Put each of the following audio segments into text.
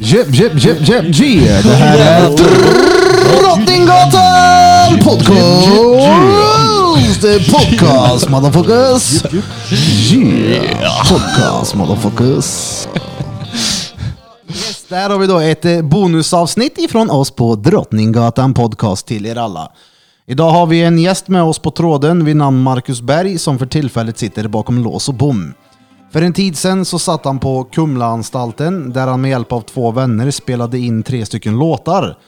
Jep, jep, jep, jep, yeah. Det här är Drottninggatan Podcast! Det är podcast motherfuckers! Yeah! Podcast motherfuckers! Yes, där har vi då ett eh, bonusavsnitt ifrån oss på Drottninggatan Podcast till er alla. Idag har vi en gäst med oss på tråden vid namn Marcus Berg som för tillfället sitter bakom lås och bom. För en tid sedan så satt han på Kumlaanstalten där han med hjälp av två vänner spelade in tre stycken låtar.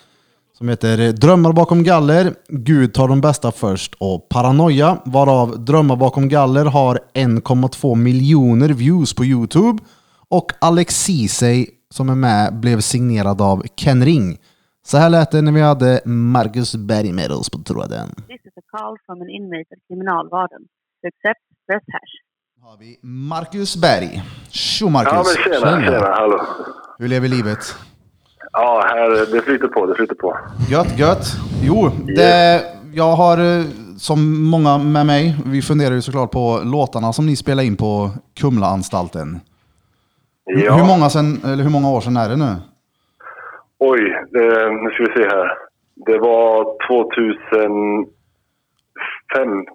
Som heter Drömmar bakom galler, Gud tar de bästa först och Paranoia varav Drömmar bakom galler har 1,2 miljoner views på Youtube och Alex Ceesay som är med blev signerad av Ken Ring. Så här lät det när vi hade Marcus Berg med oss på tråden. This is a call from an inmate at kriminalvården. To accept, press hash har vi Marcus Berg. Tjo Ja, Marcus! men tjena, tjena, hallå. Hur lever livet? Ja, här, det flyter på, det flyter på. Gött, gött. Jo, det, jag har eh, som många med mig, vi funderar ju såklart på låtarna som ni spelar in på Kumlaanstalten. Hur- Ja. Hur, många sen, eller hur många år sedan är det nu? Oj, eh, nu ska vi se här. Det var 2015,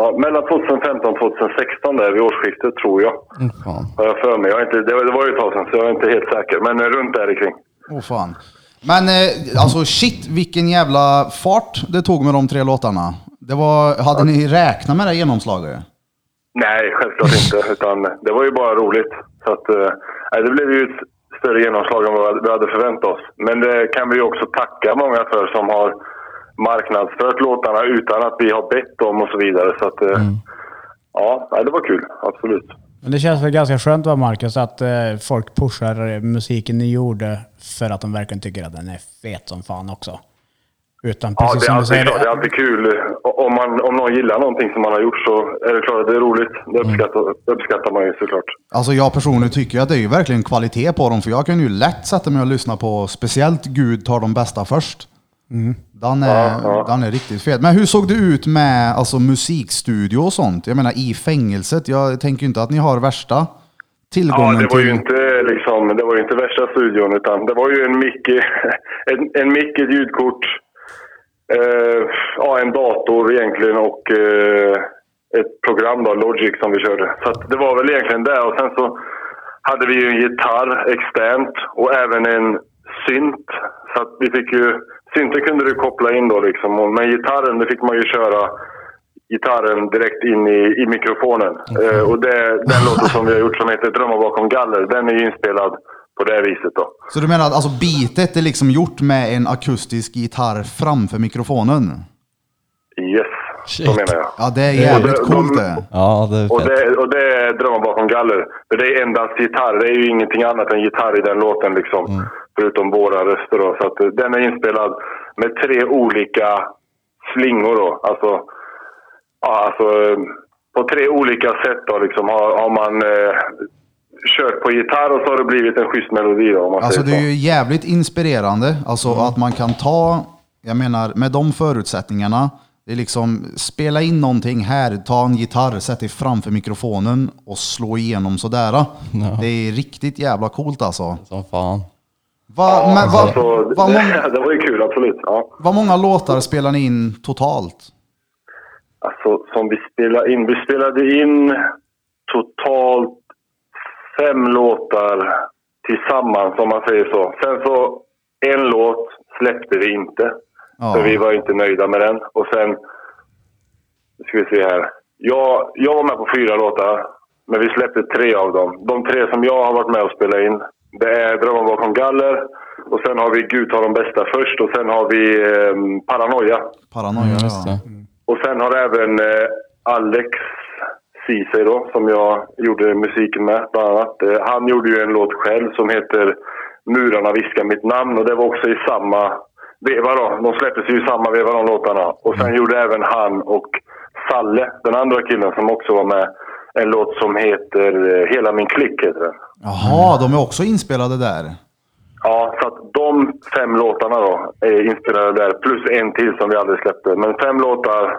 ja, mellan 2015 och 2016 där vid årsskiftet tror jag. Har jag för mig. Jag inte, det, var, det var ju ett tag sedan så jag är inte helt säker. Men eh, runt där kring. Åh fan. Men eh, alltså shit, vilken jävla fart det tog med de tre låtarna. Det var, hade ni räknat med det genomslaget? Nej, självklart inte. Utan det var ju bara roligt. Så att, eh, det blev ju ett större genomslag än vad vi hade förväntat oss. Men det kan vi ju också tacka många för som har marknadsfört låtarna utan att vi har bett dem och så vidare. Så att, eh, ja, nej, det var kul. Absolut. Men det känns väl ganska skönt va Marcus, att eh, folk pushar musiken ni gjorde för att de verkligen tycker att den är fet som fan också. Utan Ja, precis det är, som du alltid, säger, klart, det är alltid kul. Om, man, om någon gillar någonting som man har gjort så är det klart att det är roligt. Det uppskattar, uppskattar man ju såklart. Alltså jag personligen tycker att det är ju verkligen kvalitet på dem, för jag kan ju lätt sätta mig och lyssna på speciellt Gud tar de bästa först. Den, är, den är riktigt fet. Men hur såg det ut med alltså, musikstudio och sånt? Jag menar i fängelset. Jag tänker inte att ni har värsta Ja, tillgången det var till... ju inte liksom, det var ju inte värsta studion utan det var ju en mick, en, en mick, ett ljudkort, eh, ja, en dator egentligen och eh, ett program då, Logic som vi körde. Så det var väl egentligen det och sen så hade vi ju en gitarr externt och även en synt. Så vi fick ju, synten kunde du koppla in då liksom, och- men gitarren det fick man ju köra gitarren direkt in i, i mikrofonen. Eh, och det, den låten som vi har gjort som heter Drömmar bakom galler, den är ju inspelad på det viset då. Så du menar att alltså, beatet är liksom gjort med en akustisk gitarr framför mikrofonen? Yes, så menar jag. Ja, det är jävligt coolt de- det. Ja, det är Och det, och det är Drömmar bakom galler. För det är endast gitarr. Det är ju ingenting annat än gitarr i den låten liksom. Förutom våra röster då. Så att eh, den är inspelad med tre olika slingor då. Alltså, ja, alltså eh, på tre olika sätt då liksom har, har man eh, kört på gitarr och så har det blivit en schysst melodi då. Om man Alltså det är ju jävligt inspirerande. Alltså att man kan ta, jag menar med de förutsättningarna, det är liksom spela in någonting här, ta en gitarr, sätt dig framför mikrofonen och slå igenom sådär. Det är riktigt jävla coolt alltså. Som fan. Va, men, va, Alltså, det, många, det var ju kul, absolut. Ja. vad många låtar spelar ni in totalt? Alltså som vi spelade in. Vi spelade in totalt fem låtar tillsammans om man säger så. Sen så en låt släppte vi inte. Ja. För vi var inte nöjda med den. Och sen, nu ska vi se här. Jag, jag var med på fyra låtar. Men vi släppte tre av dem. De tre som jag har varit med och spelat in. Det är Drömmar bakom galler. Och sen har vi Gud tar de bästa först. Och sen har vi eh, Paranoia. Paranoia Just ja. det. Och sen har även eh, Alex Ceesay då, som jag gjorde musiken med bland annat. Eh, han gjorde ju en låt själv som heter Murarna viskar mitt namn och det var också i samma veva då. De släpptes ju i samma veva de låtarna. Och sen gjorde även han och Salle, den andra killen som också var med, en låt som heter eh, Hela min klick heter den. Jaha, de är också inspelade där. Ja, så att de fem låtarna då är inspelade där, plus en till som vi aldrig släppte. Men fem låtar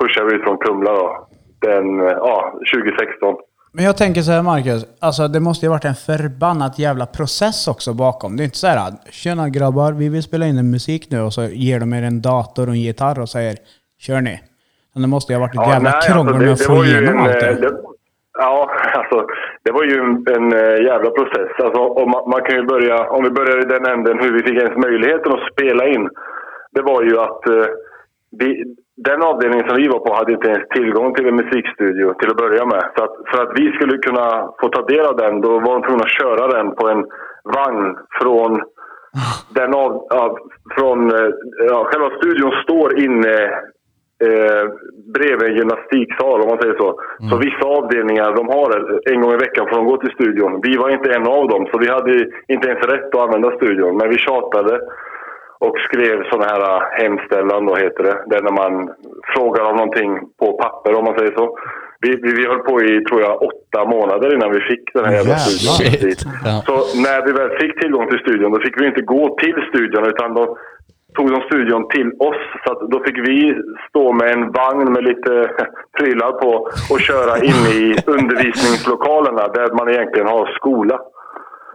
pushar vi ut från Kumla då. Den, eh, ja, 2016. Men jag tänker så här Marcus, alltså det måste ju varit en förbannat jävla process också bakom. Det är inte så här, tjena grabbar, vi vill spela in en musik nu och så ger de er en dator och en gitarr och säger kör ni. Men det måste ju ha varit ett jävla krångel med att få var ju igenom en, allt eh, det. det. Ja, alltså det var ju en, en eh, jävla process. Alltså, om man, man kan ju börja, om vi börjar i den änden hur vi fick ens möjligheten att spela in. Det var ju att eh, vi, den avdelningen som vi var på hade inte ens tillgång till en musikstudio till att börja med. Så att, för att vi skulle kunna få ta del av den, då var de tvungna att köra den på en vagn från den av, av, från, eh, ja, själva studion står inne eh, bredvid en gymnastiksal om man säger så. Så vissa avdelningar de har. En gång i veckan får de gå till studion. Vi var inte en av dem så vi hade inte ens rätt att använda studion. Men vi tjatade och skrev sådana här äh, hemställan då heter det. Det är när man frågar om någonting på papper om man säger så. Vi, vi, vi höll på i, tror jag, åtta månader innan vi fick den här jävla studion. Så när vi väl fick tillgång till studion, då fick vi inte gå till studion utan då tog de studion till oss. Så att då fick vi stå med en vagn med lite prylar på och köra in i undervisningslokalerna där man egentligen har skola.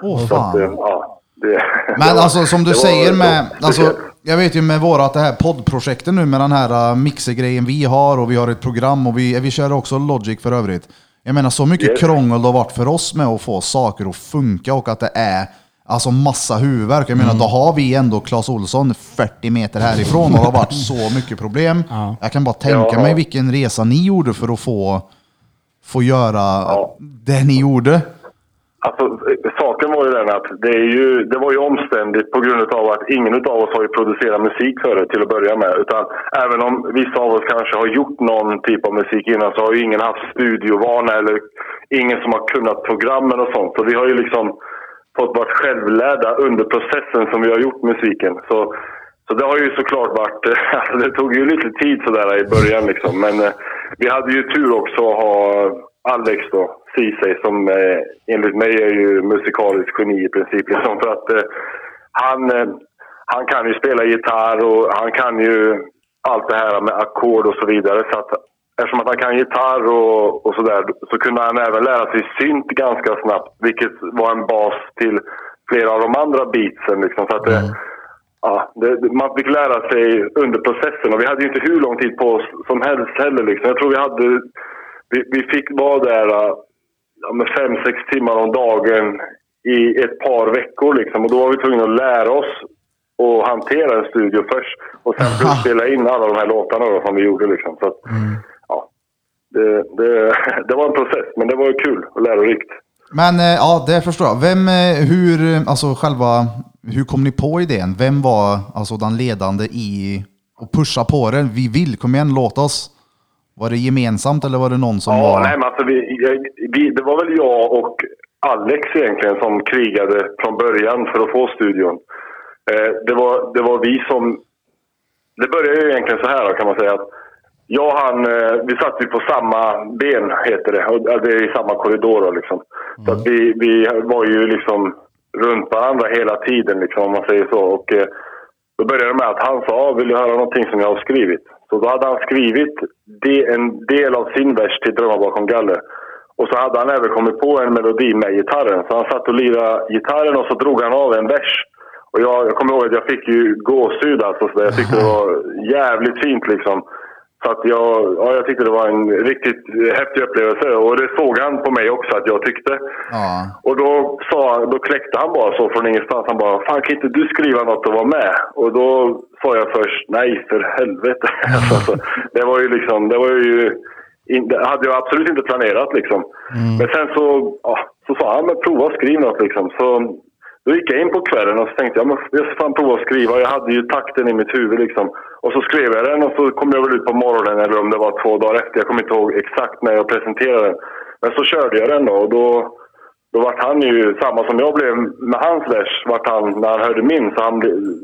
Åh Så att, eh, fan. ja, det, Men alltså som du säger med, alltså, jag vet ju med vårat det här poddprojektet nu med den här uh, mixergrejen vi har och vi har ett program och vi, vi kör också Logic för övrigt. Jag menar så mycket Yes. krångel det har varit för oss med att få saker att funka och att det är alltså massa huvudvärk. Jag menar då har vi ändå Clas Olsson 40 meter härifrån och det har varit så mycket problem. Ja. Jag kan bara tänka Ja. mig vilken resa ni gjorde för att få, få göra Ja. det ni gjorde. Alltså, saken var ju den att det, är ju, det var ju omständigt på grund av att ingen av oss har ju producerat musik förut till att börja med. Utan även om vissa av oss kanske har gjort någon typ av musik innan så har ju ingen haft studiovana eller ingen som har kunnat programmen och sånt. Så vi har ju liksom fått vara självlärda under processen som vi har gjort musiken. Så, så det har ju såklart varit, alltså det tog ju lite tid sådär i början liksom. Men eh, vi hade ju tur också att ha Alex då, Ceesay, som eh, enligt mig är ju musikaliskt geni i princip. Liksom, för att eh, han, eh, han kan ju spela gitarr och han kan ju allt det här med ackord och så vidare. Så att, eftersom att han kan gitarr och, och sådär så kunde han även lära sig synt ganska snabbt. Vilket var en bas till flera av de andra beatsen. Liksom, så att, eh, Ja, det, det- man fick lära sig under processen och vi hade ju inte hur lång tid på oss som helst heller. Liksom. Jag tror vi hade... Vi, vi fick vara där äh, ja, med fem, sex timmar om dagen i ett par veckor liksom. Och då var vi tvungna att lära oss att hantera en studio först och sen spela in alla de här låtarna då, som vi gjorde liksom. Så att, ja, det, det, det var en process, men det var kul och lärorikt. Men eh, ja, det förstår jag. Vem, eh, hur, alltså själva, hur kom ni på idén? Vem var alltså den ledande i att pusha på det? Vi vill, kom igen, låt oss. Var det gemensamt eller var det någon som Ja, var... nej, men alltså vi, vi, det var väl jag och Alex egentligen som krigade från början för att få studion. Eh, det, var, det var vi som... Det började ju egentligen så här kan man säga. att Jag och han, eh, vi satt ju på samma ben, heter det. Och, eh, det är i samma korridor liksom. Så att vi, vi var ju liksom runt varandra hela tiden, liksom, om man säger så. Och, eh, då började det med att han sa, "Ah, vill du höra någonting som jag har skrivit? Så då hade han skrivit en del av sin vers till Drömmar bakom galler. Och så hade han även kommit på en melodi med gitarren. Så han satt och lirade gitarren och så drog han av en vers. Och jag, jag kommer ihåg att jag fick ju gåshud alltså. Så jag tyckte det var jävligt fint liksom. Så att jag, ja, jag tyckte det var en riktigt häftig upplevelse. Och det såg han på mig också att jag tyckte. Ja. Och då, sa, då kläckte han bara så från ingenstans. Han bara, fan kan inte du skriva något och vara med? Och då sa jag först, nej för helvete. alltså, det var ju liksom, det var ju, in, det hade jag absolut inte planerat liksom. Men sen så, ja, så sa han, men prova att skriva något liksom. Så då gick jag in på kvällen och så tänkte jag, men jag ska fan prova att skriva. Jag hade ju takten i mitt huvud liksom. Och så skrev jag den och så kom jag väl ut på morgonen eller om det var två dagar efter. Jag kommer inte ihåg exakt när jag presenterade den. Men så körde jag den då och då, då vart han ju samma som jag blev med hans vers. Vart han, när han hörde min, så han,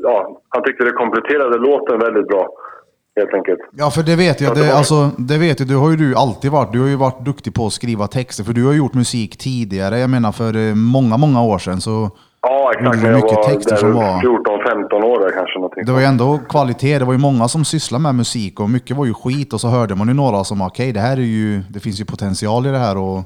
ja, han tyckte det kompletterade låten väldigt bra. Helt enkelt. Ja, för det vet jag. Ja, det Det, alltså, det vet jag. Du har ju du alltid varit. Du har ju varit duktig på att skriva texter. För du har gjort musik tidigare. Jag menar för eh, många, många år sedan. Så Ja, exakt. När jag mycket var texter som var- där 14-15 år där kanske. Någonting. det var ju ändå kvalitet. Det var ju många som sysslade med musik och mycket var ju skit. Och så hörde man ju några som okej, det här är ju, det finns ju potential i det här. Och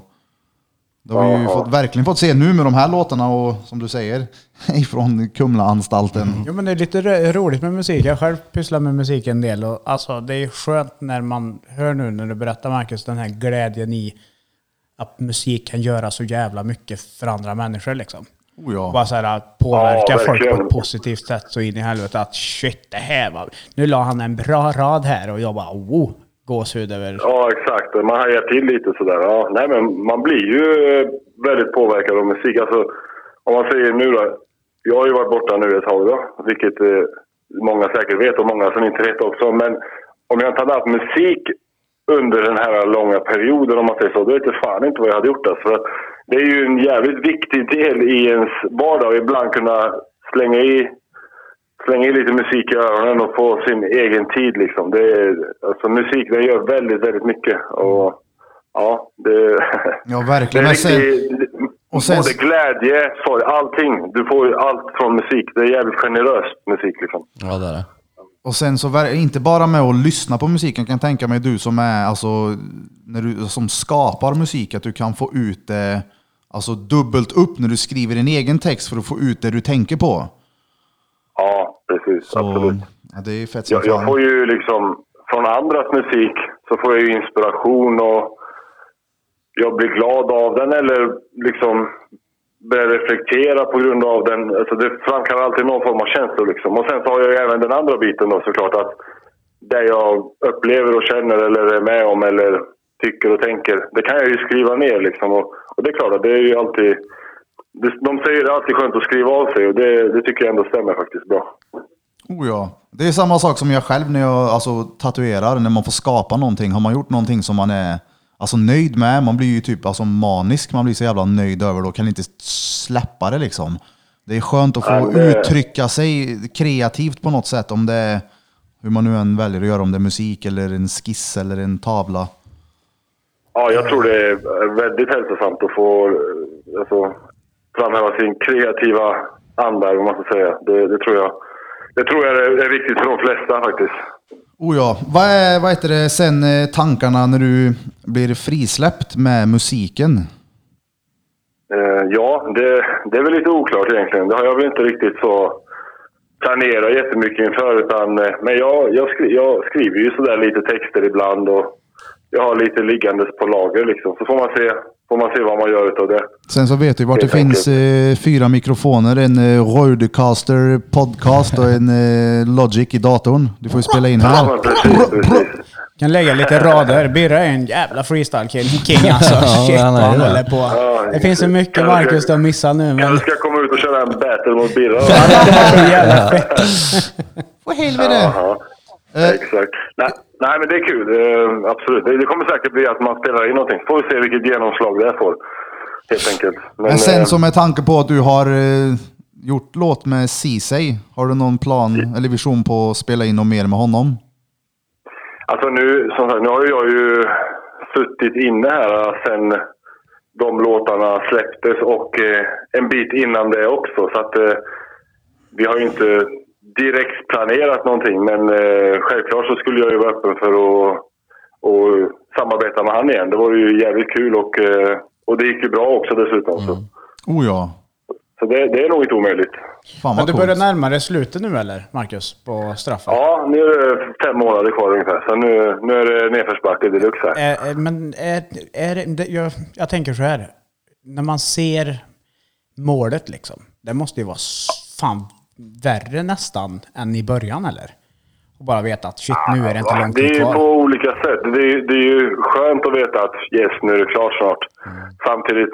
Det har vi ju fått, verkligen fått se nu med de här låtarna och som du säger, ifrån Kumlaanstalten. Jo men det är lite ro- roligt med musik. Jag själv pysslar med musik en del och alltså det är skönt när man hör nu när du berättar Marcus den här glädjen i att musik kan göra så jävla mycket för andra människor liksom. Oh ja. Bara så här att påverka Ja, folk på ett positivt sätt så in i helvete att shit det här var... Nu la han en bra rad här och jag bara oh, gåshud över... Ja, exakt. Man hajar till lite sådär. Ja, nej, men man blir ju eh, väldigt påverkad av musik. Alltså, om man säger nu då. Jag har ju varit borta nu ett tag då, vilket eh, många säkert vet och många som inte vet också. Men om jag inte hade haft musik under den här långa perioden, om man säger så, då vet jag fan inte vad jag hade gjort. Alltså. För att det är ju en jävligt viktig del i ens vardag. Ibland kunna slänga i slänga in lite musik i öronen och få sin egen tid. Liksom. Det är, alltså, musik den gör väldigt, väldigt mycket. Och, ja, det, Ja, det verkligen. är Men sen, riktigt, och sen- både glädje, sorg, allting. Du får ju allt från musik. Det är jävligt generöst musik. Liksom. Ja, det är det. Och sen så, inte bara med att lyssna på musiken, kan jag tänka mig du som är, alltså, när du, som skapar musik, att du kan få ut det alltså, dubbelt upp när du skriver en egen text för att få ut det du tänker på. Ja, precis. Så, Absolut. ja, det är fett Jag, jag får ju liksom, från andras musik så får jag ju inspiration och jag blir glad av den eller liksom börjar reflektera på grund av den. Alltså det framkallar alltid någon form av känslor liksom. Och sen så har jag ju även den andra biten då såklart att det jag upplever och känner eller är med om eller tycker och tänker, det kan jag ju skriva ner liksom. Och, och det är klart att det är ju alltid... det- De säger det är alltid skönt att skriva av sig och det, det tycker jag ändå stämmer faktiskt bra. Oh ja. Det är samma sak som jag själv när jag alltså, tatuerar, när man får skapa någonting. Har man gjort någonting som man är alltså, nöjd med, man blir ju typ alltså, manisk, man blir så jävla nöjd över det och kan inte släppa det liksom. Det är skönt att få Ja, det- uttrycka sig kreativt på något sätt, om det är hur man nu än väljer att göra, om det är musik eller en skiss eller en tavla. Ja, jag tror det är väldigt hälsosamt att få alltså, framhäva sin kreativa anda, om man ska säga. Det, det tror jag det tror jag är viktigt för de flesta faktiskt. Oh ja. Vad är vad heter det, sen eh, tankarna när du blir frisläppt med musiken? Eh, ja, det, det är väl lite oklart egentligen. Det har jag väl inte riktigt så planerat jättemycket inför. Utan, eh, men jag, jag, skri, jag skriver ju sådär lite texter ibland och jag har lite liggandes på lager liksom. Så får man se, får man se vad man gör utav det. Sen så vet du vart det Helt finns eh, fyra mikrofoner, en eh, Rodecaster podcast och en eh, Logic i datorn. Du får ju spela in här. men precis, precis. Kan lägga lite rader. Birra är en jävla freestyle king, king alltså. Ja, Shit han vad är han det. håller på. Ja, Det finns så mycket Marcus du har missat nu. Men Kanske ska komma ut och köra en battle mot det jävla fett. Vad helvete! Jaha. Exakt. Nej, nej, men det är kul. Eh, absolut. Det, det kommer säkert bli att man spelar in någonting. Får vi se vilket genomslag det får. Helt enkelt. Men, Men sen eh, så med tanke på att du har eh, gjort låt med Ceesay, har du någon plan eller vision på att spela in något mer med honom? Alltså nu, som sagt, nu har jag ju suttit inne här sen de låtarna släpptes och eh, en bit innan det också. Så att eh, vi har ju inte direkt planerat någonting. Men eh, självklart så skulle jag ju vara öppen för att och samarbeta med han igen. Det var ju jävligt kul och, eh, och det gick ju bra också dessutom. Så, Oh ja. så det, det är nog inte omöjligt. Fan Men du börjar närma dig slutet nu eller, Marcus? På straffen? Ja, nu är det fem månader kvar ungefär. Så nu, nu är det nedförsbacke deluxe här. Eh, eh, men är, är det, jag, jag tänker så här. När man ser målet liksom. Det måste ju vara fan värre nästan än i början eller? Och bara veta att shit nu är det inte långt Det är ju kvar. på olika sätt. Det är, det är ju skönt att veta att yes, nu är det klart snart. Samtidigt,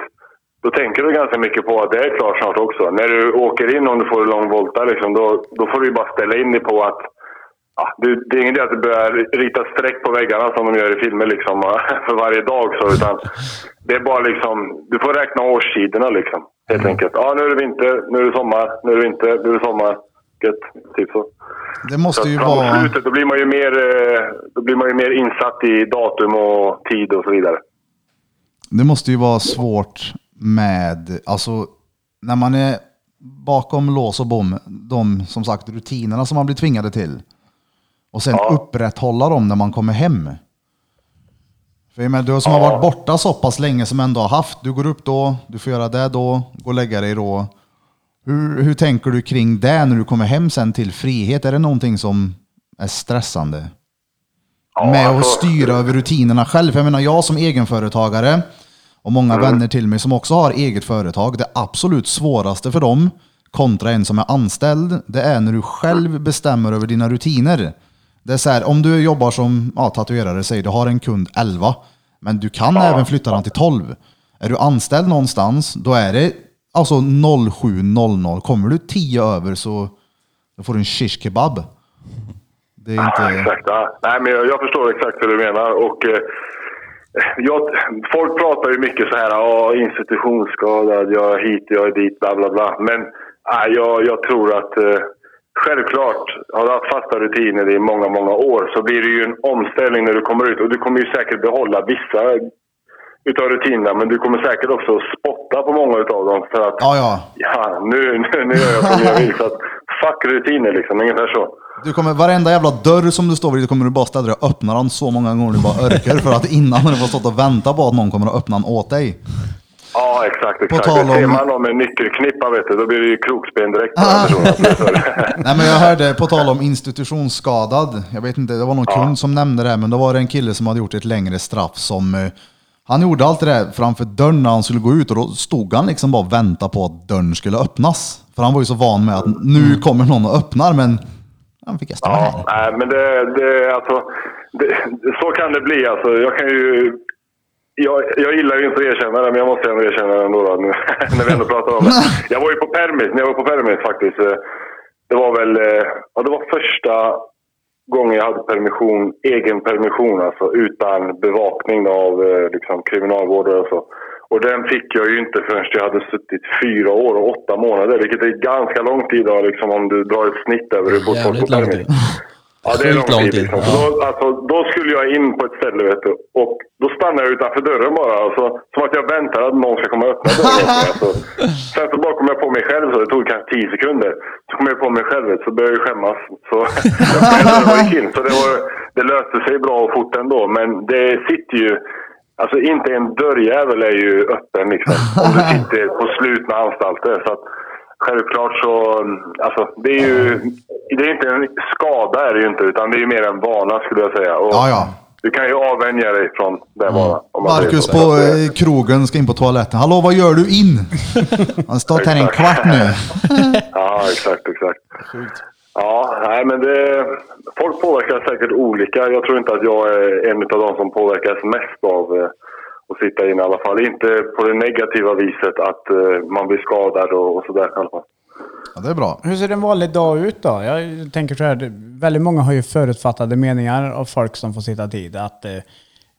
då tänker du ganska mycket på att det är klart snart också. När du åker in om du får en lång volta, liksom, då, då får du ju bara ställa in dig på att ja, det, det är ingen idé att du börjar rita streck på väggarna som de gör i filmer liksom, för varje dag. Så, utan det är bara liksom, du får räkna årstiderna liksom. Helt enkelt. Ja, nu är det vinter, nu är det sommar, nu är det vinter, nu är det sommar. Gött, typ så. Det måste ju vara... slutet då blir, man ju mer, eh, då blir man ju mer insatt i datum och tid och så vidare. Det måste ju vara svårt med, alltså när man är bakom lås och bom, de som sagt rutinerna som man blir tvingade till. Och sen Ja. upprätthålla dem när man kommer hem. För jag menar, du som har varit borta så pass länge som ändå har haft, du går upp då, du får göra det då, gå och lägga dig då. Hur, hur tänker du kring det när du kommer hem sen till frihet? Är det någonting som är stressande? med att alltså- styra över rutinerna själv. För jag menar, jag som egenföretagare och många Mm. vänner till mig som också har eget företag. Det absolut svåraste för dem kontra en som är anställd, det är när du själv bestämmer över dina rutiner. Det är så här, om du jobbar som ja, tatuerare, säg du har en kund 11, men du kan även flytta den till 12. Är du anställd någonstans, då är det alltså 07.00. Kommer du 10 över så då får du en shish kebab. Det är Ja, inte... exakt. Ja. Nej, men jag, jag förstår exakt hur du menar. Och, eh, jag, folk pratar ju mycket så här, ja, institutionsskadad, jag är hit, jag är dit, bla bla bla. Men nej, jag, jag tror att eh, självklart, har du haft fasta rutiner i många, många år så blir det ju en omställning när du kommer ut. Och du kommer ju säkert behålla vissa utav rutinerna, men du kommer säkert också spotta på många utav dem. För att, Ja, ja. ja, nu, nu, nu gör jag som jag vill. Så att, fuck rutiner liksom, ungefär så. Du kommer, varenda jävla dörr som du står vid, kommer du bara ställa dig och öppna den så många gånger du bara orkar för att innan har du får stått och vänta på att någon kommer att öppna den åt dig. Ja, exakt. exakt. tal om- Ser man någon med nyckelknippa, vet du, då blir det ju krokben direkt Ah. den personen. Nej men jag hörde, på tal om institutionsskadad, jag vet inte, det var någon kund som nämnde det, men då var det en kille som hade gjort ett längre straff som eh, han gjorde allt det där framför dörren när han skulle gå ut och då stod han liksom bara och väntade på att dörren skulle öppnas. För han var ju så van med att nu kommer någon och öppnar, men han fick jag här. Ja, nej, men det, det, alltså, det, så kan det bli. Alltså, jag kan ju... Jag, jag gillar ju inte att erkänna det, men jag måste ändå erkänna det ändå. Då, nu, när vi ändå pratar om det. Jag var ju på permis, när jag var på permis faktiskt. eh, Det var väl... eh, Ja, det var första gången jag hade permission, egen permission, alltså utan bevakning av eh, liksom, kriminalvårdare och så. Och den fick jag ju inte förrän jag hade suttit fyra år och åtta månader, vilket är ganska lång tid då, liksom, om du drar ett snitt över hur fort folk lång permis. tid. Ja, det är lång lång tid. tid, Liksom. ja. Så då, alltså, då skulle jag in på ett ställe vet du, och då stannade jag utanför dörren bara. Alltså, som att jag väntade att någon ska komma och öppna dörren. alltså. Sen så bara kom jag på mig själv, så det tog kanske tio sekunder. Så kom jag på mig själv, så började jag skämmas. Så jag gick in. Så det, var, det löste sig bra och fort ändå. Men det sitter ju... Alltså inte en dörrjävel är ju öppen liksom. Om du sitter på slutna anstalter. Så att, Självklart så, alltså det är ju, det är inte en skada är det ju inte, utan det är ju mer en vana skulle jag säga. Och Ja, ja. Du kan ju avvänja dig från den vanan. om man säger Marcus på eh, eh, krogen ska in på toaletten. Hallå, vad gör du in? Han har stått här i en kvart nu. Ja, exakt, exakt. Ja, nej men det, folk påverkas säkert olika. Jag tror inte att jag är en av de som påverkas mest av att sitta inne i alla fall. Inte på det negativa viset att eh, man blir skadad och, och sådär i alla fall. Ja, det är bra. Hur ser en vanlig dag ut då? Jag tänker så här, väldigt många har ju förutfattade meningar av folk som får sitta tid. Att, eh,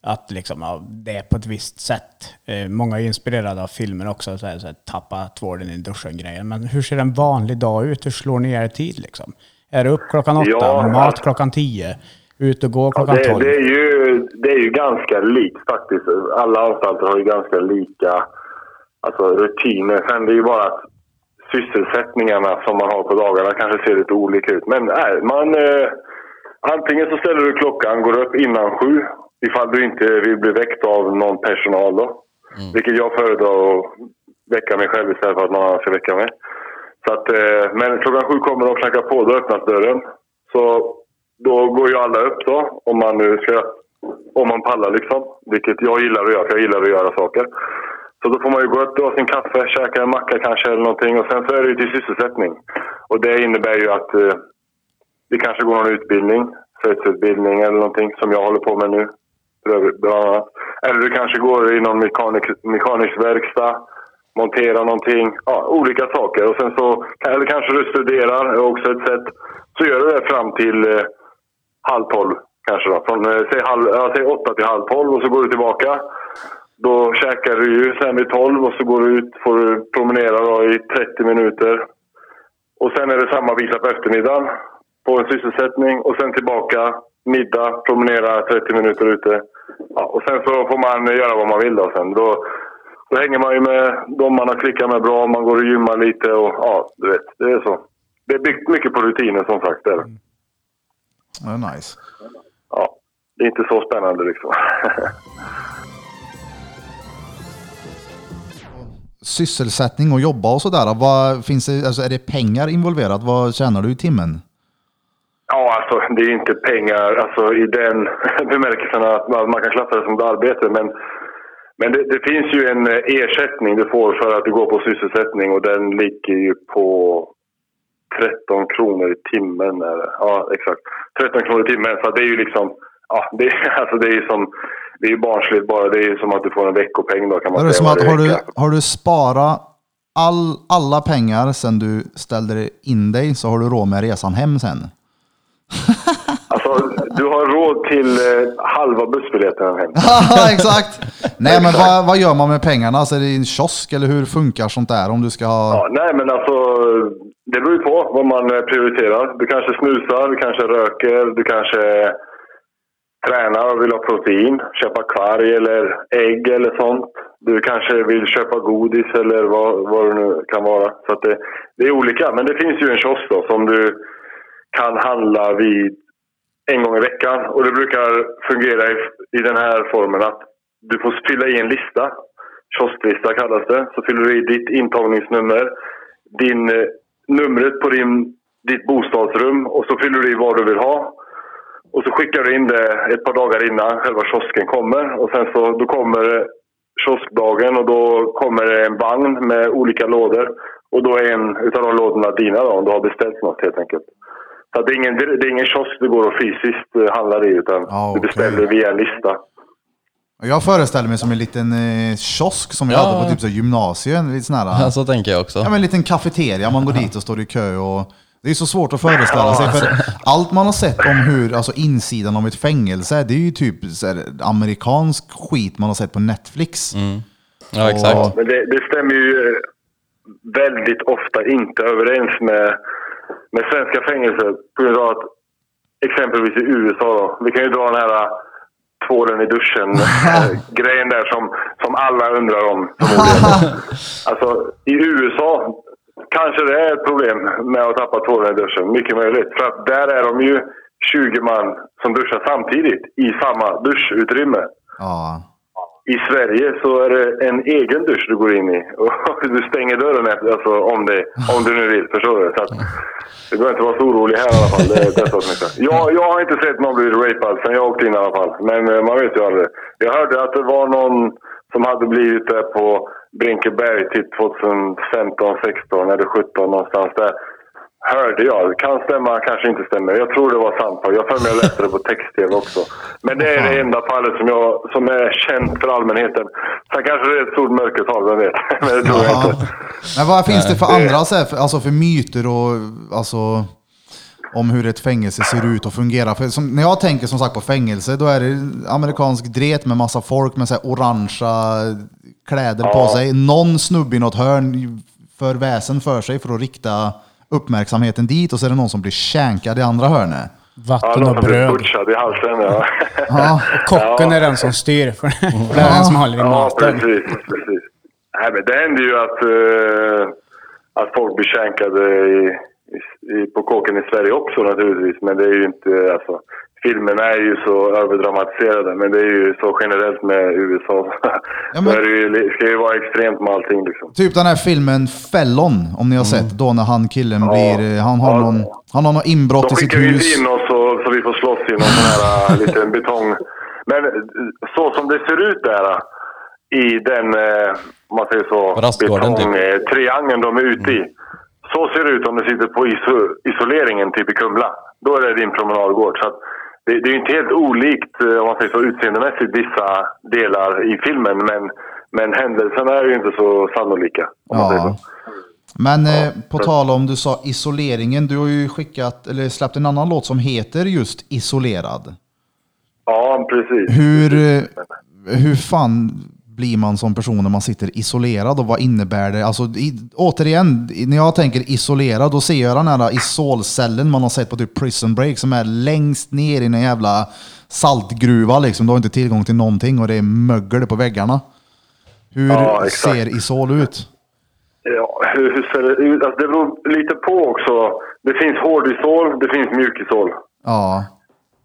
att liksom, ja, det är på ett visst sätt. Eh, Många är inspirerade av filmer också, så här, så här, tappa tvålen i duschen-grejen. Men hur ser en vanlig dag ut? Hur slår ni er tid liksom? Är det upp klockan åtta, Ja, mat klockan tio, ut och gå Ja, klockan det, tolv? det, är ju, det är ju ganska likt faktiskt. Alla anstalter har ju ganska lika alltså, rutiner. Sen det är ju bara att sysselsättningarna som man har på dagarna kanske ser lite olika ut. Men nej, man, eh, antingen så ställer du klockan, går upp innan sju ifall du inte vill bli väckt av någon personal då. Vilket jag föredrar att väcka mig själv istället för att någon annan ska väcka mig. Så att, eh, men klockan sju kommer de och knackar på, då öppnas dörren. Så då går ju alla upp då, om man nu ska, om man pallar liksom. Vilket jag gillar att göra, för jag gillar att göra saker. Så då får man ju gå upp, dra sin kaffe, käka en macka kanske eller någonting och sen så är det ju till sysselsättning. Och det innebär ju att eh, det kanske går någon utbildning, svetsutbildning eller någonting som jag håller på med nu. bland annat. Eller du kanske går i någon mekanik, mekanisk verkstad, monterar någonting, ja, olika saker. Och sen så, eller kanske du studerar, är också ett sätt. Så gör du det fram till eh, halv tolv kanske då. Från, eh, säg, halv, ja, säg åtta till halv tolv och så går du tillbaka. Då käkar du ju sen vid 12 och så går du ut, får du promenera då i 30 minuter. Och sen är det samma visa på eftermiddagen på en sysselsättning och sen tillbaka, middag, promenera 30 minuter ute. Ja, och sen så får man göra vad man vill då sen. Då, då hänger man ju med de man har klickat med bra, man går och gymmar lite och ja, du vet, det är så. Det är byggt mycket på rutiner som sagt. Är det. Mm. Det är nice. Ja. det är inte så spännande liksom. Sysselsättning och jobba och sådär. Vad finns det, alltså är det pengar involverat? Vad tjänar du i timmen? Ja, alltså det är inte pengar alltså, i den bemärkelsen att man man kan klassa det som ett arbete. Men, men det, det finns ju en eh, ersättning du får för att du går på sysselsättning och den ligger ju på 13 kronor i timmen. Eller, ja, exakt. 13 kronor i timmen. Så det är ju liksom... Ja, det, är- alltså, det är ju som... Det är ju barnsligt bara. Det är ju som att du får en veckopeng då kan man Är det som säga. att varje har du, har du sparat all, alla pengar sen du ställde in dig så har du råd med resan hem sen? Alltså, du har råd till eh, halva bussbiljetten hem. Exakt! Nej men vad, vad gör man med pengarna? Alltså, är det en kiosk eller hur funkar sånt där om du ska ha... Ja, nej, men alltså det beror ju på vad man eh, prioriterar. Du kanske snusar, du kanske röker, du kanske eh, tränar och vill ha protein. Köpa kvarg eller ägg eller sånt. Du kanske vill köpa godis eller vad, vad det nu kan vara. Så att det, det är olika. Men det finns ju en kiosk då som du kan handla vid en gång i veckan. Och det brukar fungera i, i den här formen att du får fylla i en lista. Kiosklista kallas det. Så fyller du i ditt intagningsnummer, din, eh, numret på din, ditt bostadsrum och så fyller du i vad du vill ha. Och så skickar du in det ett par dagar innan själva kiosken kommer. Och sen så då kommer kioskdagen och då kommer det en vagn med olika lådor. Och då är en utav de lådorna dina då, om du har beställt något helt enkelt. Så det, är ingen, det är ingen kiosk du går och fysiskt eh, handlar i utan Ja, du okej. beställer via en lista. Jag föreställer mig som en liten eh, kiosk som vi Ja. hade på typ så här gymnasiet. Lite sån här, Ja, så tänker jag också. Ja, men en liten kafeteria, man går dit och står i kö och det är så svårt att föreställa sig för allt man har sett om hur, alltså insidan av ett fängelse, det är ju typ så här, amerikansk skit man har sett på Netflix. Ja, exakt. Men det, det stämmer ju eh, väldigt ofta inte överens med, med svenska fängelser på grund av att exempelvis i USA då, vi kan ju dra den här eh, tvålen i duschen eh, grejen där som, som alla undrar om. Alltså i USA kanske det är ett problem med att tappa tvålen i duschen, mycket möjligt. För att där är de ju 20 man som duschar samtidigt i samma duschutrymme. Ja. I Sverige så är det en egen dusch du går in i. Och du stänger dörren efter, alltså, om, det, om du nu vill. Förstår du? Så att, du behöver inte vara så orolig här i alla fall. Det, det är så jag, jag har inte sett någon bli rapad sen jag åkte in i alla fall. Men eh, man vet ju aldrig. Jag hörde att det var någon som hade blivit där på Brinkeberg till 2015, 16 eller 17 någonstans där. Hörde jag. Kan stämma, kanske inte stämmer. Jag tror det var sant. Jag för mig jag läste det på text-tv också. Men det är det enda fallet som, jag, som är känt för allmänheten. Sen kanske det är ett stort mörkertal, vem vet? Men det tror jag Ja. inte. Men vad finns det för andra alltså för myter och alltså om hur ett fängelse ser ut och fungerar? För som, när jag tänker som sagt på fängelse, då är det amerikansk dret med massa folk med så här orangea kläder på sig. Någon snubbe i något hörn för väsen för sig för att rikta uppmärksamheten dit och så är det någon som blir känkad i andra hörnet. Ja, Vatten och som blir bröd. butchad i halsen. Ja. Ja. Kocken är den som styr, det är den som håller i Ja, maten. precis. precis. Nej, men det händer ju att, eh, att folk blir känkade i, i, på kåken i Sverige också naturligtvis. Men det är ju inte... Alltså, filmerna är ju så överdramatiserade, men det är ju så generellt med USA. Ja, men- det ska ju vara extremt med allting liksom. Typ den här filmen Fällon, om ni har sett. Då när han killen blir, eh, han har Ja. någon, han har någon inbrott De i sitt skickar ju hus. inte in oss så, så vi får slåss i någon sån här äh, liten betong. Men äh, så som det ser ut där i den, om man säger så, typ. betongtriangeln de är ute i. Så ser det ut om du sitter på iso isoleringen typ i Kumla. Då är det din promenadgård. Så att det, det är ju inte helt olikt äh, om man säger så utseendemässigt vissa delar i filmen. Men, men händelserna är ju inte så sannolika. Om man säger Ja. så. Men eh, på tal om du sa isoleringen, du har ju skickat, eller släppt en annan låt som heter just Isolerad. Ja, precis. Hur, eh, hur fan blir man som person när man sitter isolerad och vad innebär det? Alltså, i, återigen, när jag tänker isolerad då ser jag den här isolcellen man har sett på typ Prison Break som är längst ner i en jävla saltgruva liksom. Du har inte tillgång till någonting och det är mögel på väggarna. Hur Ja, ser isol ut? Ja, hur, hur ser det ut? Alltså det beror lite på också. Det finns hårdisol, det finns mjukisol. Ja,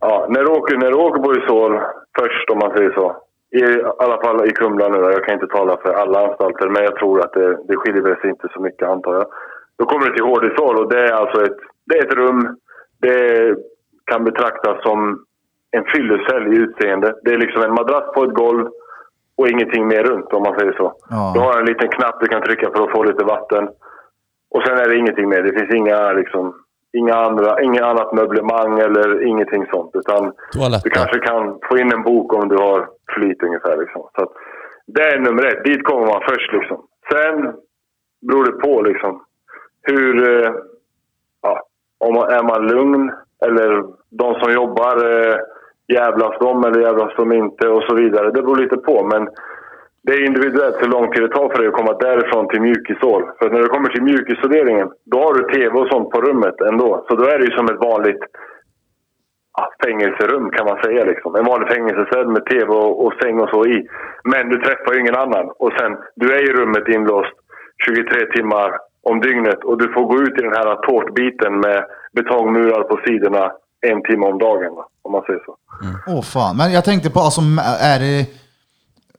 ja, när, du åker, när du åker på Isol först, om man säger så. I alla fall i Kumla nu. Jag kan inte tala för alla anstalter, men jag tror att det, det skiljer sig inte så mycket antar jag. Då kommer du till Hårdisol och det är alltså ett, det är ett rum. Det kan betraktas som en fyllecell i utseende. Det är liksom en madrass på ett golv och ingenting mer runt om man säger så. Ja. Du har en liten knapp du kan trycka för att få lite vatten. Och sen är det ingenting mer. Det finns inga, liksom, inga andra, inga annat möblemang eller ingenting sånt. Utan Toaletter. du kanske kan få in en bok om du har flyt ungefär. Liksom. Så att, det är nummer ett. Dit kommer man först. Liksom. Sen beror det på liksom, hur... Eh, ja, om man, är man lugn eller de som jobbar, eh, jävlas de eller jävlas de inte och så vidare. Det beror lite på. Men det är individuellt hur lång tid det tar för dig att komma därifrån till mjukisol. För när du kommer till mjukisoleringen, då har du tv och sånt på rummet ändå. Så då är det ju som ett vanligt ja, fängelserum kan man säga. Liksom. En vanlig fängelsecell med tv och, och säng och så i. Men du träffar ju ingen annan. Och sen, du är i rummet inlåst 23 timmar om dygnet och du får gå ut i den här tårtbiten med betongmurar på sidorna en timme om dagen. va, Om man säger så. Mm. Åh fan. Men jag tänkte på, alltså, är det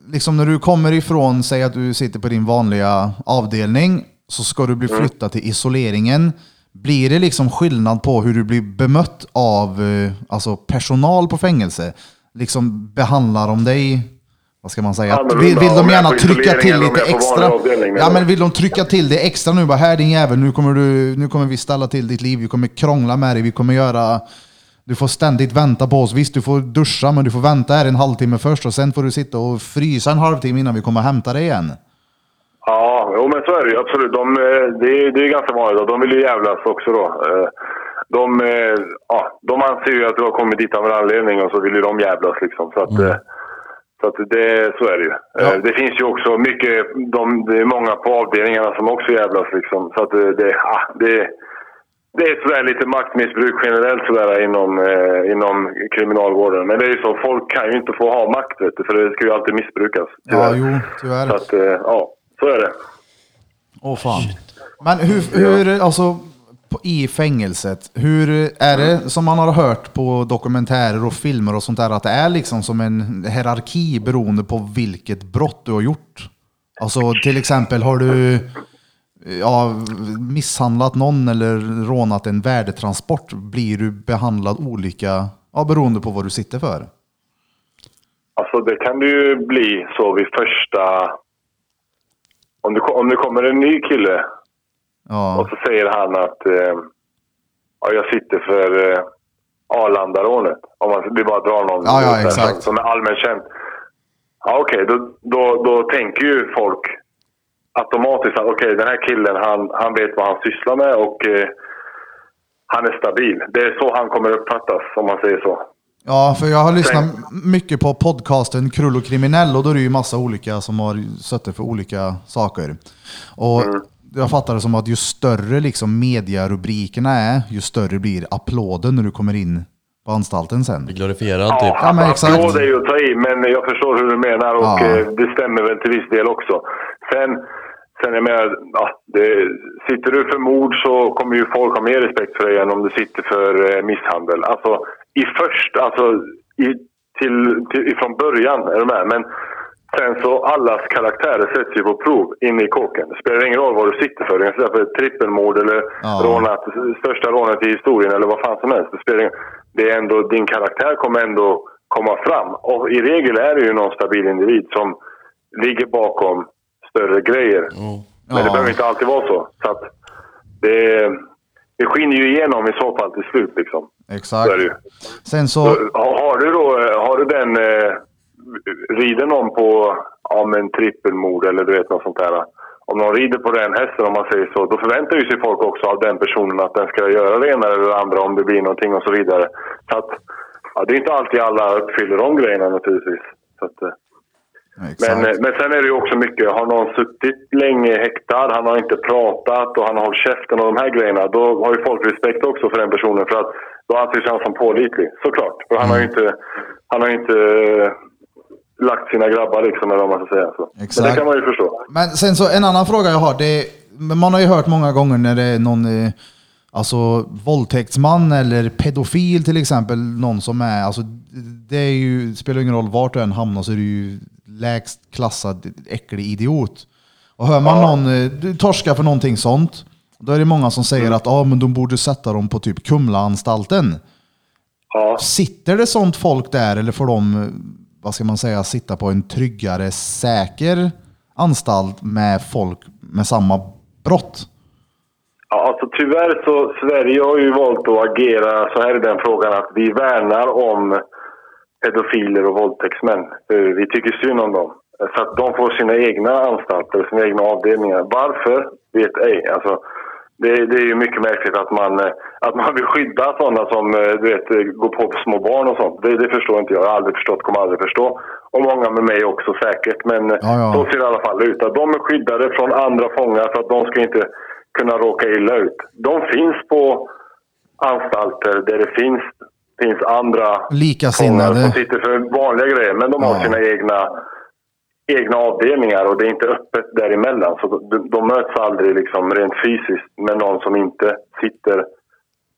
liksom när du kommer ifrån, säg att du sitter på din vanliga avdelning, så ska du bli flyttad till isoleringen. Blir det liksom skillnad på hur du blir bemött av eh, alltså personal på fängelse? Liksom behandlar de dig, vad ska man säga? Vill, vill de gärna trycka till lite extra? Ja men vill de trycka till det extra nu? Bara här din jävel, nu kommer, du, nu kommer vi ställa till ditt liv, vi kommer krångla med dig, vi kommer göra du får ständigt vänta på oss. Visst, du får duscha, men du får vänta här en halvtimme först och sen får du sitta och frysa en halvtimme innan vi kommer och hämta dig igen. Ja, jo, men så är det ju absolut. De, eh, det, är, det är ganska vanligt. De vill ju jävlas också då. Eh, De, eh, ja, de anser ju att du har kommit dit av en anledning och så vill ju de jävlas liksom. Så att, eh, så att det, så är det ju. Ja. Det finns ju också mycket, de, det är många på avdelningarna som också jävlas liksom. Så att det, ja, det, det är sådär lite maktmissbruk generellt sådär inom, eh, inom kriminalvården. Men det är ju så, folk kan ju inte få ha makt vet du, för det ska ju alltid missbrukas. Ja, tyvärr. jo, tyvärr. Så att, eh, ja, så är det. Åh fan. Men hur, hur alltså, på, i fängelset, hur är det som man har hört på dokumentärer och filmer och sånt där, att det är liksom som en hierarki beroende på vilket brott du har gjort? Alltså till exempel, har du ja, misshandlat någon eller rånat en värdetransport, blir du behandlad olika ja, beroende på vad du sitter för? Alltså det kan det ju bli så vid första... Om det, om det kommer en ny kille och Ja, så säger han att eh, ja, jag sitter för eh, Arlandarånet. Om man vi bara drar någon Ja, ja, som, som är allmänt känd. Ja, Okej, då, då, då tänker ju folk automatiskt att okej, den här killen han, han vet vad han sysslar med och eh, han är stabil. Det är så han kommer uppfattas, om man säger så. Ja, för jag har lyssnat mycket på podcasten Krull och kriminell och då är det ju massa olika som har suttit för olika saker. Och jag fattar det som att ju större liksom mediarubrikerna är, ju större blir applåden när du kommer in på anstalten sen. Glorifierad Ja, typ. Ja, men exakt. applåd är ju att ta i, men jag förstår hur du menar och Ja. eh, det stämmer väl till viss del också. Sen, sen jag menar, ja, det, sitter du för mord så kommer ju folk ha mer respekt för dig än om du sitter för eh, misshandel. Alltså, i först, alltså, i, till, till, ifrån början är du med. Men sen så allas karaktärer sätts ju på prov inne i kåken. Det spelar ingen roll vad du sitter för. Du kan sitta för trippelmord eller Ja. rånat, största rånet i historien eller vad fan som helst. Det spelar ingen, det är ändå, din karaktär kommer ändå komma fram. Och i regel är det ju någon stabil individ som ligger bakom större grejer. Men det Ja. behöver inte alltid vara så. så att det, det skiner ju igenom i så fall till slut. Liksom. Exakt. Så. Sen så, Så, har, har du då har du den... Eh, rider någon på ja, men trippelmord eller du vet något sånt där. Om någon rider på den hästen om man säger så, då förväntar ju sig folk också av den personen att den ska göra det ena eller det andra om det blir någonting och så vidare. Så att, ja, det är inte alltid alla uppfyller de grejerna naturligtvis. Så att, eh, men, eh, men sen är det ju också mycket, har någon suttit länge häktad, han har inte pratat och han har hållit käften och de här grejerna. Då har ju folk respekt också för den personen för att då anses han som pålitlig, såklart. För han har ju Mm. inte, han har inte eh, lagt sina grabbar liksom, eller vad man ska säga. Så. Men Exakt. det kan man ju förstå. Men sen så en annan fråga jag har, det men man har ju hört många gånger när det är någon, eh, Alltså våldtäktsman eller pedofil till exempel, någon som är, alltså det är ju, spelar ingen roll vart du än hamnar så är du ju lägst klassad äcklig idiot. Och hör man någon eh, torska för någonting sånt, då är det många som säger att ah, men de borde sätta dem på typ Kumlaanstalten. Ja. Sitter det sånt folk där eller får de, eh, vad ska man säga, sitta på en tryggare, säker anstalt med folk med samma brott? Ja, alltså tyvärr så Sverige har ju valt att agera så här i den frågan att vi värnar om pedofiler och våldtäktsmän. För Vi tycker synd om dem. Så att de får sina egna anstalter, sina egna avdelningar. Varför? Vet ej. Alltså, det, det är ju mycket märkligt att man, eh, att man vill skydda sådana som eh, du vet, eh, går på små barn och sånt. Det, det förstår inte jag. Jag har aldrig förstått, kommer aldrig förstå. Och många med mig också säkert. Men eh, Ja, ja. så ser det i alla fall ut. Att de är skyddade från andra fångar för att de ska inte kunna råka illa ut. De finns på anstalter där det finns, finns andra Likasinnade. som sitter för vanliga grejer. Men de har Ja. sina egna, egna avdelningar och det är inte öppet däremellan. Så de, de möts aldrig liksom rent fysiskt med någon som inte sitter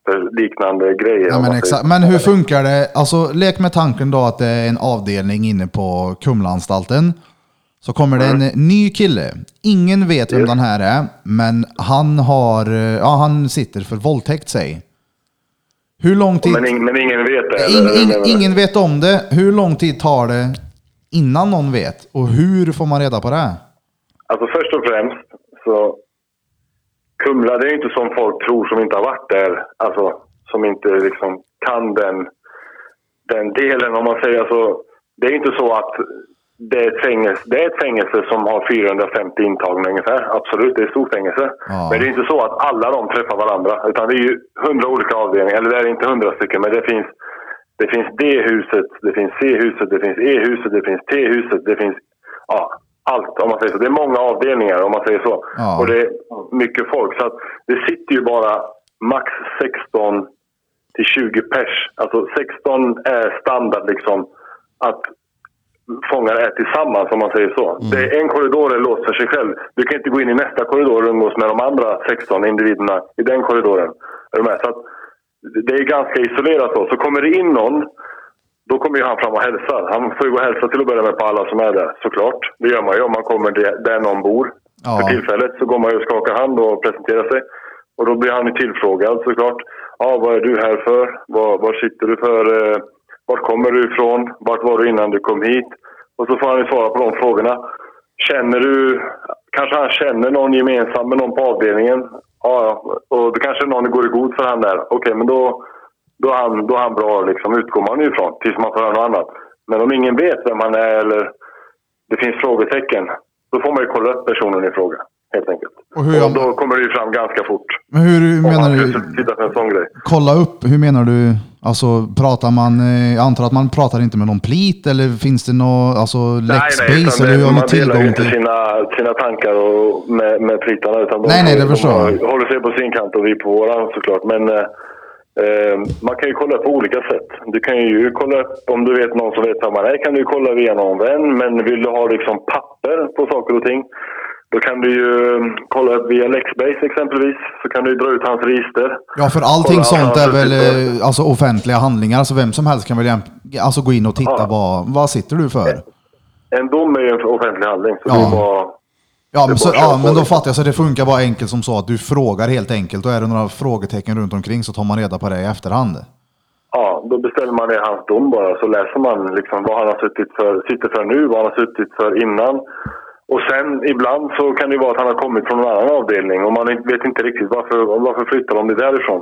för liknande grejer. Ja, men, exakt. men hur funkar det? Alltså, lek med tanken då att det är en avdelning inne på Kumlaanstalten. Så kommer det en ny kille. Ingen vet vem den här är, men han, har, eh, ja, han sitter för våldtäkt, säg. Hur lång tid... Men, ing, men ingen vet det? Ing, Eller- ingen vet om det. Hur lång tid tar det innan någon vet? Och hur får man reda på det? Alltså först och främst så Kumla, det är ju inte som folk tror som inte har varit där. Alltså som inte liksom kan den, den delen om man säger så. Det är inte så att det är, ett fängelse, det är ett fängelse som har 450 intagna ungefär. Absolut, det är ett stort fängelse. Ja. Men det är inte så att alla de träffar varandra. Utan det är ju hundra olika avdelningar. Eller det är inte hundra stycken, men det finns det finns D-huset, det finns C-huset, det finns E-huset, det finns T-huset, det finns ja, allt om man säger så. Det är många avdelningar om man säger så. Ja. Och det är mycket folk. Så att det sitter ju bara max 16 till 20 pers. Alltså 16 är standard liksom att fångar är tillsammans om man säger så. Det är en korridor är låst för sig själv. Du kan inte gå in i nästa korridor och umgås med de andra 16 individerna i den korridoren. Är du med? Så att det är ganska isolerat då. Så kommer det in någon, då kommer ju han fram och hälsar. Han får ju gå och hälsa till att börja med på alla som är där, såklart. Det gör man ju om man kommer där någon bor. Ja. För tillfället så går man ju och skakar hand och presenterar sig. Och då blir han ju tillfrågad såklart. Ja, vad är du här för? Var, var sitter du för? Eh, vart kommer du ifrån? Vart var du innan du kom hit? Och så får han ju svara på de frågorna. Känner du... Kanske han känner någon gemensam med någon på avdelningen. Ja, ja. Och det kanske någon går i god för han där. Okej, men då, då, är han, då är han bra liksom. Utgår man ju ifrån. Tills man får höra något annat. Men om ingen vet vem han är eller det finns frågetecken. Då får man ju kolla upp personen i fråga. Helt enkelt. Och hur Och man- då kommer det ju fram ganska fort. Men hur menar man du? ska titta på en sån grej. Kolla upp, hur menar du? Alltså pratar man, eh, jag antar att man pratar inte med någon plit eller finns det någon, alltså Lexbase eller hur har man delar ju tillgång inte till? sina, sina tankar och med, med plitarna. Utan de, Nej, nej, det de förstår har- håller sig på sin kant och vi på våran såklart. Men eh, eh, man kan ju kolla på olika sätt. Du kan ju kolla upp, om du vet någon som vet vem man är, kan du kolla via någon vän. Men vill du ha liksom papper på saker och ting, då kan du ju eh, kolla upp via Lexbase exempelvis. Så kan du dra ut hans register. Ja, för allting Kolla sånt är väl eh, alltså, offentliga handlingar, så vem som helst kan väl alltså, gå in och titta Ja. vad, vad sitter du för? En dom är ju en offentlig handling. Så Ja. det är bara... Ja, men, Det så, ja, men då fattar jag, så det funkar bara enkelt som så att du frågar helt enkelt och är det några frågetecken runt omkring så tar man reda på det i efterhand. Ja, då beställer man ner hans dom bara. Så läser man liksom vad han har suttit för, sitter för nu, vad han har suttit för innan. Och sen ibland så kan det vara att han har kommit från en annan avdelning och man vet inte riktigt varför, varför flyttar de det därifrån.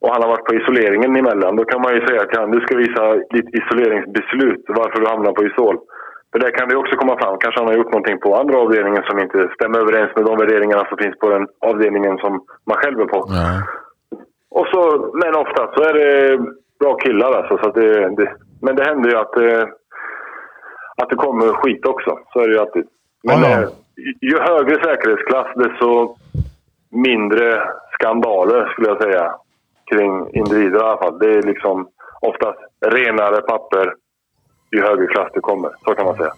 Och han har varit på isoleringen emellan. Då kan man ju säga till honom, du ska visa ditt isoleringsbeslut, varför du hamnar på isol. För där kan det också komma fram, kanske han har gjort någonting på andra avdelningen som inte stämmer överens med de värderingarna som finns på den avdelningen som man själv är på. Ja. Och så, men ofta så är det bra killar alltså. Så det, det, men det händer ju att, eh, att det kommer skit också. Så är det ju alltid. Men Ja, ja. eh, ju högre säkerhetsklass desto mindre skandaler skulle jag säga. Kring individer i alla fall. Det är liksom oftast renare papper ju högre klass det kommer. Så kan man säga.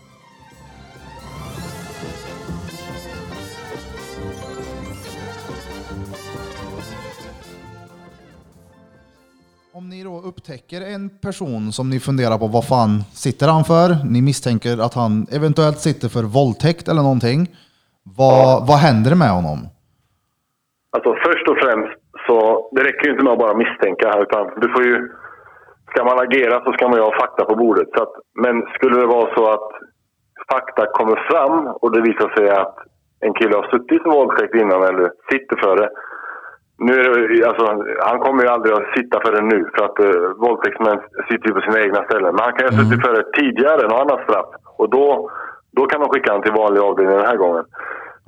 Om ni då upptäcker en person som ni funderar på vad fan sitter han för? Ni misstänker att han eventuellt sitter för våldtäkt eller någonting. Vad, vad händer med honom? Alltså först och främst så det räcker ju inte med att bara misstänka här utan du får ju... Ska man agera så ska man ju ha fakta på bordet. Så att, men skulle det vara så att fakta kommer fram och det visar sig att en kille har suttit för våldtäkt innan eller sitter för det. Nu är det, alltså, han kommer ju aldrig att sitta för det nu för att uh, våldtäktsmän sitter ju på sina egna ställen. Men han kan ju ha suttit för det tidigare, något annat straff. Och då, då kan de skicka honom till vanlig avdelning den här gången.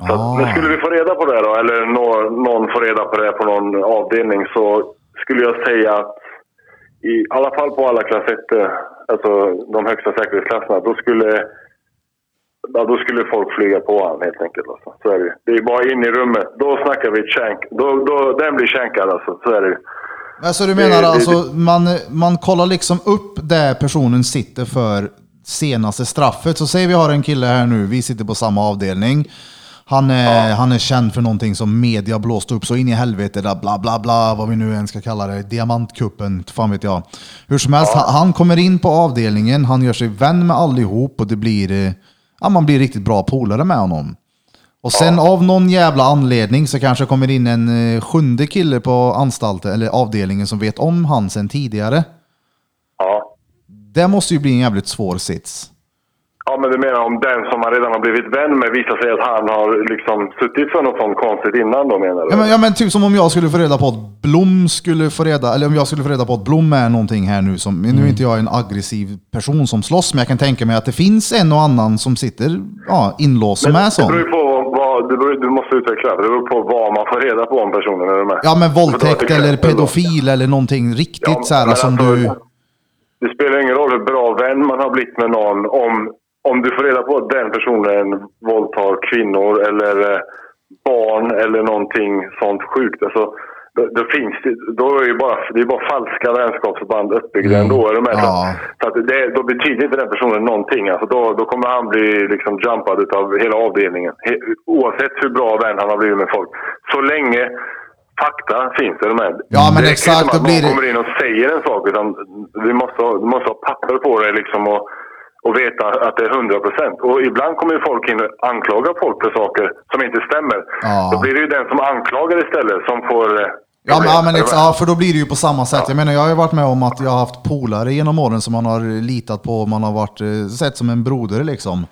Så att, Ah. men skulle vi få reda på det då, eller nå, någon får reda på det på någon avdelning så skulle jag säga att i alla fall på alla klass 1, alltså de högsta säkerhetsklasserna, då skulle, ja, då skulle folk flyga på honom helt enkelt. Alltså. Så är det. Det är bara in i rummet. Då snackar vi känk. Då, då, den blir känkad alltså. Så är det ju. Alltså du menar Det- det- alltså, man, man kollar liksom upp där personen sitter för senaste straffet. Så säg vi har en kille här nu, vi sitter på samma avdelning. Han är, han är känd för någonting som media blåst upp så in i helvete, där bla bla bla, vad vi nu än ska kalla det, diamantkuppen, fan vet jag. Hur som helst, han, han kommer in på avdelningen, han gör sig vän med allihop och det blir, eh, ja man blir riktigt bra polare med honom. Och sen av någon jävla anledning så kanske kommer in en eh, sjunde kille på anstalten eller avdelningen som vet om han sen tidigare. Ja. Det måste ju bli en jävligt svår sits. Ja, men du menar om den som han redan har blivit vän med visar sig att han har liksom suttit för något sånt konstigt innan då menar du? Ja men, ja men typ som om jag skulle få reda på att Blom skulle få reda, eller om jag skulle få reda på att Blom är någonting här nu som, nu är inte jag en aggressiv person som slåss, men jag kan tänka mig att det finns en och annan som sitter ja, inlåst som är det sån. beror ju på vad, det beror, du måste utveckla. Det beror på vad man får reda på om personen. Är du med? Ja men våldtäkt eller exempel då. pedofil eller någonting riktigt Ja, så här som alltså, du... Det spelar ingen roll hur bra vän man har blivit med någon om, om du får reda på att den personen våldtar kvinnor eller eh, barn eller någonting sånt sjukt. Alltså, då, då finns det, då är det ju bara, det är bara falska vänskapsband uppbyggda Mm. ändå. Är du med? Ja. Så att det, då betyder inte den personen någonting. Alltså då, då kommer han bli liksom jumpad av hela avdelningen. He, oavsett hur bra vän han har blivit med folk. Så länge fakta finns, är du med? Ja, men det exakt, då att blir det- kommer in och säger en sak. Utan vi måste ha, du måste ha papper på det liksom och, och veta att det är 100 procent. Och ibland kommer ju folk in och anklagar folk för saker som inte stämmer. Ja. Då blir det ju den som anklagar istället som får... eh, Ja, men, ja, men Är du ex- med? ja, för då blir det ju på samma sätt. Jag menar, jag har ju varit med om att jag har haft polare genom åren som man har litat på, man har varit, eh, sett som en broder liksom.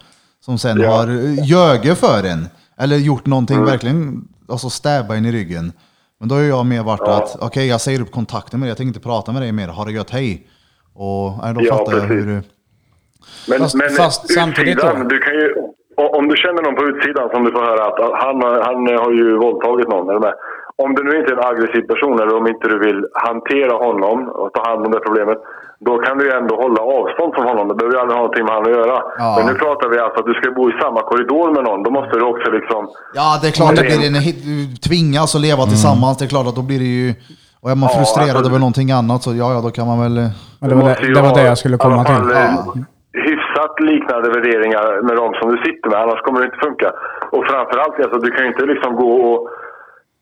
Som sen Ja. har eh, ljugit för en. Eller gjort någonting Mm. verkligen, alltså stäba in i ryggen. Men då har jag mer varit Ja. att, okej jag säger upp kontakten med dig, jag tänker inte prata med dig mer, ha det gött, hej. Och nej, då Ja, fattar jag precis. hur du... Men, Fast- men fast samtidigt utsidan, då? du kan ju, om du känner någon på utsidan som du får höra att han, har- han har ju våldtagit någon. Är du med? Om du nu inte är en aggressiv person eller om inte du vill hantera honom och ta hand om det problemet. Då kan du ju ändå hålla avstånd från honom. Det behöver ju aldrig ha någonting med honom att göra. Ja. Men nu pratar vi alltså att du ska bo i samma korridor med någon. Då måste du också liksom... Ja, det är klart det blir en, du tvingas att leva tillsammans, det är klart att då blir det ju... Och är man Ja, frustrerad alltså- över någonting annat så ja, ja, då kan man väl... Men det var det, det, var det jag skulle komma till. eh, Hyfsat liknande värderingar med de som du sitter med, annars kommer det inte funka. Och framförallt, alltså, du kan ju inte liksom gå och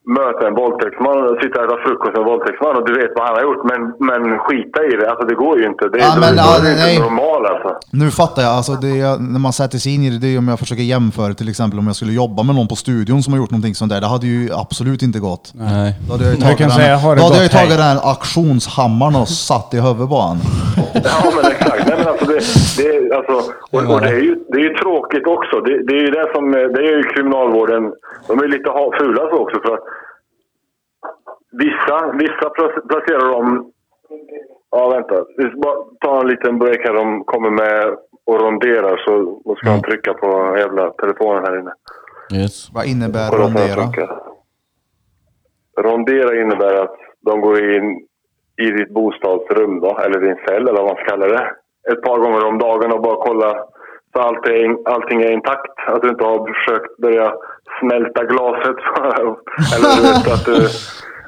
möta en våldtäktsman och sitta och äta frukost med en våldtäktsman och du vet vad han har gjort, men, men skita i det. Alltså det går ju inte. Det, Ja, är- men, då ja, är du nej. inte normal alltså. Nu fattar jag, alltså det är, när man sätter sig in i det, det är om jag försöker jämföra till exempel om jag skulle jobba med någon på studion som har gjort någonting sånt där, det hade ju absolut inte gått. Nej. Då hade jag ju Jag tagit, den, säga, har det då hade jag ju tagit den auktionshammaren och satt i huvudet på han. Ja, men exakt. Nej, men alltså det, det, är, alltså, och, och det, är ju, det är ju tråkigt också. Det, det är ju det som det är ju kriminalvården. De är lite fula så också. För att vissa, vissa pla- placerar dem... Ja, vänta. Vi ska bara ta en liten break här. De kommer med och ronderar så då ska han trycka på jävla telefonen här inne. Yes. Vad innebär rondera? Rondera innebär att de går in i ditt bostadsrum då, eller din cell eller vad man ska kalla det. Ett par gånger om dagen och bara kolla så allting, allting är intakt. Att du inte har försökt börja smälta glaset. eller du vet, att, du,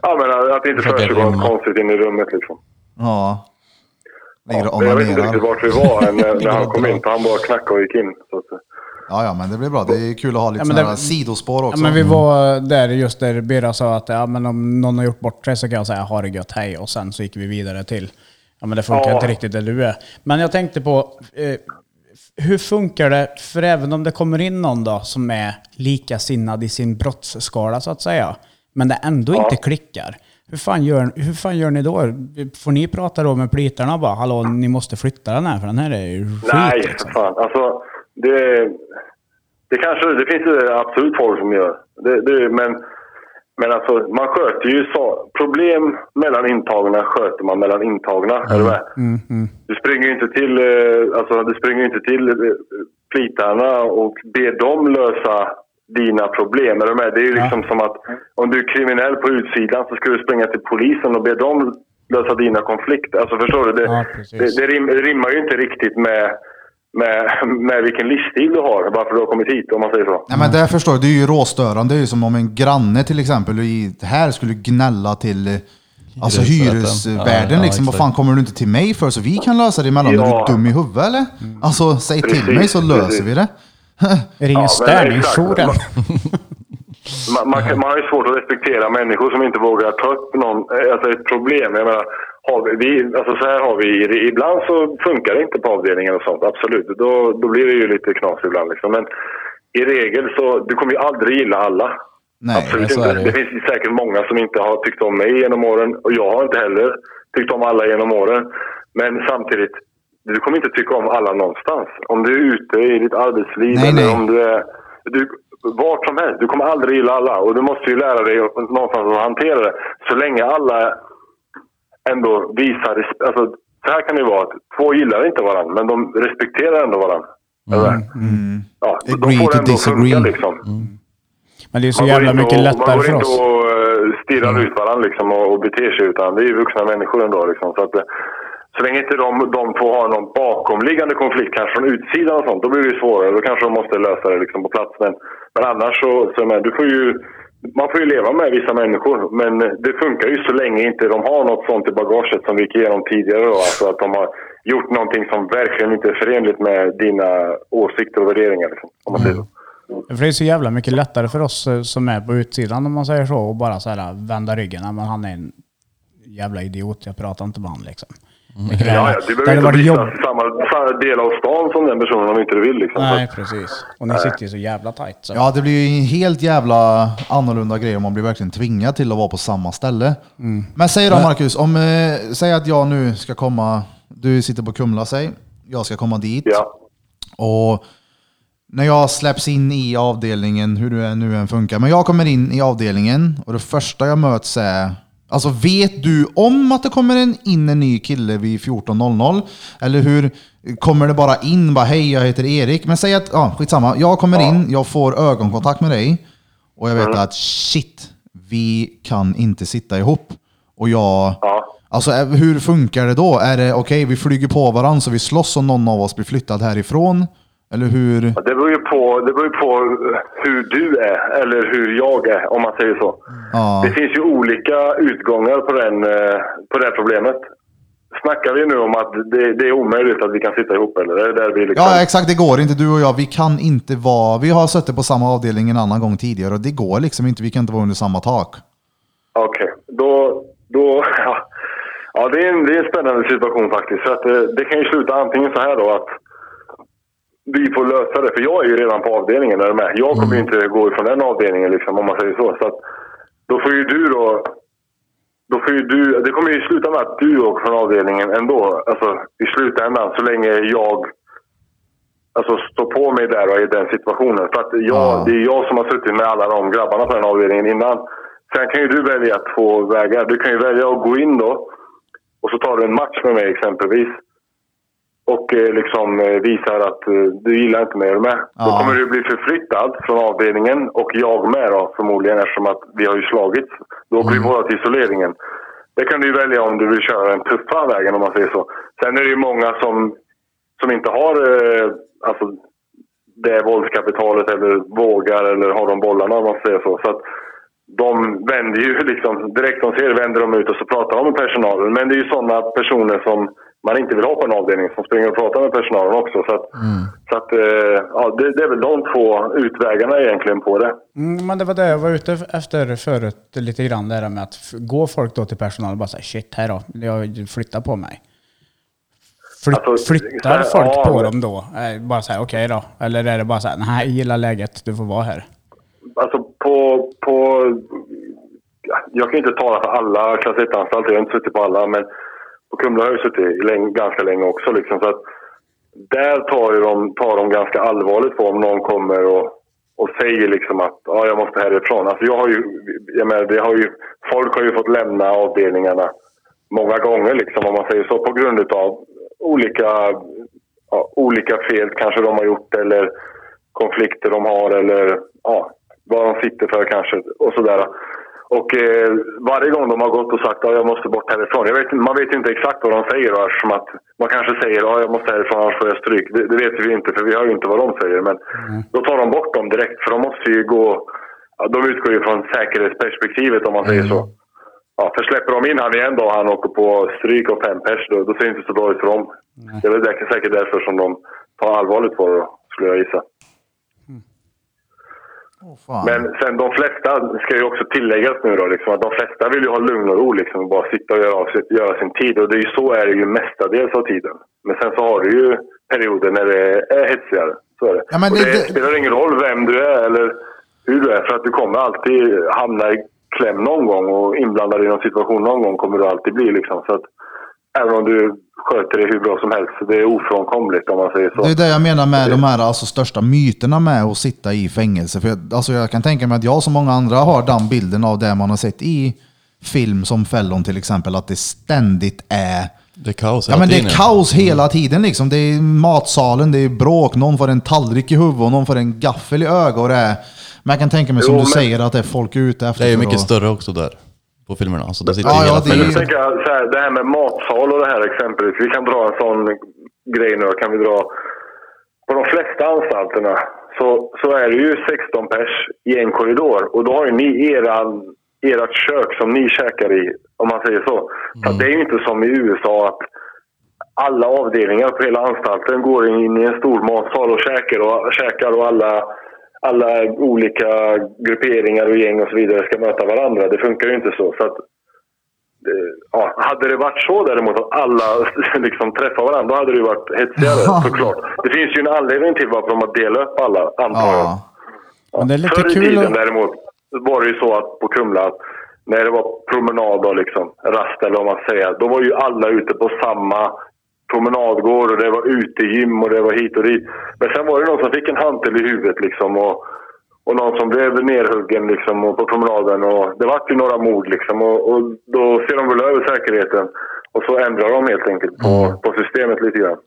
ja, men att det inte Försöka försiggår något konstigt in i rummet. Liksom. Ja. Ligger Men jag vet inte riktigt vart vi var när, när han kom in. För han bara knackade och gick in. Så att, Ja, ja, men det blir bra. Det är kul att ha lite Ja, men sådana det- här sidospår också. Ja, men vi var där just där Birra sa att ja, men om någon har gjort bort sig så kan jag säga ha det gött, hej. Och sen så gick vi vidare till, ja men det funkar Ja. inte riktigt där du är. Men jag tänkte på, eh, hur funkar det, för även om det kommer in någon då som är likasinnad i sin brottsskala så att säga, men det ändå inte klickar. Hur fan, gör, hur fan gör ni då? Får ni prata då med plitarna och bara hallå, ni måste flytta den här för den här är ju skit Nej, liksom. fan. Alltså, det, det kanske det finns ju absolut folk som gör. Det, det, men, men alltså, man sköter ju så. Problem mellan intagna sköter man mellan intagna. Är du med? Du springer ju inte till, eh, alltså, du springer inte till eh, plitarna och ber dem lösa dina problem. Är du med? Det är ju liksom som att om du är kriminell på utsidan så ska du springa till polisen och be dem lösa dina konflikter. Alltså förstår du? Det, Ja, det, det, rim, det rimmar ju inte riktigt med, med, med vilken livsstil du har. Varför du har kommit hit om man säger så. Nej, men det förstår jag, det är ju råstörande. Det är ju som om en granne till exempel i, här skulle gnälla till eh, Alltså hyresvärden Ja, ja, liksom, vad fan kommer du inte till mig för så vi kan lösa det emellan? Är Ja. du dum i huvudet eller? Alltså säg till Precis, mig så löser precis. vi det. Ring Ja, men städningsjouren. exakt. Man, man, kan, man har ju svårt att respektera människor som inte vågar ta upp någon, eh, alltså ett problem. Jag menar, vi, vi, alltså så här har vi, ibland så funkar det inte på avdelningen och sånt, absolut. Då, då blir det ju lite knas ibland liksom. Men i regel så, du kommer ju aldrig gilla alla. Nej, Absolut inte. är det Det, finns säkert många som inte har tyckt om mig genom åren och jag har inte heller tyckt om alla genom åren. Men samtidigt, du kommer inte tycka om alla någonstans. Om du är ute i ditt arbetsliv Nej, eller nej. om du är... Du, vart som helst. Du kommer aldrig gilla alla och du måste ju lära dig någonstans att hantera det. Så länge alla ändå visar respekt. Alltså, så här kan det ju vara. att Två gillar inte varandra men de respekterar ändå varandra. Eller? Ja, de Agree får to ändå disagree. funka liksom. Men det är så Man jävla inte mycket och, lättare Man går för inte oss. och eh, stirrar ut varandra liksom och, och beter sig utan vi är ju vuxna människor ändå. Liksom, så, att, eh, så länge inte de, de får ha någon bakomliggande konflikt, kanske från utsidan och sånt, då blir det ju svårare. Då kanske de måste lösa det liksom på plats. Men, men annars så, så men, du får ju, man får ju leva med vissa människor. Men det funkar ju så länge inte de har något sånt i bagaget som vi gick igenom tidigare. Då, alltså att de har gjort någonting som verkligen inte är förenligt med dina åsikter och värderingar. Liksom, om man säger så. Mm. För det är så jävla mycket lättare för oss eh, som är på utsidan om man säger så och bara så här vända ryggen. Men han är en jävla idiot, jag pratar inte med honom liksom. Det, Ja, ja, du det behöver inte visa jobb... samma, samma del av stan som den personen om inte du vill. Liksom. Nej, precis. Och ni sitter ju så jävla tajt. Så. Ja, det blir ju en helt jävla annorlunda grej om man blir verkligen tvingad till att vara på samma ställe. Men säg då Marcus, om, eh, säg att jag nu ska komma, du sitter på Kumla säg, jag ska komma dit. Ja. Och när jag släpps in i avdelningen, hur det nu än funkar, men jag kommer in i avdelningen och det första jag möts är Alltså vet du om att det kommer en, in en ny kille vid 14.00? Eller hur kommer det bara in, bara hej jag heter Erik. Men säg att, ja skitsamma, jag kommer in, jag får ögonkontakt med dig och jag vet att shit, vi kan inte sitta ihop. Och jag, Ja. alltså eh, hur funkar det då? Är det okej, vi flyger på varandra så vi slåss och någon av oss blir flyttad härifrån? Eller hur? Ja, Det beror ju på, det beror på hur du är, eller hur jag är, om man säger så. Ja. Det finns ju olika utgångar på, den, eh, på det här problemet. Snackar vi nu om att det, det är omöjligt att vi kan sitta ihop, eller? Är det där vi liksom... Ja exakt, det går inte. Du och jag, vi kan inte vara... Vi har suttit på samma avdelning en annan gång tidigare och det går liksom inte. Vi kan inte vara under samma tak. Okej, då... då ja. ja, det är, en, det är en spännande situation faktiskt. För att det, det kan ju sluta antingen så här då att vi får lösa det. För jag är ju redan på avdelningen, är med? Jag kommer ju inte gå ifrån den avdelningen liksom, om man säger så. så att, då får ju du då... Då får du, det kommer ju sluta med att du åker från avdelningen ändå. Alltså i slutändan, så länge jag alltså, står på mig där och är i den situationen. För att jag, Ja. det är jag som har suttit med alla de grabbarna på den avdelningen innan. Sen kan ju du välja två vägar. Du kan ju välja att gå in då och så tar du en match med mig exempelvis. Och eh, liksom eh, visar att eh, du gillar inte mig, är du med? Då Ja. kommer du bli förflyttad från avdelningen och jag med då förmodligen eftersom att vi har ju slagits. Då åker vi båda till isoleringen. Det kan du välja om du vill köra den tuffa vägen om man säger så. Sen är det ju många som, som inte har eh, alltså, det våldskapitalet eller vågar eller har de bollarna om man säger så. så att de vänder ju liksom, direkt de ser vänder de ut och så pratar de med personalen. Men det är ju sådana personer som man inte vill ha på en avdelning som springer och pratar med personalen också. Så, att, så att, eh, ja, det, det är väl de två utvägarna egentligen på det. Mm, men det var det jag var ute efter förut lite grann, det här med att gå folk då till personal och bara säga shit här då, jag flyttar på mig. Flyt, Alltså, flyttar här, folk ja, på dem då? Eh, Bara säga okej då? Eller är det bara så här, nej jag gillar läget, du får vara här. Alltså på, på... ja, Jag kan inte tala för alla klass 1-anstalter, jag har inte suttit på alla, men och Kumla har ju suttit länge, ganska länge också. Liksom, så att där tar, ju de, tar de ganska allvarligt på om någon kommer och, och säger liksom att ja, jag måste härifrån. Alltså jag har ju, jag menar, det har ju, folk har ju fått lämna avdelningarna många gånger, liksom, om man säger så, på grund av olika, ja, olika fel kanske de har gjort eller konflikter de har eller ja, vad de sitter för kanske och sådär. Och eh, varje gång de har gått och sagt att jag måste bort härifrån. Jag vet, man vet inte exakt vad de säger då, eftersom att man kanske säger att jag måste härifrån annars får jag stryk. Det, det vet vi inte för vi hör ju inte vad de säger. Men då tar de bort dem direkt för de måste ju gå... De utgår ju från säkerhetsperspektivet om man säger så. Ja, för släpper de in han igen då och han åker på stryk och fem pers då, då ser det inte så bra ut för dem. Det är väl säkert- säkert därför som de tar allvarligt på det då, skulle jag gissa. Men sen de flesta, ska ju också tilläggas nu då, liksom, att de flesta vill ju ha lugn och ro liksom, och bara sitta och göra, av sitt, göra sin tid. Och det är ju, så är det ju mestadels av tiden. Men sen så har du ju perioder när det är hetsigare. Så är det. Ja, men och det- det, det- spelar ingen roll vem du är eller hur du är, för att du kommer alltid hamna i kläm någon gång och inblandad i någon situation någon gång kommer du alltid bli. Liksom. Så att, även om du sköter det hur bra som helst, det är ofrånkomligt om man säger så. Det är det jag menar med de här alltså, största myterna med att sitta i fängelse. För jag, alltså, jag kan tänka mig att jag som många andra har den bilden av det man har sett i film som Fällon till exempel, att det ständigt är Det är kaos Ja hela men det tiden. är kaos hela tiden liksom. Det är matsalen, det är bråk, någon får en tallrik i huvudet och någon får en gaffel i ögat. Och det är, men jag kan tänka mig som Jo, du men- säger att det är folk ute efter. Det är mycket att- större också där. På filmerna. Så det sitter Ja, ja, det jag tänker så här, det här med matsal och det här exempelvis. Vi kan dra en sån grej nu. Kan vi dra. På de flesta anstalterna så, så är det ju 16 pers i en korridor. Och då har ju ni era, ert kök som ni käkar i, om man säger så. Så att det är ju inte som i USA att alla avdelningar på hela anstalten går in i en stor matsal och käkar och, käkar och alla, alla olika grupperingar och gäng och så vidare ska möta varandra. Det funkar ju inte så. så att, eh, ja, hade det varit så däremot att alla liksom träffar varandra, då hade det ju varit hetsigare såklart. Det finns ju en anledning till varför de har delat upp alla, antar jag. Ja. Men det är lite Förr i tiden att- däremot var det ju så att på Kumla, att när det var promenad och liksom, rast eller vad man säger, då var ju alla ute på samma promenadgård och det var utegym och det var hit och dit. Men sen var det någon som fick en hantel i huvudet liksom och, och någon som blev nerhuggen liksom och på promenaden och det var ju några mord liksom och, och då ser de väl över säkerheten och så ändrar de helt enkelt på, på systemet lite grann.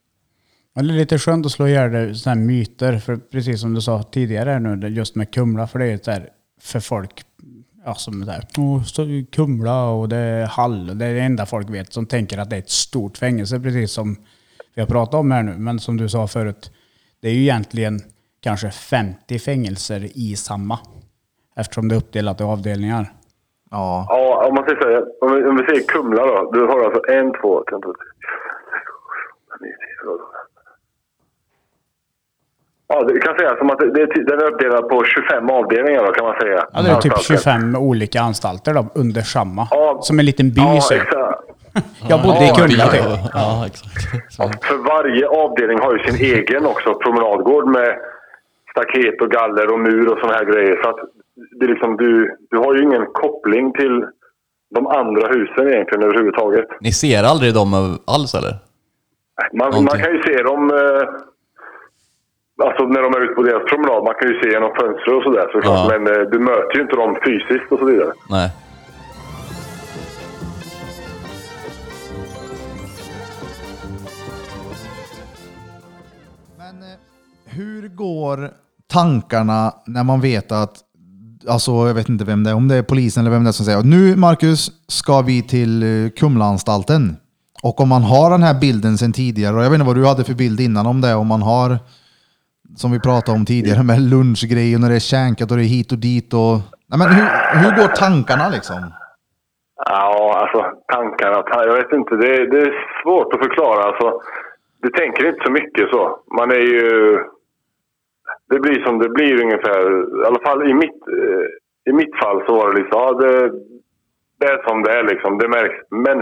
Men det är lite skönt att slå ihjäl såna här myter, för precis som du sa tidigare nu, just med Kumla, för det är ju här för folk, ja som det här, "Åh, så Kumla och det är Hall, det är det enda folk vet som tänker att det är ett stort fängelse, precis som vi har pratat om här nu. Men som du sa förut, det är ju egentligen kanske 50 fängelser i samma, eftersom det är uppdelat i avdelningar. Ja. Ja, om man säger så här, om vi, om vi säger Kumla då. Du har alltså en, två, tre, fyra, fem, nio, tio, elva, tolv. Ja, det kan säga som att det, den är uppdelad på 25 avdelningar då, kan man säga. Ja, det är typ Anstalten. 25 olika anstalter då, under samma. Ja. Som en liten by Ja, så. exakt. Jag bodde i Ja, Kumla ja. typ. Ja, exakt. Så. För varje avdelning har ju sin egen också promenadgård med staket och galler och mur och såna här grejer. Så att det är liksom, du, du har ju ingen koppling till de andra husen egentligen överhuvudtaget. Ni ser aldrig dem alls eller? Man, man kan ju se dem eh, alltså när de är ute på deras promenad. Man kan ju se genom fönster och sådär såklart. Ja. Men eh, du möter ju inte dem fysiskt och så vidare. Nej. Men eh, hur går tankarna när man vet att, alltså jag vet inte vem det är, om det är polisen eller vem det är som säger nu Marcus ska vi till eh, Kumlaanstalten. Och om man har den här bilden sedan tidigare, och jag vet inte vad du hade för bild innan om det, om man har, som vi pratade om tidigare, med lunchgrejer, när det är känkat och det är hit och dit och... Nej, men hur, hur går tankarna liksom? Ja, alltså tankarna. Jag vet inte, det, det är svårt att förklara. Alltså, du tänker inte så mycket så. Man är ju... Det blir som det blir ungefär. I alla fall i mitt, eh, i mitt fall så var det liksom... Ja, det, det är som det är liksom. Det märks. Men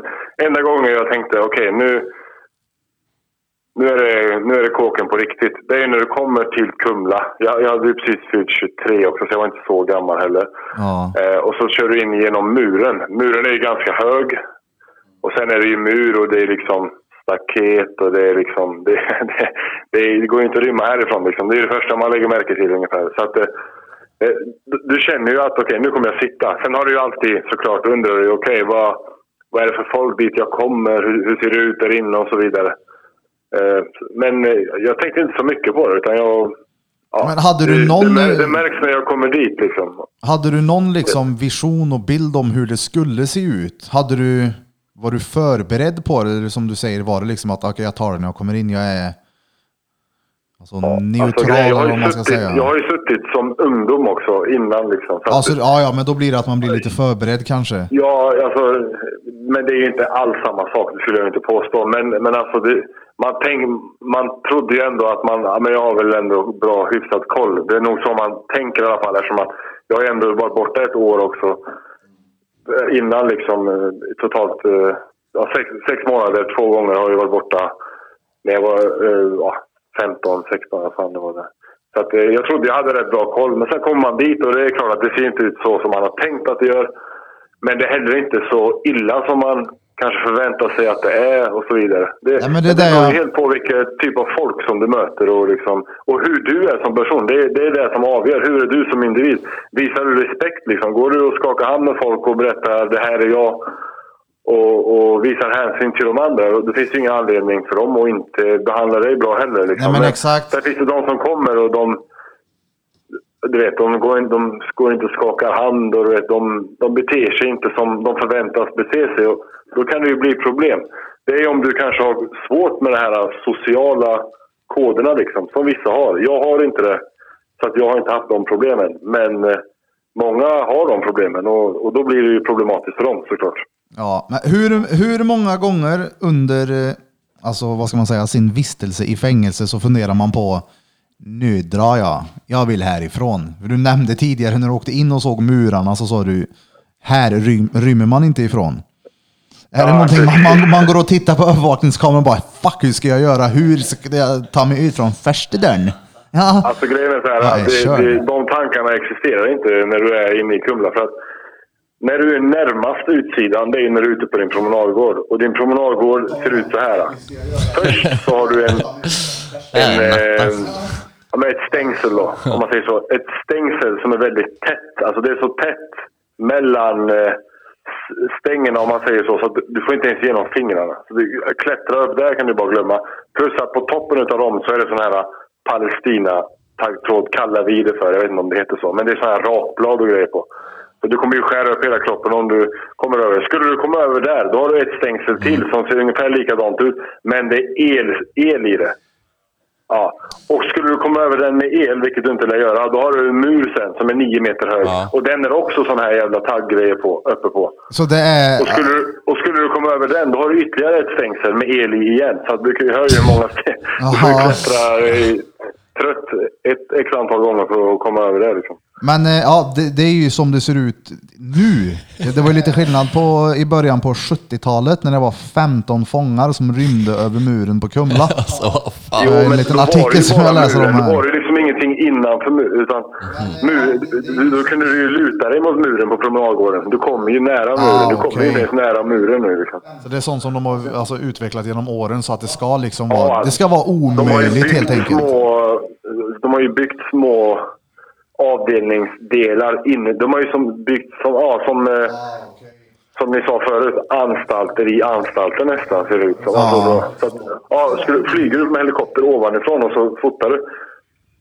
enda gången jag tänkte okej nu... Nu är, det, nu är det kåken på riktigt. Det är när du kommer till Kumla. Jag, jag hade ju precis fyllt 23 också, så jag var inte så gammal heller. Ja. Eh, och så kör du in genom muren. Muren är ju ganska hög. Och sen är det ju mur och det är liksom staket och det är liksom... Det, det, det, det går ju inte att rymma härifrån liksom. Det är det första man lägger märke till ungefär. Så att, eh, eh, du, känner ju att okej, nu kommer jag sitta. Sen har du ju alltid såklart undrar du okej, vad, vad är det för folk dit jag kommer? Hur, hur ser det ut där inne och så vidare. Eh, men eh, jag tänkte inte så mycket på det utan jag... Ja, Men hade du det, någon- Det, det märks när jag kommer dit liksom. Hade du någon liksom vision och bild om hur det skulle se ut? Hade du, var du förberedd på det? Eller som du säger, var det liksom att okej, jag tar det när jag kommer in, jag är alltså, neutral Alltså, jag, har eller vad man ska suttit, säga? jag har ju suttit som ungdom också innan. Liksom, Alltså, ja, ja, men då blir det att man blir lite förberedd kanske. Ja, alltså, men det är ju inte alls samma sak, det skulle jag inte påstå. Men, men alltså, det, man, tänk, man trodde ju ändå att man, ja, men jag har väl ändå bra hyfsat koll. Det är nog så man tänker i alla fall eftersom att jag har ju ändå varit borta ett år också. Eh, innan liksom eh, totalt eh, ja, sex, sex månader, två gånger har jag varit borta när jag var ja, 15, 16, vad fan det var det. Så att, jag trodde jag hade rätt bra koll. Men sen kommer man dit och det är klart att det ser inte ut så som man har tänkt att det gör. Men det är heller inte så illa som man kanske förväntar sig att det är och så vidare. Det, Ja, men det det där beror jag- helt på vilken typ av folk som du möter och, liksom, och hur du är som person. Det, det är det som avgör. Hur är du som individ? Visar du respekt? Liksom? Går du och skakar hand med folk och berättar det här är jag och, och visar hänsyn till de andra? Det finns ju ingen anledning för dem att inte behandla dig bra heller. Liksom. Nej, men exakt. Sen finns det de som kommer och de du vet, de går, in, de går inte och skakar hand och du vet, de, de beter sig inte som de förväntas bete sig. Och då kan det ju bli problem. Det är om du kanske har svårt med de här sociala koderna liksom, som vissa har. Jag har inte det, så att jag har inte haft de problemen. Men eh, många har de problemen och, och då blir det ju problematiskt för dem såklart. Ja, men hur, hur många gånger under eh, alltså, vad ska man säga, sin vistelse i fängelse så funderar man på nu drar jag, jag vill härifrån. För Du nämnde tidigare när du åkte in och såg murarna så sa du här rym, rymmer man inte ifrån. Är det Ja, någonting man, man, man går och tittar på övervakningskameran och bara fuck hur ska jag göra? Hur ska jag ta mig ut från första dörren? Ja, Alltså grejen är så här, kör. det, det, de tankarna existerar inte när du är inne i Kumla. För att när du är närmast utsidan, det är när du är ute på din promenadgård. Och din promenadgård ser ut så här. Först så har du en, en, eh, ja, men ett stängsel då, om man säger så. Ett stängsel som är väldigt tätt. Alltså det är så tätt mellan eh, stängerna om man säger så, så du- får inte ens igenom fingrarna. Så du klättrar upp där kan du bara glömma. Plus att på toppen av dem så är det sån här Palestina taggtråd kallar vi det för. Jag vet inte om det heter så. Men det är sån här rakblad och grejer på. Så du kommer ju skära upp hela kroppen om du kommer över. Skulle du komma över där, då har du ett stängsel till som ser ungefär likadant ut. Men det är el, el i det. Ja. Och skulle du komma över den med el, vilket du inte lär göra, då har du en mur sen som är nio meter hög. Ja. Och den är också sån här jävla tagggrejer på, uppe på. så det är... Och skulle, du, och skulle du komma över den, då har du ytterligare ett stängsel med el i igen. Så att du kan ju hur många steg. Du får klättra trött ett x antal gånger för att komma över det. Liksom. Men eh, ja, det, det är ju som det ser ut nu. Det var ju lite skillnad på i början på 70-talet när det var 15 fångar som rymde över muren på Kumla. Alltså fan. Jo. en liten artikel som jag läser om här. Då var det liksom ingenting innanför muren. Utan mur, du- då kunde du ju luta dig mot muren på promenadgården. Du kommer ju nära muren. Ah, du kommer ju inte ens nära muren nu. Liksom. Så det är sånt som de har alltså, utvecklat genom åren så att det ska liksom Ja, vara, det ska vara omöjligt helt enkelt. Små, de har ju byggt små avdelningsdelar inne. De har ju som byggt som, ja, som, eh, som ni sa förut, anstalter i anstalten nästan ser det ut som. Alltså, då, så att, ja, skulle, flyger du med helikopter ovanifrån och så fotar du.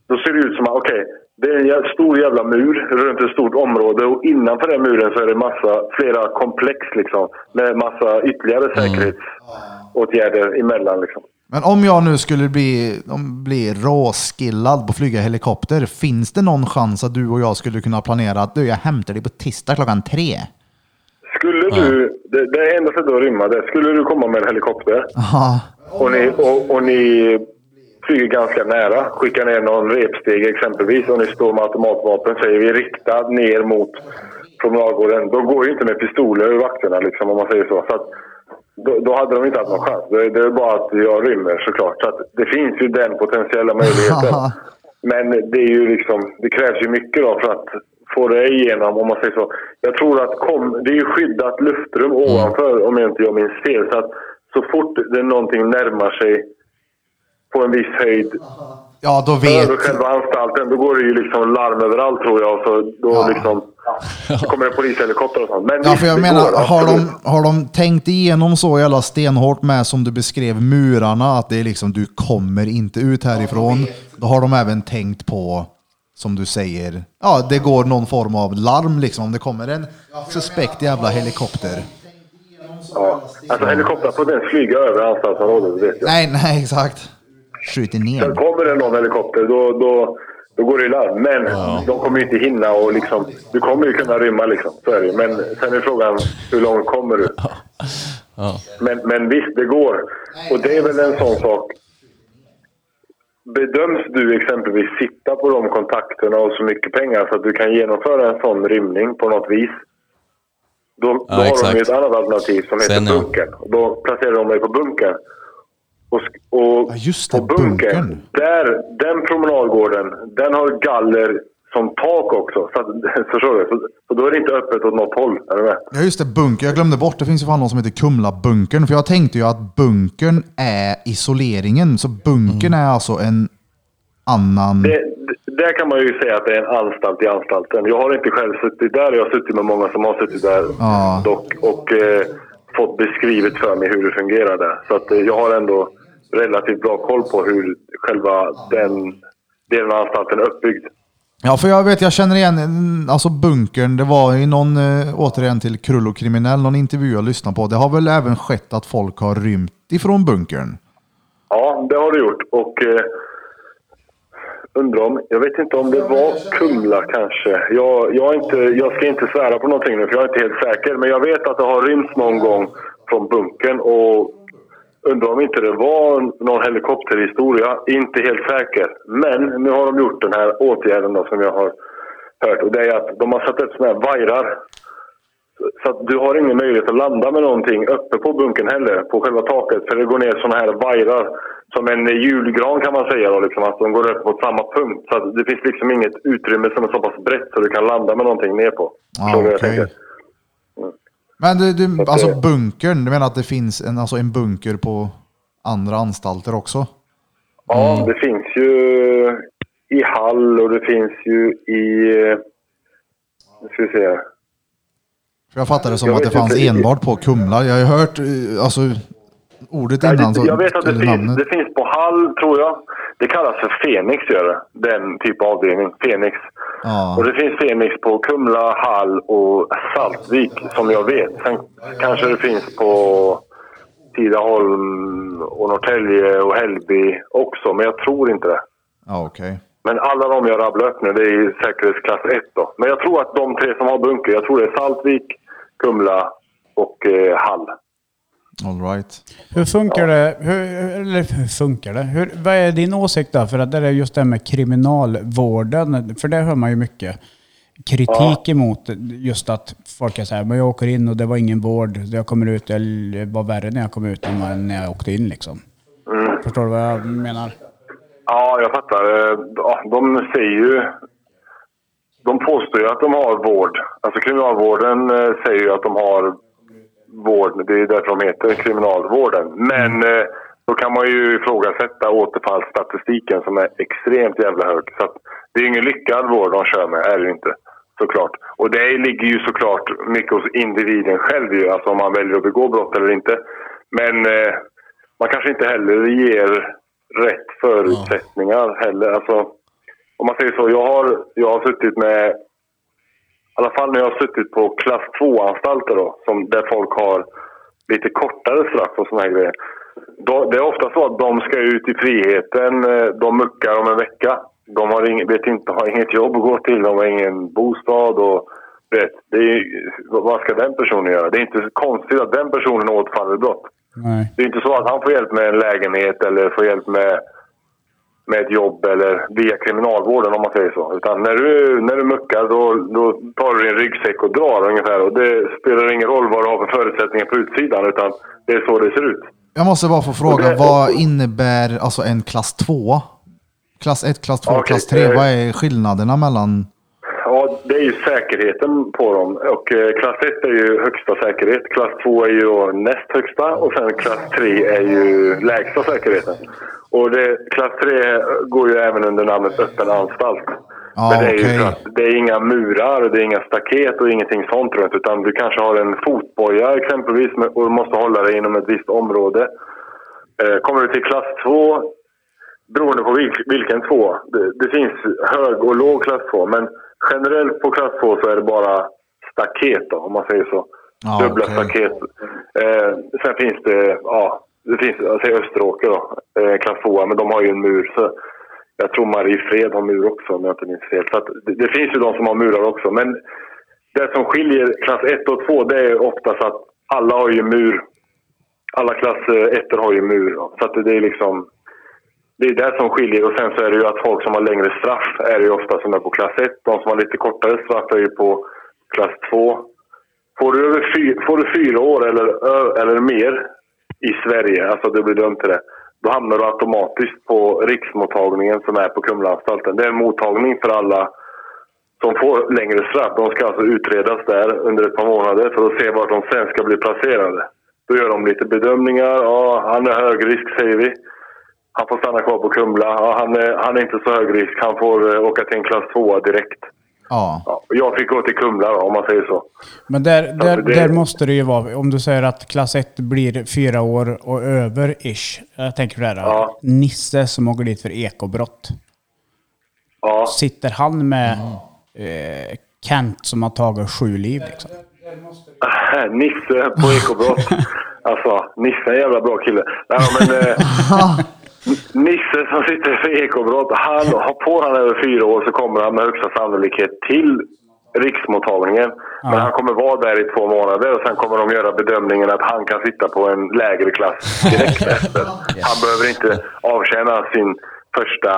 Då ser det ut som att okej, det är en stor jävla mur runt ett stort område och innanför den muren så är det massa, flera komplex liksom. Med massa ytterligare säkerhetsåtgärder emellan liksom. Men om jag nu skulle bli, om, bli råskillad på att flyga helikopter, finns det någon chans att du och jag skulle kunna planera att du, jag hämtar dig på tisdag klockan tre? Skulle du, det, det enda sättet att rymma det, skulle du komma med en helikopter och ni, och, och ni flyger ganska nära, skickar ner någon repsteg exempelvis och ni står med automatvapen, säger vi riktad ner mot promenadgården. Då går ju inte med pistoler över vakterna liksom, om man säger så. så att, då, då hade de inte haft någon chans. Det, det är bara att jag rymmer såklart. Så att det finns ju den potentiella möjligheten. Men det är ju liksom, det krävs ju mycket då för att få det igenom, om man säger så. Jag tror att kom, det är ju skyddat luftrum ovanför, om jag inte jag minns fel. Så att så fort det någonting närmar sig på en viss höjd Ja, då över vet... själva anstalten, då går det ju liksom larm överallt tror jag. Så då Ja. liksom, så kommer det polishelikopter och sånt. Men Ja, för jag menar, går, har absolut. de, har de tänkt igenom så jävla stenhårt med som du beskrev murarna, att det är liksom du kommer inte ut härifrån. Då har de även tänkt på, som du säger, ja det går någon form av larm liksom om det kommer en suspekt jävla helikopter. Ja. Alltså helikoptrar får inte ens flyga över anstaltsområdet, det vet jag. Nej, nej exakt. Skjuter Så ner. kommer det någon helikopter, då, då, då går det i larm. Men de kommer ju inte hinna och liksom... Du kommer ju kunna rymma liksom, så är det. Men sen är frågan, hur långt kommer du? Ja. Men, men visst, det går. Och det är väl en sån sak. Bedöms du exempelvis sitta på de kontakterna och så mycket pengar så att du kan genomföra en sån rymning på något vis. Då, då Ja, har de ju ett annat alternativ som heter Sen, ja. bunkern. Då placerar de dig på bunkern. Och, och Ja, just det, på bunkern, bunkern. Där, den promenadgården, den har galler som tak också. Så, att, förstår du? Så, så då är det inte öppet åt något håll. Är du med? Ja just det, bunker. Jag glömde bort, det finns ju fan någon som heter Kumla-bunkern. För jag tänkte ju att bunkern är isoleringen. Så bunkern är alltså en annan... Det, det- där kan man ju säga att det är en anstalt i anstalten. Jag har inte själv suttit där. Jag har suttit med många som har suttit där Ja. dock. Och eh, fått beskrivet för mig hur det fungerar där. Så att, eh, jag har ändå relativt bra koll på hur själva den delen av anstalten är uppbyggd. Ja, för jag vet, jag känner igen, mm, alltså bunkern, det var ju någon, eh, återigen till Krull och kriminell, någon intervju jag lyssnade på. Det har väl även skett att folk har rymt ifrån bunkern? Ja, det har det gjort. Och eh, undrar om, jag vet inte om det var Kumla kanske. Jag, jag, inte, jag ska inte svära på någonting nu för jag är inte helt säker. Men jag vet att det har rymts någon gång från bunkern och undrar om inte det var någon helikopterhistoria. Inte helt säker. Men nu har de gjort den här åtgärden då, som jag har hört. Och det är att de har satt upp såna här vajrar så att du har ingen möjlighet att landa med någonting uppe på bunkern heller, på själva taket. För det går ner såna här vajrar, som en julgran kan man säga då, liksom, att de går upp mot samma punkt. Så att det finns liksom inget utrymme som är så pass brett så du kan landa med någonting ner på. Jag okej. tänker? Men du, du, att alltså det- bunkern, du menar att det finns en, alltså en bunker på andra anstalter också? Ja, det finns ju i Hall och det finns ju i... Nu ska vi se. För jag fattade som Jag att det fanns inte. enbart på Kumla. Jag har ju hört eh, alltså, ordet Nej, innan. det, så- jag vet att det finns, det finns på Hall, tror jag. Det kallas för Fenix, gör det. Den typ av avdelning. Fenix. Ja. Och det finns Fenix på Kumla, Hall och Saltvik, som jag vet. Sen kanske det finns på Tidaholm och Norrtälje och Hällby också, men jag tror inte det. Ja, okej. Men alla de jag rabblar upp nu, det är i säkerhetsklass 1 då. Men jag tror att de tre som har bunker, jag tror det är Saltvik, Kumla och eh, Hall. All right. Hur funkar det? Hur, eller hur funkar det? Hur, vad är din åsikt då? För att det är just det här med kriminalvården. För det hör man ju mycket kritik emot. Just att folk är så här, men jag åker in och det var ingen vård. Jag kommer ut, eller det var värre när jag kom ut än när jag åkte in liksom. Förstår du vad jag menar? Ja, jag fattar. Ja, De säger ju... De påstår ju att de har vård. Alltså kriminalvården eh, säger ju att de har vård. Det är därför de heter kriminalvården. Men eh, då kan man ju ifrågasätta återfallsstatistiken som är extremt jävla hög. Så att det är ingen lyckad vård de kör med, är det inte. Såklart. Och det ligger ju såklart mycket hos individen själv ju. Alltså om man väljer att begå brott eller inte. Men eh, man kanske inte heller ger rätt förutsättningar heller. Alltså, om man säger så, jag har, jag har suttit med, i alla fall när jag har suttit på klass 2-anstalter då, som, där folk har lite kortare straff och såna här grejer. Då, det är ofta så att de ska ut i friheten, eh, de muckar om en vecka. De har ing, vet inte, har inget jobb att gå till, de har ingen bostad och vet, det är, vad vad ska den personen göra? Det är inte konstigt att den personen återfaller i brott. Nej. Det är inte så att han får hjälp med en lägenhet eller får hjälp med, med ett jobb eller via kriminalvården om man säger så. Utan när du, när du muckar då, då tar du din ryggsäck och drar ungefär. Och det spelar ingen roll vad du har för förutsättningar på utsidan utan det är så det ser ut. Jag måste bara få fråga, det- vad innebär alltså en klass 2? Klass 1, klass 2, Okej, klass 3. eh, Vad är skillnaderna mellan... Ja, det är ju säkerheten på dem. Och eh, klass 1 är ju högsta säkerhet. Klass 2 är ju näst högsta och sen klass 3 är ju lägsta säkerheten. Och det, klass 3 går ju även under namnet öppen anstalt. Ja, Men det är ju för att det är inga murar, det är inga staket och ingenting sånt runt. Utan du kanske har en fotboja exempelvis och måste hålla dig inom ett visst område. Eh, kommer du till klass 2 beroende på vilk, vilken två. Det, det finns hög och låg klass 2, men generellt på klass 2 så är det bara staket då, om man säger så. Ja, Dubbla okej. staket. Eh, sen finns det, ja, det finns, jag säger Österåker då, eh, klass 2, men de har ju en mur. Så jag tror Mariefred har mur också om jag inte minns fel. Så att det, det finns ju de som har murar också. Men det som skiljer klass 1 och 2 det är oftast att alla har ju mur. Alla klass 1 har ju mur. då. Så att det, det är liksom det är det som skiljer. Och sen så är det ju att folk som har längre straff är det ju ofta som är på klass 1. De som har lite kortare straff är ju på klass 2. Får du, över fy, får du fyra år eller, eller mer i Sverige, alltså du blir dömd till det, då hamnar du automatiskt på riksmottagningen som är på Kumlaanstalten. Det är en mottagning för alla som får längre straff. De ska alltså utredas där under ett par månader för att se vart de sen ska bli placerade. Då gör de lite bedömningar. Ja, han är hög risk säger vi. Han får stanna kvar på Kumla. Ja, han, är, han är inte så hög risk. Han får eh, åka till en klass 2 direkt. Ja. Ja, jag fick gå till Kumla då, om man säger så. Men där, där, det- där måste det ju vara, om du säger att klass 1 blir fyra år och över ish. Jag tänker på det här. Ja. Nisse som åker dit för ekobrott. Ja, Sitter han med eh, Kent som har tagit sju liv liksom? Nisse på ekobrott. Alltså, Nisse är en jävla bra kille. Nej, men, eh, Nisse som sitter för ekobrott, han, får han över fyra år så kommer han med högsta sannolikhet till riksmottagningen. Men han kommer vara där i två månader och sen kommer de göra bedömningen att han kan sitta på en lägre klass direkt efter. Han behöver inte avtjäna sin första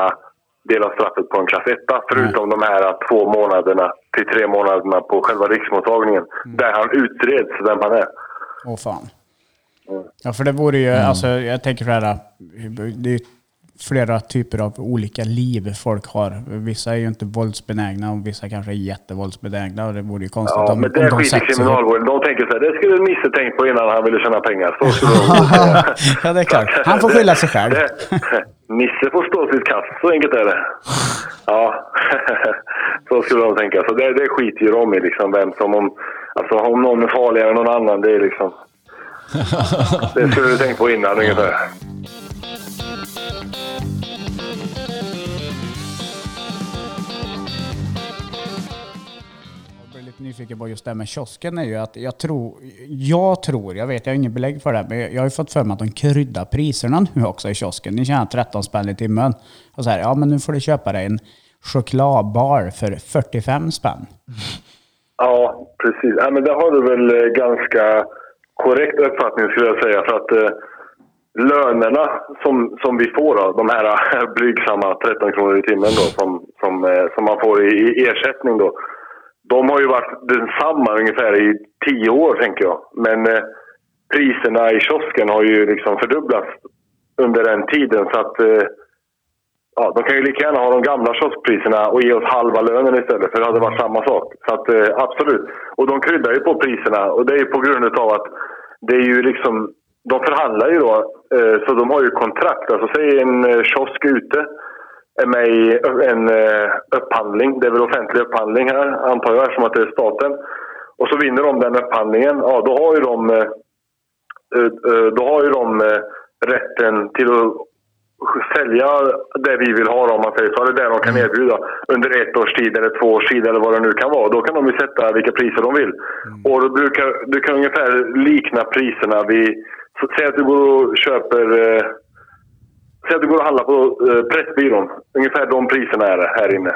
del av straffet på en klass 1 förutom de här två månaderna till tre månaderna på själva riksmottagningen. Där han utreds vem han är. Åh fan. Ja, för det vore ju, alltså jag tänker så här, det är flera typer av olika liv folk har. Vissa är ju inte våldsbenägna och vissa kanske är jättevåldsbenägna och det vore ju konstigt Ja, om, men om det de skiter kriminalvården. De tänker så här, det skulle Nisse tänkt på innan han ville tjäna pengar. Så skulle de. Ja, det är klart. Han får skylla sig själv. Nisse får stå sitt kast, så enkelt är det. Ja, så skulle de tänka. Så det, det skiter ju de i, liksom, vem som om... Alltså om någon är farligare än någon annan, det är liksom... Det skulle du tänkt på innan ungefär. Nyfiken på just det här med kiosken är ju att jag tror, jag tror, jag vet, jag har inget belägg för det, men jag har ju fått för mig att de kryddar priserna nu också i kiosken. Ni tjänar 13 spänn i timmen. Och så här, ja men nu får du köpa dig en chokladbar för 45 spänn. Ja, precis. Ja, men där har du väl eh, ganska korrekt uppfattning skulle jag säga. För att eh, lönerna som, som vi får, då, de här blygsamma 13 kronor i timmen då, som, som, eh, som man får i, i ersättning då. De har ju varit densamma ungefär i tio år, tänker jag. Men eh, priserna i kiosken har ju liksom fördubblats under den tiden. Så att eh, Ja, de kan ju lika gärna ha de gamla kioskpriserna och ge oss halva lönen istället, för det hade varit samma sak. Så att, eh, absolut. Och de kryddar ju på priserna och det är ju på grund av att det är ju liksom... De förhandlar ju då, eh, så de har ju kontrakt. Alltså säg en eh, kiosk ute med i en eh, upphandling. Det är väl offentlig upphandling här, antar jag, eftersom att det är staten. Och så vinner de den upphandlingen. Ja, då har ju de, eh, eh, då har ju de rätten till att sälja det vi vill ha, om man säger så. Eller det de kan erbjuda under ett års tid eller två års tid eller vad det nu kan vara. Då kan de ju sätta vilka priser de vill. Och då brukar, du kan ungefär likna priserna vid... Så, säg att du går och köper... Säg att du går och handlar på eh, Pressbyrån. Ungefär de priserna är det här inne.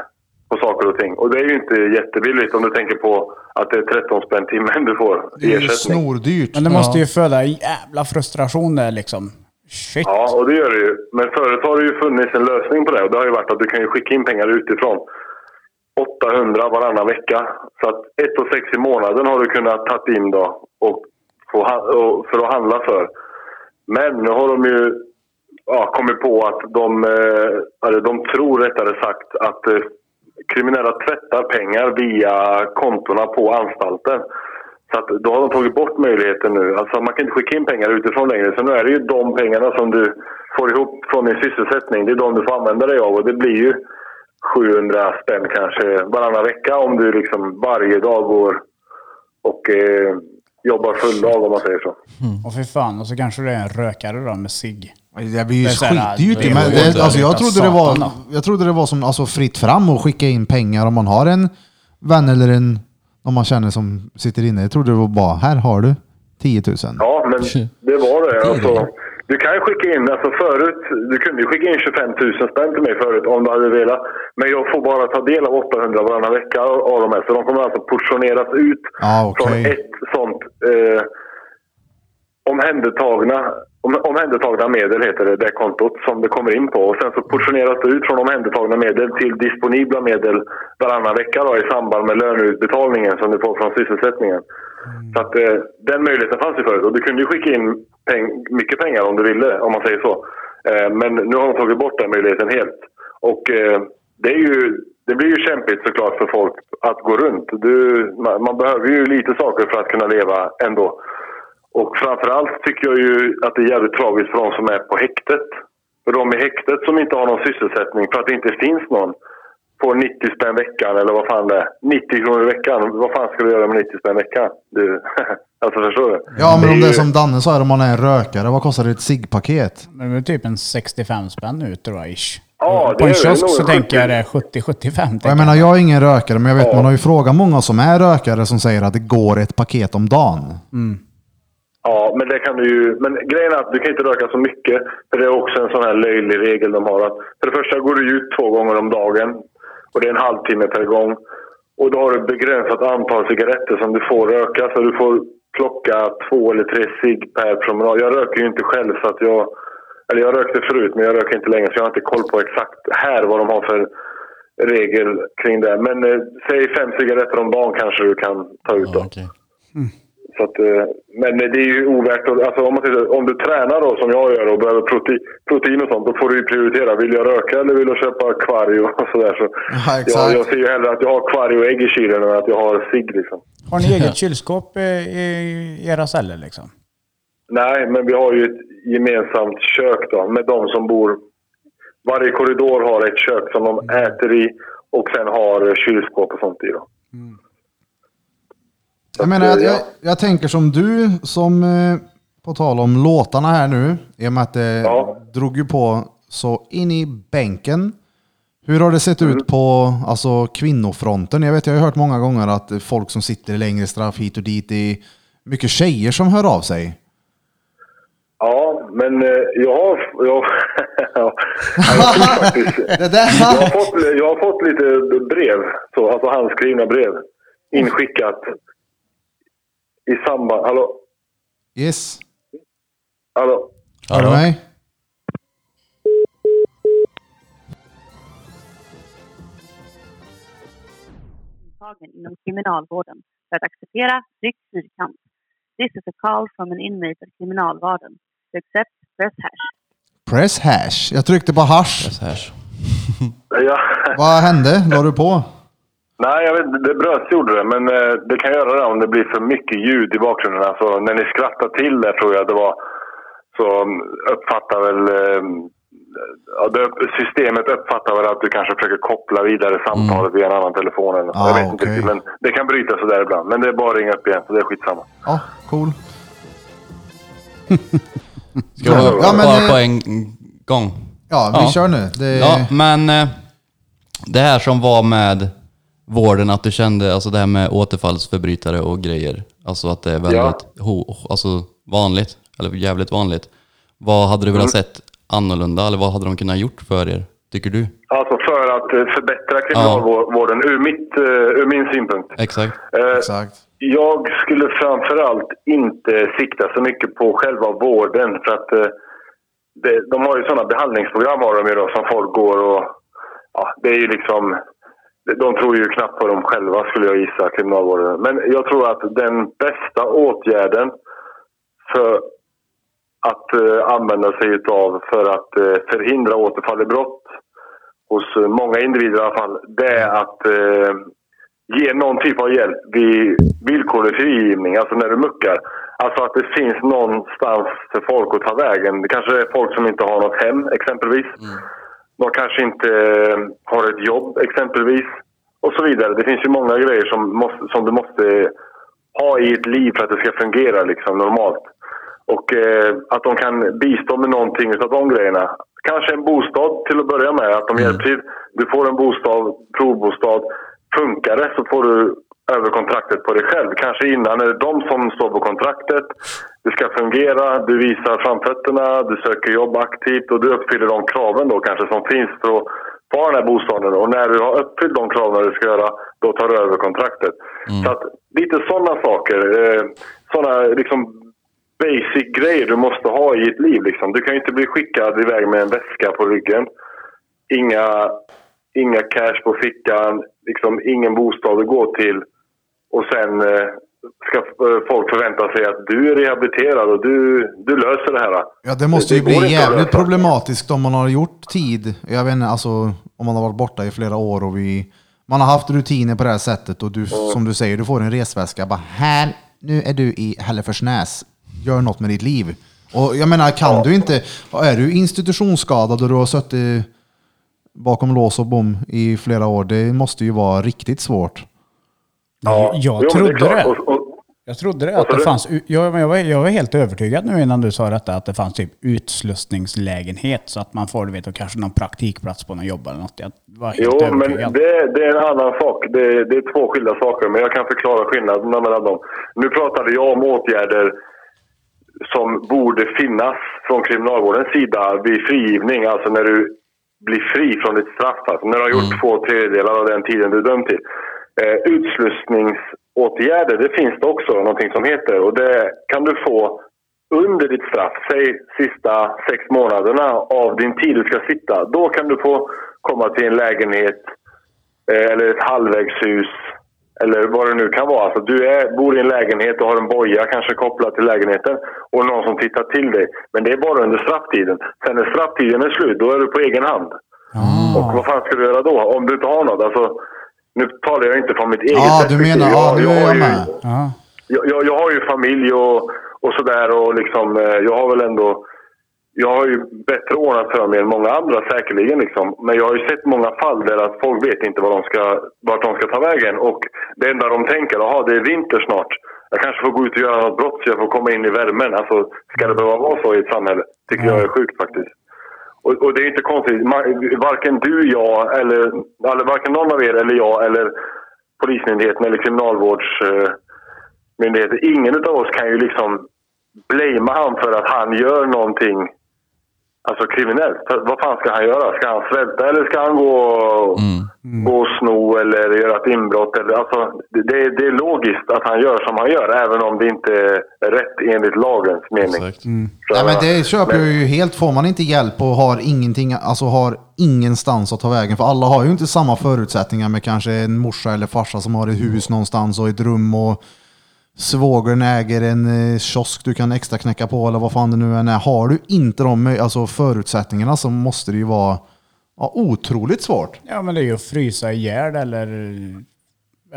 på saker och ting. Och det är ju inte jättebilligt om du tänker på att det är 13 spänn timmen du får Det är ju ersättning. snordyrt. Men det måste ju föda en jävla frustration där liksom. Shit. Ja, och det gör det ju. Men förut har det ju funnits en lösning på det. Och det har ju varit att du kan ju skicka in pengar utifrån. 800 varannan vecka. Så att 1 6 i månaden har du kunnat ta in då och få, ha- och, för att handla för. Men nu har de ju ja, kommit på att de, eh, eller de tror rättare sagt att eh, kriminella tvättar pengar via kontona på anstalten. Så att då har de tagit bort möjligheten nu. Alltså man kan inte skicka in pengar utifrån längre. Så nu är det ju de pengarna som du får ihop från din sysselsättning. Det är de du får använda dig av. Och det blir ju 700 spänn kanske varannan vecka om du liksom varje dag går och eh, jobbar full dag om man säger så. Och för fan, och så kanske det är en rökare då med cigg. Det blir ju Det är så här, skitdyrt. det Men ju det, inte- alltså, jag, trodde det var, Satan jag trodde det var som alltså, fritt fram att skicka in pengar om man har en vän eller en om man känner som sitter inne. Jag trodde det var bara, här har du 10 000. Ja, men det var det. Alltså, du kan ju skicka in, alltså förut, du kunde ju skicka in 25 000 spänn till mig förut om du hade velat. Men jag får bara ta del av 800 varannan vecka av de här. Så de kommer alltså portioneras ut Ja, okej. från ett sånt eh, omhändertagna, om, omhändertagna medel heter det, det kontot som det kommer in på. Och sen så portioneras det ut från omhändertagna medel till disponibla medel varannan vecka då, i samband med löneutbetalningen som du får från sysselsättningen. Så att eh, den möjligheten fanns ju förut och du kunde ju skicka in peng, mycket pengar om du ville, om man säger så. Eh, men nu har de tagit bort den möjligheten helt. Och eh, det, är ju, det blir ju kämpigt såklart för folk att gå runt. Du, man, man behöver ju lite saker för att kunna leva ändå. Och framförallt tycker jag ju att det är jävligt tragiskt för de som är på häktet. För de i häktet som inte har någon sysselsättning för att det inte finns någon får 90 spänn veckan eller vad fan det är. 90 kronor i veckan. Vad fan ska du göra med 90 spänn veckan? Du, alltså förstår du? Ja, men om är det är ju- som Danne sa, om man är en rökare, vad kostar ett ciggpaket? Det är typ en 65 spänn ut tror jag ish. Ja, På det en det kiosk så tänker jag 70. det är 70-75. Och jag menar, jag är ingen rökare, men jag vet, man har ju frågat många som är rökare som säger att det går ett paket om dagen. Ja, men det kan du ju... Men grejen är att du kan inte röka så mycket. För det är också en sån här löjlig regel de har. Att för det första går du ut två gånger om dagen. Och det är en halvtimme per gång. Och då har du begränsat antal cigaretter som du får röka. Så du får plocka två eller tre cigg per promenad. Jag röker ju inte själv så att jag... Eller jag rökte förut men jag röker inte längre så jag har inte koll på exakt här vad de har för regel kring det. Men eh, säg fem cigaretter om dagen kanske du kan ta ut då. Ja, okej. Mm. Så att, eh, men det är ju ovärt. att- Alltså om, man om du tränar då som jag gör och behöver protein, protein och sånt, då får du ju prioritera. Vill jag röka eller vill jag köpa kvarg och sådär. Så Ja, jag, jag ser ju hellre att jag har kvarg och ägg i kylen än att jag har cigg liksom. Har ni eget kylskåp i, i era celler liksom? Nej, men vi har ju ett gemensamt kök då med de som bor... Varje korridor har ett kök som de äter i och sen har eh, kylskåp och sånt i då. Så Jag menar, jag, ja. jag, jag tänker som du, som eh, på tal om låtarna här nu, i och med att det Ja. drog ju på så in i bänken. Hur har det sett ut på alltså, kvinnofronten? Jag vet, jag har hört många gånger att folk som sitter i längre straff hit och dit, det är mycket tjejer som hör av sig. Ja, men eh, jag har... Jag, ja, jag, jag, har fått, jag har fått lite brev, så, alltså handskrivna brev, inskickat i samband... Hallå? yes. Hallå? Hör du Hallå? mig? intagen inom kriminalvården för att acceptera tryck fyrkant. This is a call from an inmate of kriminalvården. To accept, press hash. Press hash. Jag tryckte på hash. Så här. Ja, Vad hände? La du på? Nej, jag vet inte, det bröts gjorde det, men eh, det kan göra det om det blir för mycket ljud i bakgrunden. Alltså, när ni skrattar till det tror jag det var, så mm, uppfattar väl... Eh, ja, det, systemet uppfattar väl att du kanske försöker koppla vidare samtalet via en annan telefon. Eller. Ah, jag vet inte okej. riktigt, men det kan bryta sådär ibland. Men det är bara att ringa upp igen, så det är skitsamma. Ja, cool. Ska vi Ja, men, bara eh, på en gång? Ja, vi Ja. kör nu. Det, Ja, men eh, det här som var med vården, att du kände, alltså det här med återfallsförbrytare och grejer. Alltså att det är väldigt ho, alltså vanligt, eller jävligt vanligt. Vad hade du velat Mm. sett annorlunda, eller vad hade de kunnat gjort för er? tycker du? Alltså för att eh, förbättra kriminalvården ur, mitt, eh, ur min synpunkt. Exakt. Eh, Exakt. Jag skulle framförallt inte sikta så mycket på själva vården för att eh, det, de har ju sådana behandlingsprogram har de ju då, som folk går och... Ja, det är ju liksom de- tror ju knappt på dem själva skulle jag gissa, kriminalvården. Men jag tror att den bästa åtgärden för att eh, använda sig utav för att eh, förhindra återfall i brott hos eh, många individer i alla fall, det är att eh, ge någon typ av hjälp vid villkorlig frigivning, alltså när du muckar. Alltså att det finns någonstans för folk att ta vägen. Det kanske är folk som inte har något hem exempelvis. Mm. De kanske inte eh, har ett jobb exempelvis. Och så vidare. Det finns ju många grejer som, måste, som du måste ha i ett liv för att det ska fungera liksom normalt. Och eh, att de kan bistå med någonting av de grejerna. Kanske en bostad till att börja med. Att de hjälper till. Du får en bostad, provbostad. Funkar det så får du över kontraktet på dig själv. Kanske innan är det de som står på kontraktet. Det ska fungera, du visar framfötterna, du söker jobb aktivt och du uppfyller de kraven då kanske som finns för att få den här bostaden. Och när du har uppfyllt de kraven du ska göra, då tar du över kontraktet. Så att lite sådana saker. Eh, sådana liksom basic grejer du måste ha i ett liv. Liksom. Du kan ju inte bli skickad iväg med en väska på ryggen. Inga, inga cash på fickan, liksom ingen bostad att gå till. Och sen eh, ska eh, folk förvänta sig att du är rehabiliterad och du, du löser det här. Ja, det måste ju Det bli jävligt problematiskt om man har gjort tid. Jag vet inte, alltså om man har varit borta i flera år och vi... Man har haft rutiner på det här sättet och du, som du säger, du får en resväska. Bara här, nu är du i Hälleforsnäs. Gör något med ditt liv. Och jag menar, kan du inte... Är du institutionsskadad och du har suttit bakom lås och bom i flera år, det måste ju vara riktigt svårt. Jag Jo, trodde det. Och, och, Jag trodde det, att det fanns... Jag, men jag, var, jag var helt övertygad nu innan du sa detta, att det fanns typ utslussningslägenhet så att man får, du vet, och kanske någon praktikplats på något jobb eller något. Jag var helt Jo, men övertygad. det, det är en annan sak. Det, det är två skilda saker, men jag kan förklara skillnaderna mellan dem. Nu pratade jag om åtgärder som borde finnas från kriminalvårdens sida vid frigivning, alltså när du blir fri från ditt straff. Alltså när du har gjort två tredjedelar av den tiden du är dömd till. Eh, utslussningsåtgärder, det finns det också någonting som heter. Och det kan du få under ditt straff, säg sista sex månaderna av din tid du ska sitta. Då kan du få komma till en lägenhet eh, eller ett halvvägshus eller vad det nu kan vara. Alltså, du är, bor i en lägenhet och har en boja kanske kopplad till lägenheten och någon som tittar till dig. Men det är bara under strafftiden. Sen när strafftiden är slut, då är du på egen hand. Och vad fan ska du göra då? Om du inte har något? Alltså, nu talar jag inte från mitt eget Ja, du perspektiv. menar, ja, nu jag, är jag ju, med. Ja. jag, jag, jag har ju familj och, och sådär och liksom, eh, jag har väl ändå... Jag har ju bättre ordnat för mig än många andra säkerligen. Liksom. Men jag har ju sett många fall där att folk vet inte vad de ska, vart de ska ta vägen. Och det enda de tänker, jaha det är vinter snart. Jag kanske får gå ut och göra något brott så jag får komma in i värmen. Alltså, ska det behöva vara så i ett samhälle? tycker jag är sjukt faktiskt. Och, och det är inte konstigt. Varken du, jag eller, eller varken någon av er eller jag eller Polismyndigheten eller Kriminalvårdsmyndigheten. Ingen av oss kan ju liksom blamea han för att han gör någonting alltså kriminellt. Vad fan ska han göra? Ska han svälta eller ska han gå och, gå och sno eller göra ett inbrott? Eller, alltså, det, det är- logiskt att han gör som han gör även om det inte är rätt enligt lagens mening. Exakt. Så, Nej, men det köper men- jag ju helt. Får man inte hjälp och har ingenting, alltså har ingenstans att ta vägen. För alla har ju inte samma förutsättningar med kanske en morsa eller farsa som har ett hus någonstans och ett rum och svågern äger en eh, kiosk du kan extra knäcka på eller vad fan det nu än är. Har du inte de alltså, förutsättningarna så måste det ju vara ja, otroligt svårt. ja, men det är ju att frysa ihjäl eller,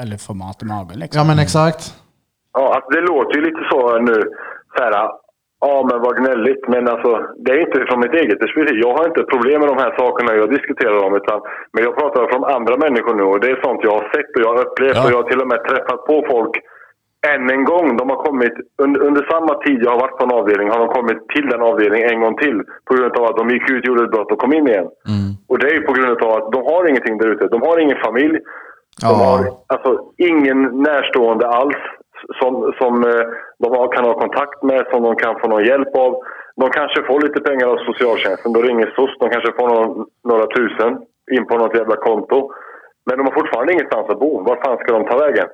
eller få mat i magen liksom. Ja men exakt. Ja, alltså det låter ju lite så nu. Så här, ja men vad gnälligt. Men alltså, det är inte från mitt eget perspektiv. Jag har inte problem med de här sakerna jag diskuterar om. Utan, men jag pratar från andra människor nu och det är sånt jag har sett och jag har upplevt. Ja. Och jag har till och med träffat på folk än en gång. De har kommit, under, under samma tid jag har varit på en avdelning har de kommit till den avdelningen en gång till. På grund av att de gick ut, gjorde ett brott och kom in igen. Och det är ju på grund av att de har ingenting där ute. De har ingen familj. De Ja. har alltså, ingen närstående alls som, som eh, de kan ha kontakt med, som de kan få någon hjälp av. De kanske får lite pengar av socialtjänsten. Då ringer SOS. De kanske får någon, några tusen in på något jävla konto. Men de har fortfarande ingenstans att bo. Var fan ska de ta vägen?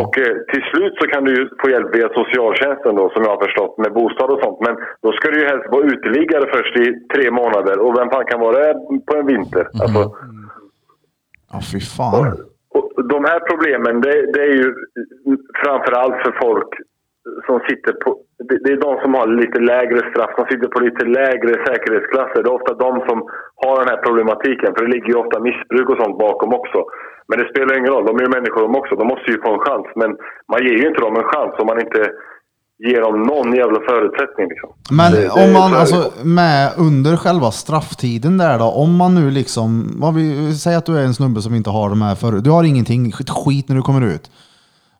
Och eh, till slut så kan du ju få hjälp via socialtjänsten då, som jag har förstått, med bostad och sånt. Men då ska du ju helst vara uteliggare först i tre månader. Och vem fan kan vara det på en vinter? Alltså, Ja, fy fan. och de här problemen, det, det är ju framförallt för folk som sitter på... Det, det är de som har lite lägre straff, som sitter på lite lägre säkerhetsklasser. Det är ofta de som har den här problematiken, för det ligger ju ofta missbruk och sånt bakom också. Men det spelar ingen roll, de är ju människor de också. De måste ju få en chans. Men man ger ju inte dem en chans om man inte ger dem någon jävla förutsättning. Liksom. Men Det- om man, alltså med under själva strafftiden där då, om man nu liksom, vad vi, säg att du är en snubbe som inte har de här för du har ingenting, skit när du kommer ut.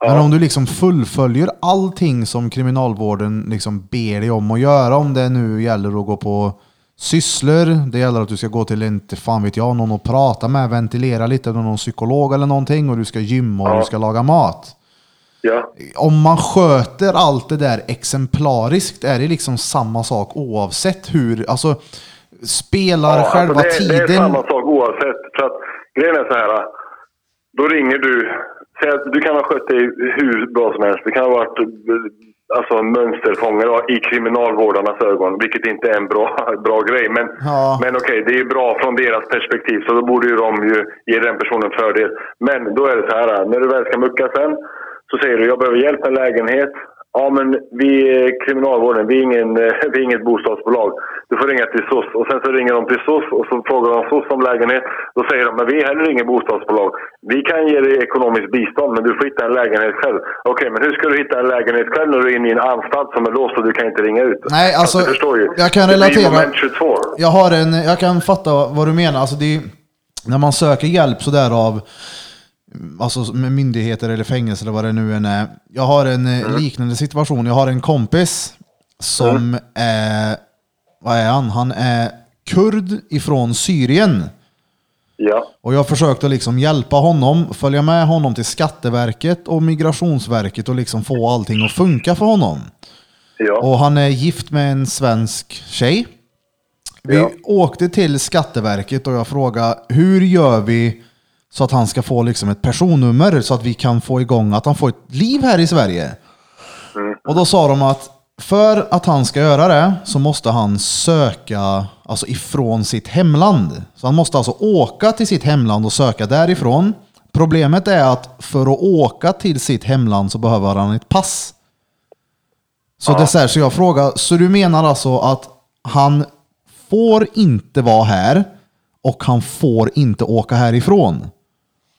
Men om du liksom fullföljer allting som kriminalvården liksom ber dig om att göra, om det nu gäller att gå på sysslor, det gäller att du ska gå till, inte fan vet jag, någon att prata med, ventilera lite, någon psykolog eller någonting, och du ska gymma och du ska laga mat Ja. om man sköter allt det där exemplariskt är det liksom samma sak oavsett hur, alltså spelar Ja, själva alltså det, tiden. Det är samma sak oavsett. För att, grejen är så här. Då ringer du. Att du kan ha skött dig hur bra som helst. Det kan ha varit alltså, mönsterfångare i kriminalvårdarnas ögon. Vilket inte är en bra, bra grej. Men, Ja. men okej, det är bra från deras perspektiv. Så då borde ju de ju ge den personen fördel. Men då är det så här. När du väl ska mucka sen. Så säger du, jag behöver hjälp med en lägenhet. Ja, men vi är kriminalvården, vi är, ingen, vi är inget bostadsbolag. Du får ringa till SOS. Och sen så ringer de till SOS och så frågar de SOS om lägenhet. Då säger de, men vi är heller inget bostadsbolag. Vi kan ge dig ekonomiskt bistånd, men du får hitta en lägenhet själv. Okej, men hur ska du hitta en lägenhet själv när du är inne i en anstalt som är låst och du kan inte ringa ut? Nej, alltså, du förstår ju. jag kan Det blir relatera. moment 22. Jag, har en, jag kan fatta vad du menar. Alltså det är, när man söker hjälp sådär av alltså med myndigheter eller fängelse eller vad det nu än är. Jag har en eh, liknande situation. Jag har en kompis som är, vad är han? Han är kurd ifrån Syrien. Ja, Och jag försökte liksom hjälpa honom, följa med honom till Skatteverket och Migrationsverket och liksom få allting att funka för honom. ja. Och han är gift med en svensk tjej. Vi Ja. åkte till Skatteverket och jag frågade hur gör vi så att han ska få liksom ett personnummer så att vi kan få igång att han får ett liv här i Sverige. Och då sa de att för att han ska göra det så måste han söka alltså ifrån sitt hemland. Så han måste alltså åka till sitt hemland och söka därifrån. Problemet är att för att åka till sitt hemland så behöver han ett pass. Så, det är så, här, så jag frågar, så du menar alltså att han får inte vara här och han får inte åka härifrån?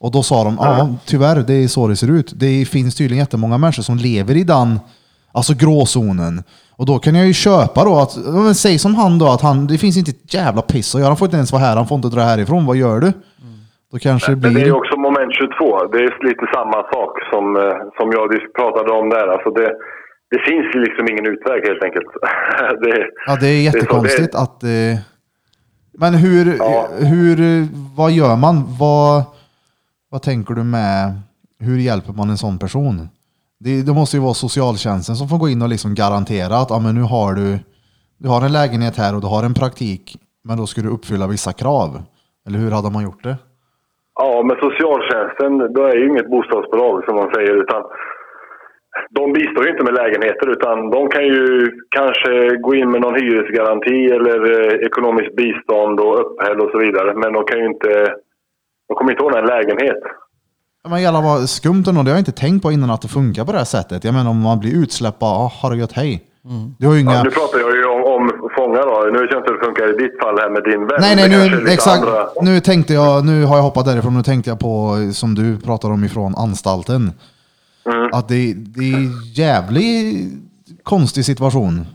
Och då sa de, ja tyvärr, det är så det ser ut. Det finns tydligen jättemånga människor som lever i den alltså gråzonen. Och då kan jag ju köpa då att, men säg som han då, att han, det finns inte ett jävla piss att göra. Han får inte ens vara här, han får inte dra härifrån. Vad gör du? Då kanske det Men det är blir... också moment 22. Det är lite samma sak som, eh, som jag pratade om där. Alltså det, det finns liksom ingen utväg helt enkelt. det, Ja, det är jättekonstigt Det- att... Eh, men hur, Ja. hur, vad gör man? Vad, vad tänker du med, hur hjälper man en sån person? Det, det måste ju vara socialtjänsten som får gå in och liksom garantera att ja, men nu har du, du har en lägenhet här och du har en praktik, men då ska du uppfylla vissa krav. Eller hur hade man gjort det? Ja, men socialtjänsten, då är ju inget bostadsbolag som man säger. utan De bistår ju inte med lägenheter utan de kan ju kanske gå in med någon hyresgaranti eller eh, ekonomiskt bistånd och uppehäll och så vidare. Men de kan ju inte... De kommer inte ordna en lägenhet. Men jävlar vad skumt ändå. Det har jag inte tänkt på innan att det funkar på det här sättet. Jag menar om man blir utsläppt, bara, ah, har det gött, hej. Du har ju inga... Ja, nu pratar jag ju om, om fångar då. Nu vet jag inte hur det funkar i ditt fall här med din vän. Nej, Det nej, nu, exakt. andra- Nu tänkte jag, nu har jag hoppat därifrån, nu tänkte jag på, som du pratar om ifrån anstalten. Mm. Att det, det är jävligt konstig situation.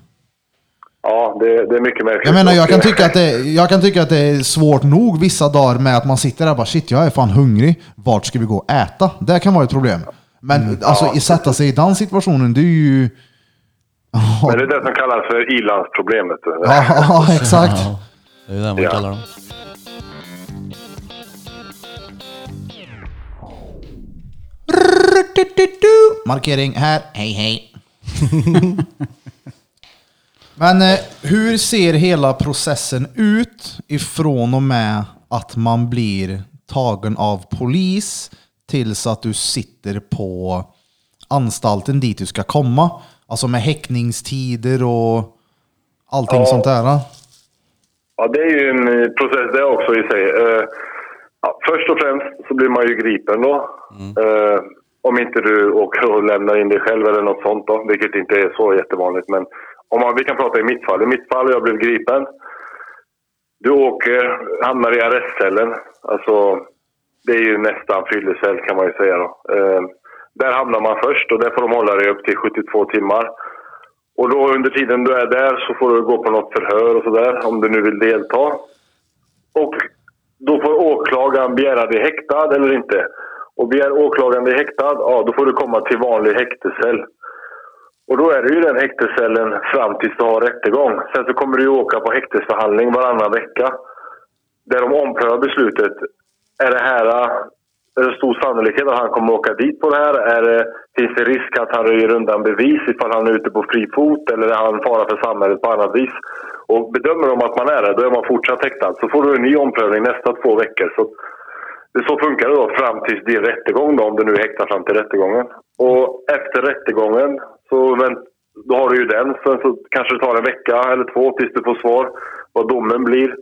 Ja, det, det är mycket märkligt. Jag menar, jag kan, tycka att det, jag kan tycka att det är svårt nog vissa dagar med att man sitter där och bara shit, jag är fan hungrig. Vart ska vi gå och äta? Det kan vara ett problem. Men alltså, i sätta sig i den situationen, det är ju... Men det är det som kallas för ilandsproblemet. Ja, ja, exakt. Ja, det är det man Ja. kallar dem. Markering här. Hej hej. Men eh, hur ser hela processen ut ifrån och med att man blir tagen av polis tills att du sitter på anstalten dit du ska komma? Alltså med häktningstider och allting Ja. sånt där. Ja, det är ju en eh, process det också i sig. Eh, ja, först och främst så blir man ju gripen då. Eh, om inte du åker och lämnar in dig själv eller något sånt då, vilket inte är så jättevanligt. Men om man, vi kan prata i mitt fall. I mitt fall har jag blivit gripen. Du åker, hamnar i arrestcellen. Alltså, det är ju nästan fyllecell kan man ju säga då. Eh, där hamnar man först och där får de hålla dig upp till 72 timmar. Och då under tiden du är där så får du gå på något förhör och sådär om du nu vill delta. Och då får åklagaren begära dig häktad eller inte. Och begär åklagaren dig häktad, ja då får du komma till vanlig häktescell. Och då är det ju den häktescellen fram tills du har rättegång. Sen så kommer du ju åka på häktesförhandling varannan vecka. Där de omprövar beslutet. Är det här är det stor sannolikhet att han kommer åka dit på det här? Är det, finns det risk att han röjer undan bevis ifall han är ute på fri fot eller är han fara för samhället på annat vis? Och bedömer de att man är det, då är man fortsatt häktad. Så får du en ny omprövning nästa två veckor. Så det så funkar det då fram tills din rättegång då, om du nu är häktad fram till rättegången. Och efter rättegången så vänt, då har du ju den. Sen så kanske det tar en vecka eller två tills du får svar vad domen blir.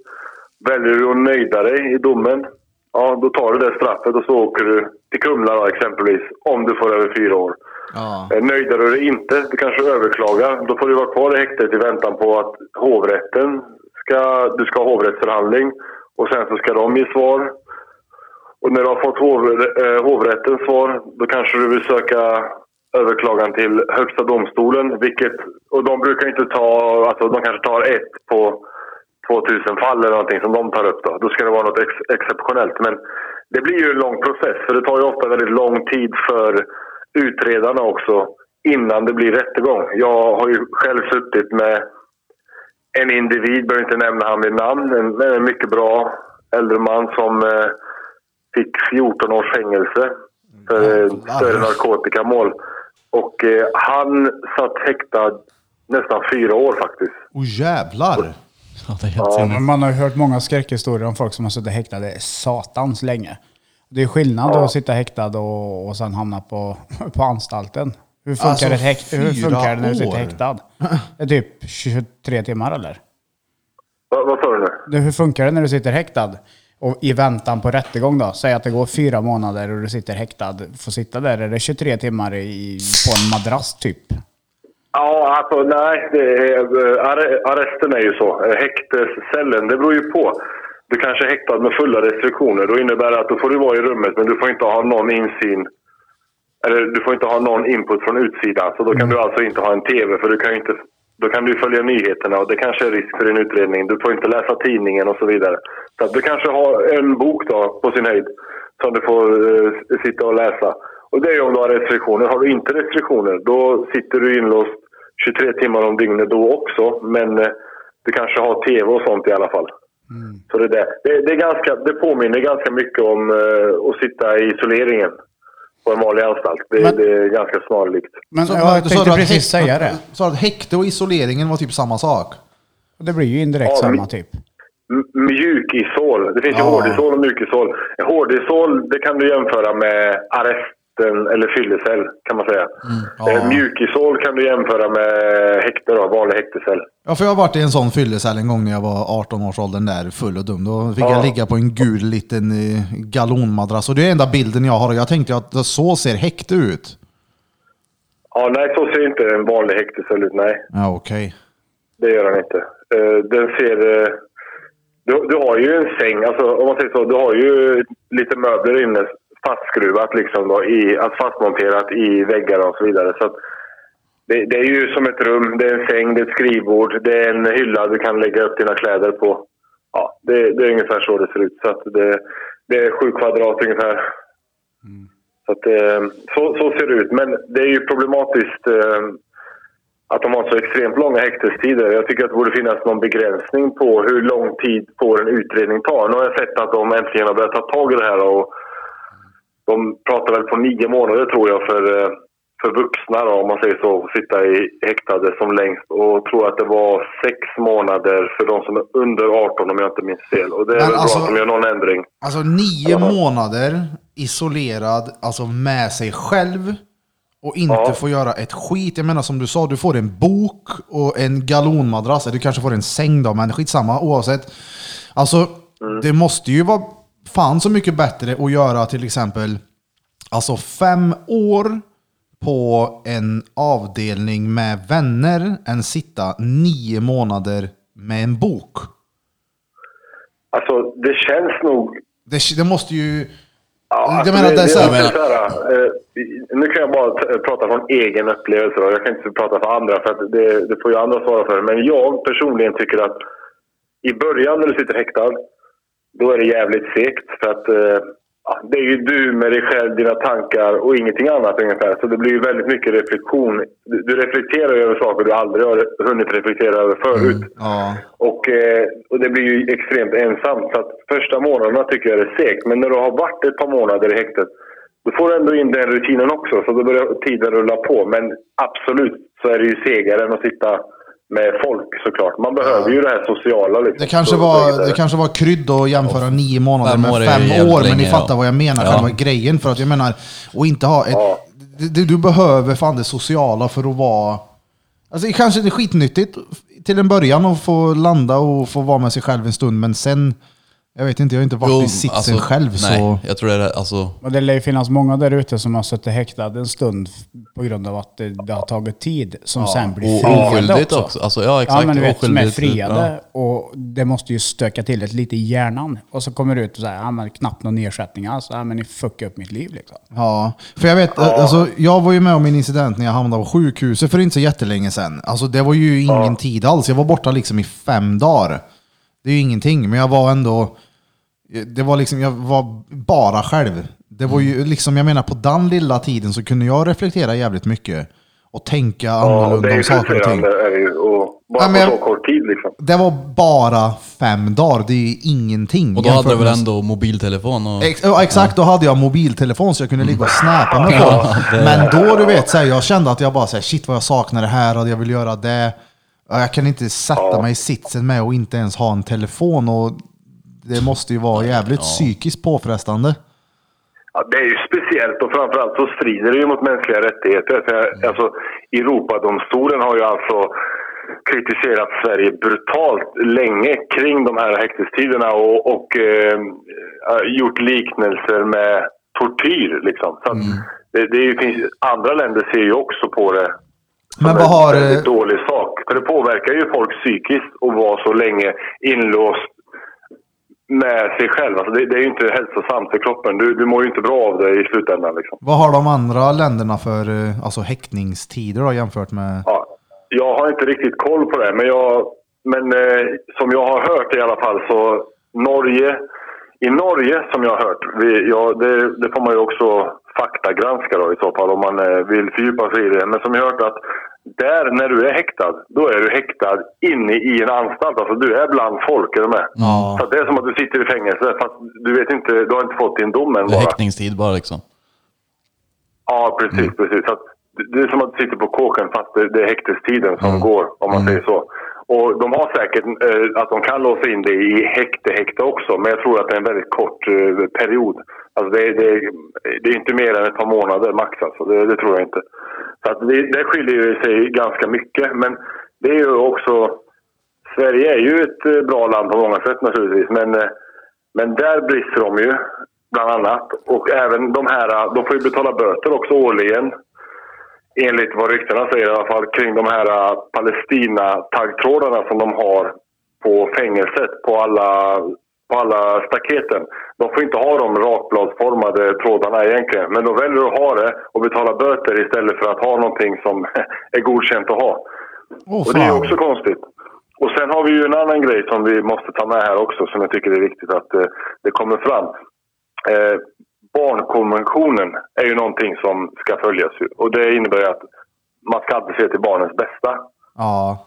Väljer du att nöjda dig i domen, ja då tar du det straffet och så åker du till Kumla då, exempelvis, om du får över fyra år. Ja. Eh, Nöjdar du dig inte, du kanske överklagar, då får du vara kvar i häktet i väntan på att hovrätten ska, du ska ha hovrättsförhandling och sen så ska de ge svar. Och när du har fått hov, eh, hovrättens svar, då kanske du vill söka överklagan till Högsta domstolen, vilket, och de brukar inte ta, alltså de kanske tar ett på 2000 fall eller någonting som de tar upp då. Då ska det vara något ex exceptionellt. Men det blir ju en lång process för det tar ju ofta väldigt lång tid för utredarna också innan det blir rättegång. Jag har ju själv suttit med en individ, behöver inte nämna han vid namn, en, en mycket bra äldre man som eh, fick 14 års fängelse för eh, större narkotikamål. Och eh, han satt häktad nästan fyra år faktiskt. Oh jävlar! Ja, det är helt sinnes. Men Man har ju hört många skräckhistorier om folk som har suttit häktade satans länge. Det är skillnad att sitta häktad och, och sen hamna på, på anstalten. Hur funkar, Alltså, ett häkt, hur fyra funkar det när du sitter häktad? Det är typ 23 timmar eller? Va, vad sa du nu? Det, hur funkar det när du sitter häktad? Och i väntan på rättegång då? Säg att det går fyra månader och du sitter häktad. Får sitta där, är det 23 timmar i, på en madrass typ? Ja, alltså nej. Är, arre- arresten är ju så. Häktescellen, det beror ju på. Du kanske är häktad med fulla restriktioner. Då innebär det att då får du vara i rummet men du får inte ha någon insyn. Eller du får inte ha någon input från utsidan. Så då kan du alltså inte ha en TV för du kan ju inte... Då kan du följa nyheterna och det kanske är risk för din utredning. Du får inte läsa tidningen och så vidare. Så att du kanske har en bok då på sin höjd som du får eh, sitta och läsa. Och det är ju om du har restriktioner. Har du inte restriktioner då sitter du inlåst 23 timmar om dygnet då också. Men eh, du kanske har tv och sånt i alla fall. Så det, där. Det, det, är ganska, det påminner ganska mycket om eh, att sitta i isoleringen på en vanlig anstalt. Det, Men- det är ganska snarlikt. Men Så- jag tänkte att precis häkt- säga det. Sa du att häkte och isoleringen var typ samma sak? Det blir ju indirekt Ja, samma men- typ. Mjukisol. Det finns ju Ja. hårdisol och mjukisol. Hårdisol det kan du jämföra med arresten eller fyllecell kan man säga. ja. Eh, Mjukisol kan du jämföra med häkte då, vanlig häktescell. Ja, för jag har varit i en sån fyllecell en gång när jag var 18 års åldern där, full och dum. Då fick Ja. jag ligga på en gul liten eh, galonmadrass. Och det är enda bilden jag har. Jag tänkte att så ser häkte ut. Ja, nej, så ser inte en vanlig häktescell ut. Nej, Ja, okej. det gör den inte. Eh, den ser... du, du har ju en säng, alltså om man säger så, du har ju lite möbler inne fastskruvat liksom då, i, alltså fastmonterat i väggar och så vidare. Så det, det är ju som ett rum, det är en säng, det är ett skrivbord, det är en hylla du kan lägga upp dina kläder på. Ja, det, det är ungefär så det ser ut. Så det, det är sju kvadrat ungefär. Så, att, eh, så, så ser det ut. Men det är ju problematiskt eh, att de har så extremt långa häktestider. Jag tycker att det borde finnas någon begränsning på hur lång tid får en utredning ta. Nu har jag sett att de äntligen har börjat ta tag i det här och de pratar väl på nio månader tror jag för, eh, för vuxna då, om man säger så, sitta i häktade som längst. Och tror att det var sex månader för de som är under 18 om jag inte minns fel. Och det är Men väl alltså- bra att de gör någon ändring. Alltså nio månader isolerad, alltså med sig själv. Och inte Ja. få göra ett skit. Jag menar som du sa, du får en bok och en galonmadrass. Du kanske får en säng då, men skitsamma oavsett. Alltså, det måste ju vara fan så mycket bättre att göra till exempel alltså fem år på en avdelning med vänner än sitta nio månader med en bok. Alltså, det känns nog Det, det måste ju... Ja, Jag alltså menar, det, det är det, så här- är så här, eh, nu kan jag bara prata från egen upplevelse. Då. Jag kan inte prata för andra, för att det, det får ju andra svara för. Men jag personligen tycker att i början när du sitter häktad, då är det jävligt segt. För att eh, det är ju du med dig själv, dina tankar och ingenting annat ungefär. Så det blir ju väldigt mycket reflektion. Du, du reflekterar över saker du aldrig har hunnit reflektera över förut. Ja. Och, eh, och det blir ju extremt ensamt. Så att första månaderna tycker jag det är segt. Men när du har varit ett par månader i häktet, då får du ändå in den rutinen också. Så då börjar tiden rulla på. Men absolut så är det ju segare än att sitta med folk såklart. Man behöver ju det här sociala. Liksom. Det kanske, var, det. kanske var krydd att jämföra nio månader Fem med fem år, men ni fattar ja. vad jag menar, Ja. själva grejen. För att jag menar, och inte ha ett... Ja. Du, du behöver fan det sociala för att vara... Alltså det kanske är skitnyttigt till en början att få landa och få vara med sig själv en stund, men sen... Jag vet inte, jag har inte varit i sitsen själv nej, så... jag tror det är alltså... Och det lär ju finnas många där ute som har suttit häktad en stund på grund av att det, det har tagit tid, som sen blir Och friade oskyldigt också. Alltså, ja, exakt. Ja, men du vet, som är oskyldigt, friade och det måste ju stöka till ett lite i hjärnan. Och så kommer du ut och säger, ja men knappt någon ersättning alls. Ja men ni fuckar upp mitt liv liksom. Ja, för jag vet, alltså, jag var ju med om en incident när jag hamnade på sjukhuset för inte så jättelänge sedan. Alltså det var ju ingen tid alls. Jag var borta liksom i fem dagar. Det är ju ingenting, men jag var ändå... Det var liksom, jag var bara själv. Det var ju liksom, jag menar på den lilla tiden så kunde jag reflektera jävligt mycket. Och tänka Ja, annorlunda om saker och ting. Är det ju, och bara Ja, men på så kort tid liksom. Det var bara fem dagar, det är ju ingenting. Och då hade du väl ändå mobiltelefon och... Ex ja, exakt, då hade jag mobiltelefon så jag kunde ligga och snappa med folk. det- Men då, du vet, så här, jag kände att jag bara säger shit vad jag saknar det här och jag vill göra det. Jag kan inte sätta mig i sitsen med och inte ens ha en telefon. Och det måste ju vara jävligt psykiskt påfrestande. Ja, det är ju speciellt och framförallt så strider det ju mot mänskliga rättigheter. För, alltså, Europadomstolen har ju alltså kritiserat Sverige brutalt länge kring de här häktestiderna och, och eh, gjort liknelser med tortyr. Liksom. Så att det, det är ju, finns, andra länder ser ju också på det som Men vad har... en eh, väldigt dålig sak. För det påverkar ju folk psykiskt att vara så länge inlåst med sig själv. Alltså det, det är ju inte hälsosamt för kroppen. Du, du mår ju inte bra av det i slutändan. Liksom. Vad har de andra länderna för eh, alltså, häktningstider då, jämfört med... Ja, jag har inte riktigt koll på det, men, jag, men eh, som jag har hört i alla fall så Norge, i Norge som jag har hört, vi, ja, det, det får man ju också faktagranska då i så fall om man eh, vill fördjupa sig i det. Men som jag har hört att där när du är häktad, då är du häktad inne i en anstalt. Alltså du är bland folk, är du med? Ja. Så det är som att du sitter i fängelse fast du vet inte, du har inte fått din dom än Det är häktningstid bara liksom. Ja, precis. precis. Så att det- är som att du sitter på kåken fast det, är häktestiden som går, om man säger så. Och de har säkert eh, att de kan låsa in det i häkte, häkte också, men jag tror att det är en väldigt kort eh, period. Alltså det, det, det är inte mer än ett par månader max, alltså. det, det tror jag inte. Så att det, det skiljer ju sig ganska mycket, men det är ju också... Sverige är ju ett eh, bra land på många sätt naturligtvis, men, eh, men där brister de ju, bland annat. Och även de här, eh, de får ju betala böter också årligen enligt vad ryktena säger i alla fall, kring de här äh, Palestina-taggtrådarna som de har på fängelset, på alla, på alla staketen. De får inte ha de rakbladsformade trådarna egentligen, men de väljer att ha det och betala böter istället för att ha någonting som är godkänt att ha. Åh Och det är också konstigt. Och sen har vi ju en annan grej som vi måste ta med här också, som jag tycker är viktigt att eh, det kommer fram. Eh, barnkonventionen är ju någonting som ska följas. Ju. Och det innebär ju att man ska alltid se till barnens bästa. Ja.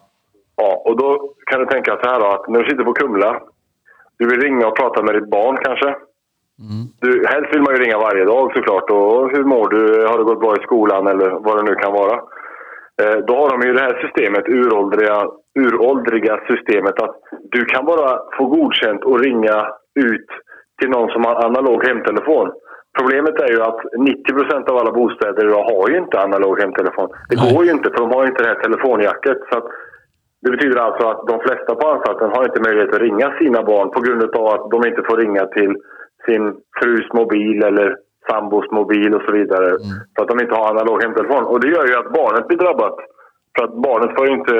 Ja, och då kan du tänka så här då, att när du sitter på Kumla, du vill ringa och prata med ditt barn kanske. Du, helst vill man ju ringa varje dag såklart. Och hur mår du? Har det gått bra i skolan eller vad det nu kan vara? Eh, då har de ju det här systemet, uråldriga, uråldriga systemet att du kan bara få godkänt och ringa ut till någon som har analog hemtelefon. Problemet är ju att 90% av alla bostäder idag har ju inte analog hemtelefon. Det går ju inte för de har inte det här telefonjacket. Så att det betyder alltså att de flesta på anstalten har inte möjlighet att ringa sina barn på grund av att de inte får ringa till sin frus mobil eller sambos mobil och så vidare. För att de inte har analog hemtelefon. Och det gör ju att barnet blir drabbat. För att barnet får ju inte,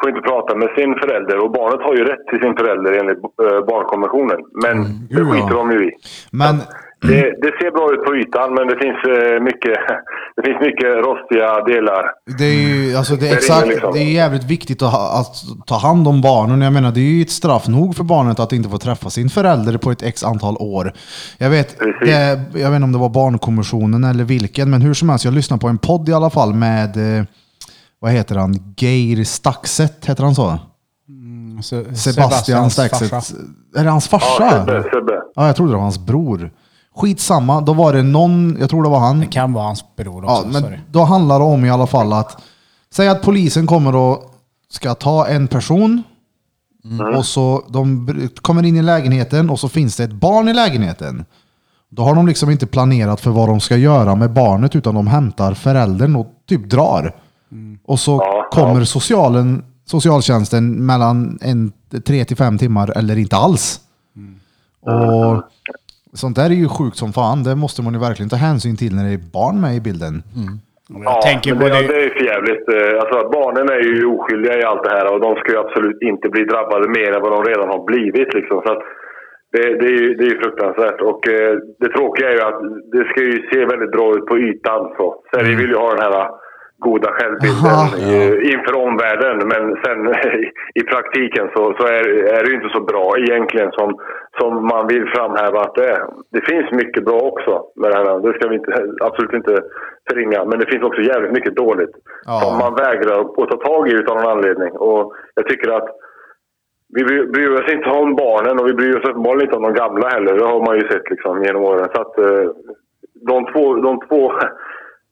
får inte prata med sin förälder. Och barnet har ju rätt till sin förälder enligt eh, barnkonventionen. Men det Gud, ja. skiter de ju i. Men Det, det ser bra ut på ytan men det finns, eh, mycket, det finns mycket rostiga delar. det är ju alltså, det är exakt, liksom. det är jävligt viktigt att, ha, att ta hand om barnen. Jag menar, det är ju ett straff nog för barnet att inte få träffa sin förälder på ett x antal år. Jag vet, det, jag vet inte om det var Barnkommissionen eller vilken, men hur som helst, jag lyssnade på en podd i alla fall med, eh, vad heter han, Geir Staxet, heter han så? Se- Sebastian Sebastians Staxet. farsa. Är det hans farsa? Ja, Sebbe, Sebbe. Ja, jag trodde det var hans bror. Skitsamma, då var det någon, jag tror det var han. Det kan vara hans bror också. Ja, men sorry. då handlar det om i alla fall att Säg att polisen kommer och ska ta en person och så de kommer in i lägenheten och så finns det ett barn i lägenheten. Då har de liksom inte planerat för vad de ska göra med barnet utan de hämtar föräldern och typ drar. Och så Ja, kommer socialen, socialtjänsten mellan en, tre till fem timmar eller inte alls. Och sånt där är ju sjukt som fan. Det måste man ju verkligen ta hänsyn till när det är barn med i bilden. Jag tänker men på det, det. det är för jävligt. Eh, Alltså, barnen är ju oskyldiga i allt det här och de ska ju absolut inte bli drabbade mer än vad de redan har blivit. Liksom. Så att det, det, är ju, det är ju fruktansvärt. Och eh, det tråkiga är ju att det ska ju se väldigt bra ut på ytan. Så. Sverige vill ju ha den här goda självbilden Ja. eh, inför omvärlden. Men sen i praktiken så, så är, är det inte så bra egentligen som, som man vill framhäva att det är. Det finns mycket bra också med det här. Det ska vi inte, absolut inte förringa. Men det finns också jävligt mycket dåligt Ja. som man vägrar att ta tag i utan någon anledning. Och jag tycker att vi bry- bryr oss inte om barnen och vi bryr oss uppenbarligen inte om de gamla heller. Det har man ju sett liksom genom åren. Så att, eh, de, två, de två,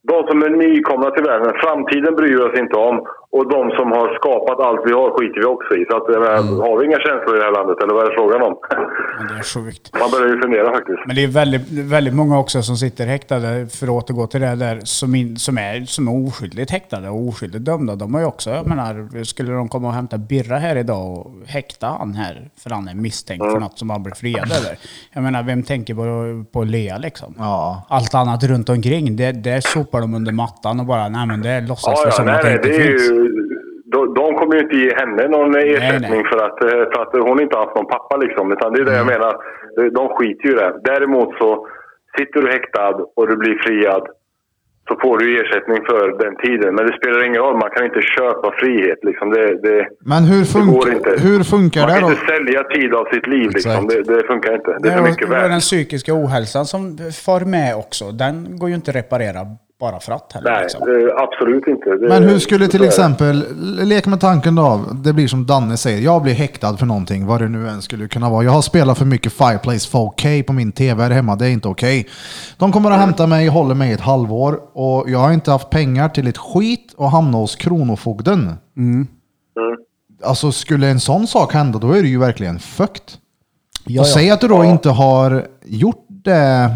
de som är nykomna till världen, framtiden bryr vi oss inte om. Och de som har skapat allt vi har skiter vi också i. Så att, jag menar, har vi inga känslor i det här landet eller vad är det frågan om? Men det är sjukt. Man börjar ju fundera faktiskt. Men det är väldigt, väldigt många också som sitter häktade, för att återgå till det där, som, in, som, är, som är oskyldigt häktade och oskyldigt dömda. De har ju också, jag menar, skulle de komma och hämta Birra här idag och häkta han här för han är misstänkt för något som han blir friad över. Jag menar, vem tänker på, på Lea liksom? Ja. Allt annat runt omkring, det, det sopar de under mattan och bara, nej men det låtsas Ja, ja, som nej, att det nej, inte det är finns. ju, de, de kommer ju inte ge henne någon ersättning nej. För, att, eh, för att hon inte har haft någon pappa. Liksom, utan det är det jag Mm. menar. De- skiter ju i det. Däremot så sitter du häktad och du blir friad så får du ersättning för den tiden. Men det spelar ingen roll. Man kan inte köpa frihet. Liksom. Det, det, Men hur, det går fun inte. hur funkar Man det kan då? inte sälja tid av sitt liv. Liksom. Det, det funkar inte. Det är för mycket är den värt. psykiska ohälsan som far med också. Den går ju inte att reparera bara för att heller. Nej, Liksom. det, absolut inte. Det, Men hur skulle till exempel, lek med tanken då, det blir som Danne säger, jag blir häktad för någonting, vad det nu än skulle kunna vara. Jag har spelat för mycket Fireplace 4K på min tv här hemma, det är inte okej. De kommer att hämta mig, håller mig ett halvår och jag har inte haft pengar till ett skit och hamna hos Kronofogden. Alltså skulle en sån sak hända, då är det ju verkligen fukt. Ja, och ja. säg att du då inte har gjort det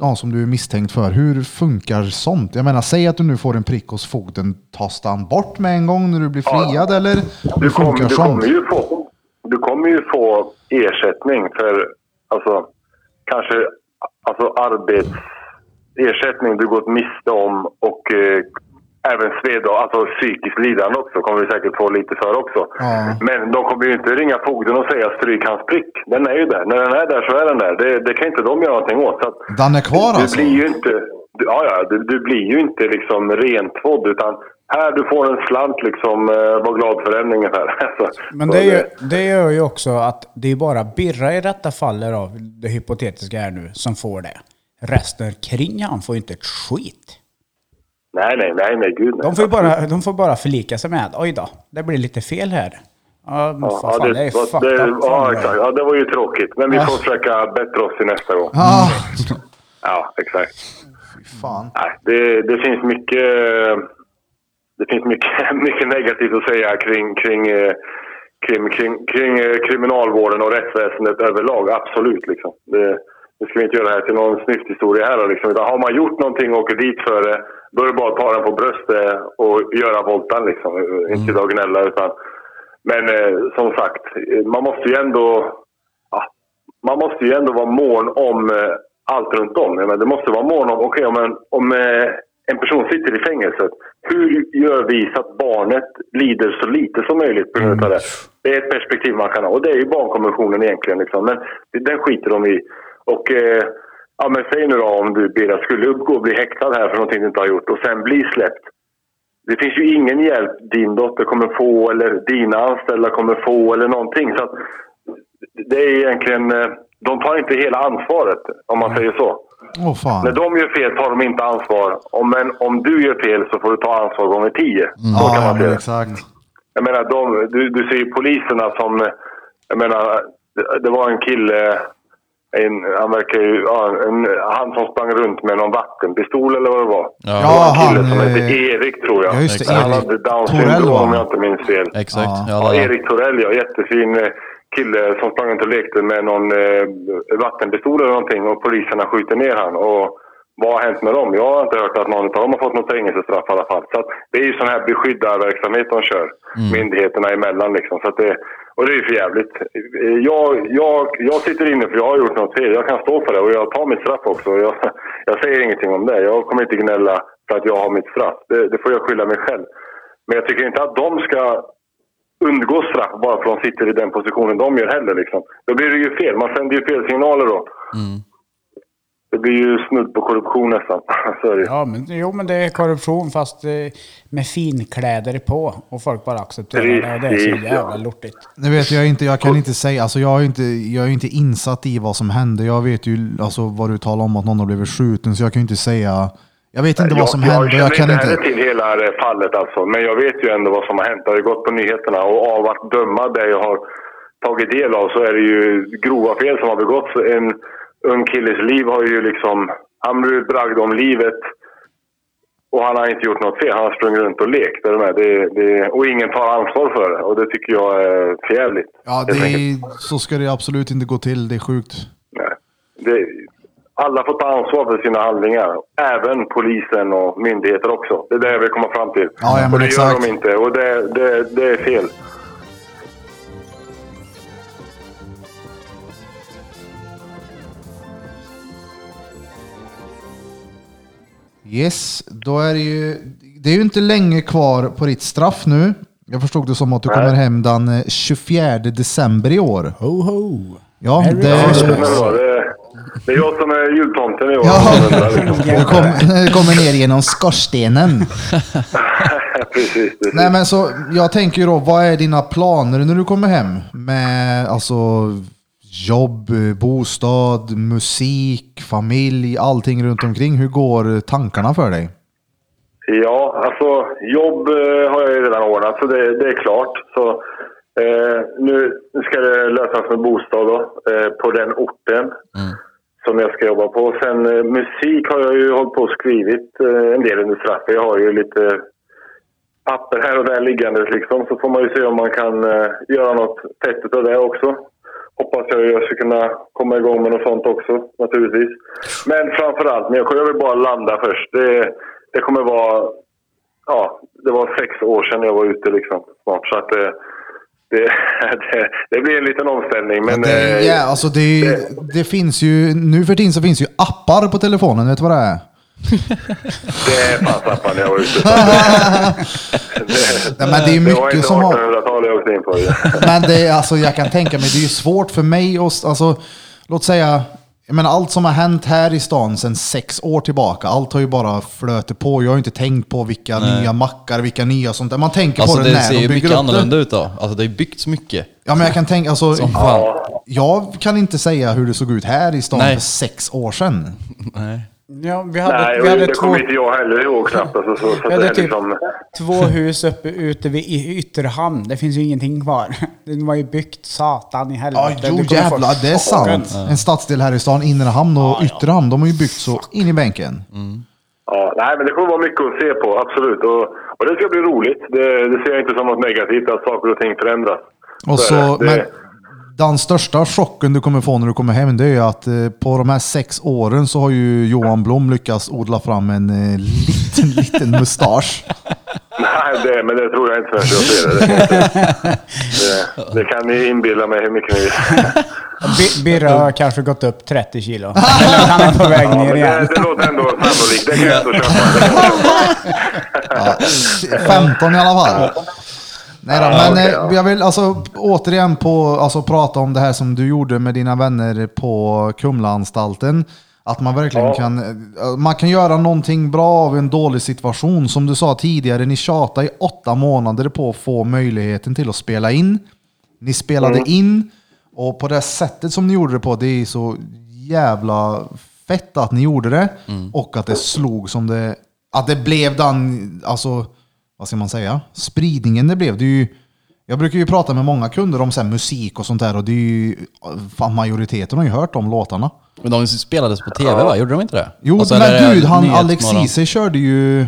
ja, som du är misstänkt för. Hur funkar sånt? Jag menar, säg att du nu får en prick hos fogden. Tas den bort med en gång när du blir friad eller hur Du, kom, funkar du, sånt? kommer ju få, du kommer ju få ersättning för alltså, kanske alltså, arbetsersättning du gått miste om och eh, även sved alltså psykiskt lidande också kommer vi säkert få lite för också. Ja. Men de kommer ju inte ringa fogden och säga stryk hans prick. Den är ju där. När den är där så är den där. Det, det kan inte de göra någonting åt. Så att, Den är kvar du alltså? blir ju inte, du, ja, ja, du, du blir ju inte liksom rentvådd utan här du får en slant liksom, eh, var glad för den ungefär. Så, Men det, är ju, det gör ju också att det är bara Birra i detta fallet av det hypotetiska här nu som får det. Resten kring han får ju inte ett skit. Nej, nej, nej, nej, gud nej. De får bara, de får bara förlika sig med oj då, det blir lite fel här. Ja, Ja, fan, det, är var- fucked det, up. ja, exakt. Ja, det var ju tråkigt. Men vi Ja. får försöka bättra oss till nästa gång. Ah, Ja, exakt. fan. Nej, det, det finns mycket... Det finns mycket, mycket negativt att säga kring, kring, kring, kring, kring eh, kriminalvården och rättsväsendet överlag. Absolut. Liksom. Det, det ska vi inte göra det här till någon snyfthistoria här. Liksom. Utan har man gjort någonting och åker dit för det, då är det bara att ta den på bröstet och göra voltan. Liksom. Inte sitta och gnälla. Utan, men eh, som sagt, eh, man måste ju ändå... Ja, man måste ju ändå vara mån om eh, allt runt om. Menar, det måste vara mån om, okej om, en, om eh, en person sitter i fängelset, hur gör vi så att barnet lider så lite som möjligt på grund av det? Det är ett perspektiv man kan ha och det är ju barnkonventionen egentligen. Liksom. Men den skiter de i. Och eh, ja, men säg nu då om du Bira skulle uppgå och bli häktad här för någonting du inte har gjort och sen bli släppt. Det finns ju ingen hjälp din dotter kommer få eller dina anställda kommer få eller någonting. Så att det är egentligen, eh, de tar inte hela ansvaret om man säger så. Fan. När de gör fel tar de inte ansvar. Om, men om du gör fel så får du ta ansvar gånger tio. Så kan Ja, man säga det. exakt. Jag menar, de, du, du ser ju poliserna som... Jag menar, det, det var en kille... En, han verkar ju... Ja, en, han som sprang runt med någon vattenpistol eller vad det var. Ja, Ja, en kille han, som hette eh, Erik tror jag. ja, just det, Han Erik. hade Downs Torell, syndrom om jag inte minns fel. exakt. Ja. Ja, Ja, Erik Torell, ja. Jättefin eh, kille som sprang runt och lekte med någon eh, vattenpistol eller någonting och poliserna skjuter ner han. Och vad har hänt med dem? Jag har inte hört att någon av dem har fått något fängelsestraff i alla fall. Så att det är ju sån här beskyddarverksamhet de kör, myndigheterna emellan liksom. Så att det, och det är ju för jävligt. Eh, jag, jag, jag sitter inne för jag har gjort något fel. Jag kan stå för det och jag tar mitt straff också. Jag, jag säger ingenting om det. Jag kommer inte gnälla för att jag har mitt straff. Det, det får jag skylla mig själv. Men jag tycker inte att de ska undgå straff bara för att de sitter i den positionen de gör heller. Liksom. Då blir det ju fel. Man sänder ju fel signaler då. Mm. Det blir ju snudd på korruption nästan. Så är det. Ja, men, jo, men det är korruption fast eh, med finkläder på. Och folk bara accepterar det. Och det är så jävla ja. lortigt. Nu vet jag inte, jag kan inte säga, alltså jag är inte, jag är inte insatt i vad som hände. Jag vet ju alltså vad du talar om att någon har blivit skjuten, så jag kan ju inte säga. Jag vet inte vad som jag, hände. Jag Jag känner kan inte heller till hela det fallet alltså. Men jag vet ju ändå vad som har hänt. Det har ju gått på nyheterna. Och av att döma det jag har tagit del av så är det ju grova fel som har begåtts. En ung killes liv har ju liksom... Han blev bragd om livet. Och han har inte gjort något fel. Han har sprungit runt och lekt. Är med? Det, det, och ingen tar ansvar för det. Och det tycker jag är förjävligt. Ja, det är, så ska det absolut inte gå till. Det är sjukt. Nej. Det, alla får ta ansvar för sina handlingar. Även polisen och myndigheter också. Det är det jag vill komma fram till. Ja, ja, men och det exakt. gör de inte. Och det, det, det är fel. Yes, då är det ju, det är ju inte länge kvar på ditt straff nu. Jag förstod det som att du Nej. kommer hem den eh, 24 december i år. Ho, ho. Ja, det Ja, det, det, det är jag som är jultomten i år. Ja, du kom, kommer ner genom skorstenen. precis, precis. Nej men så, jag tänker ju då, vad är dina planer när du kommer hem? Med alltså jobb, bostad, musik, familj, allting runt omkring. Hur går tankarna för dig? Ja, alltså jobb eh, har jag ju redan ordnat så det, det är klart. Så, eh, nu ska det lösas med bostad då, eh, på den orten som jag ska jobba på. Sen eh, musik har jag ju hållit på och skrivit eh, en del under straffet. Jag har ju lite papper här och där liggandes liksom. Så får man ju se om man kan eh, göra något fett av det också. Hoppas jag jag ska kunna komma igång med något sånt också naturligtvis. Men framförallt, men jag, vill bara landa först. Det, det kommer vara... Ja, det var sex år sedan jag var ute liksom snart. Så att det, det, det, det blir en liten omställning. Men, det, eh, ja, alltså det, det finns ju, nu för tiden så finns ju appar på telefonen, vet du vad det är? Det fanns appar när jag var ute. det, Nej, men det är det var mycket inte som har... 1800-talet jag åkte in på. Men det är, alltså, jag kan tänka mig, det är ju svårt för mig att, alltså, låt säga, jag menar, allt som har hänt här i stan sedan sex år tillbaka, allt har ju bara flöt på. Jag har ju inte tänkt på vilka nya mackar, vilka nya sånt där. Man tänker Alltså på det, det när ser de ju bygger mycket upp annorlunda det. ut då. Alltså det har ju byggts mycket. Ja, men jag kan tänka, alltså, fan. jag kan inte säga hur det såg ut här i stan Nej. för sex år sedan. Nej. Ja, vi hade, Nej, vi hade det två, kommer inte jag heller ihåg knappt. Alltså, så, så vi det hade är typ liksom, två hus uppe ute vid i Ytterhamn. Det finns ju ingenting kvar. Den var ju byggt satan i Ja, helvete. jo kommer få jävlar, det är sant. En stadsdel här i stan, Inre Hamn och Yttre Hamn, de har ju byggt så in i bänken. Ja, nej, men det kommer vara mycket att se på, absolut. Och, och det ska bli roligt. Det, det ser jag inte som något negativt att saker och ting förändras. Och Så så, det. men Det- den största chocken du kommer få när du kommer hem, det är ju att eh, på de här sex åren så har ju Johan Blom lyckats odla fram en eh, liten, liten mustasch. Nej, det, men det tror jag inte förrän jag ser det. Det, det, det kan ni inbilla mig hur mycket ni vill. Bi- Birra har kanske gått upp 30 kilo. Eller han är på väg Ja, ner igen. det, det låter ändå sannolikt. Det kan jag ändå köpa. Ja, 15 i alla fall. Nej då, men eh, ja. jag vill alltså återigen på, alltså, prata om det här som du gjorde med dina vänner på Kumlaanstalten. Att man verkligen Ja. kan, eh, man kan göra någonting bra av en dålig situation. Som du sa tidigare, ni tjatade i åtta månader på att få möjligheten till att spela in. Ni spelade Mm. in och på det sättet som ni gjorde det på, det är så jävla fett att ni gjorde det. Och att det slog som det, att det blev den, alltså, vad ska man säga, spridningen det blev. Det är ju, jag brukar ju prata med många kunder om så här musik och sånt där och det är ju, fan majoriteten har ju hört de låtarna. Men de spelades på tv va? Gjorde de inte det? Jo, Och så är det men gud, han. Alex Ceesay körde ju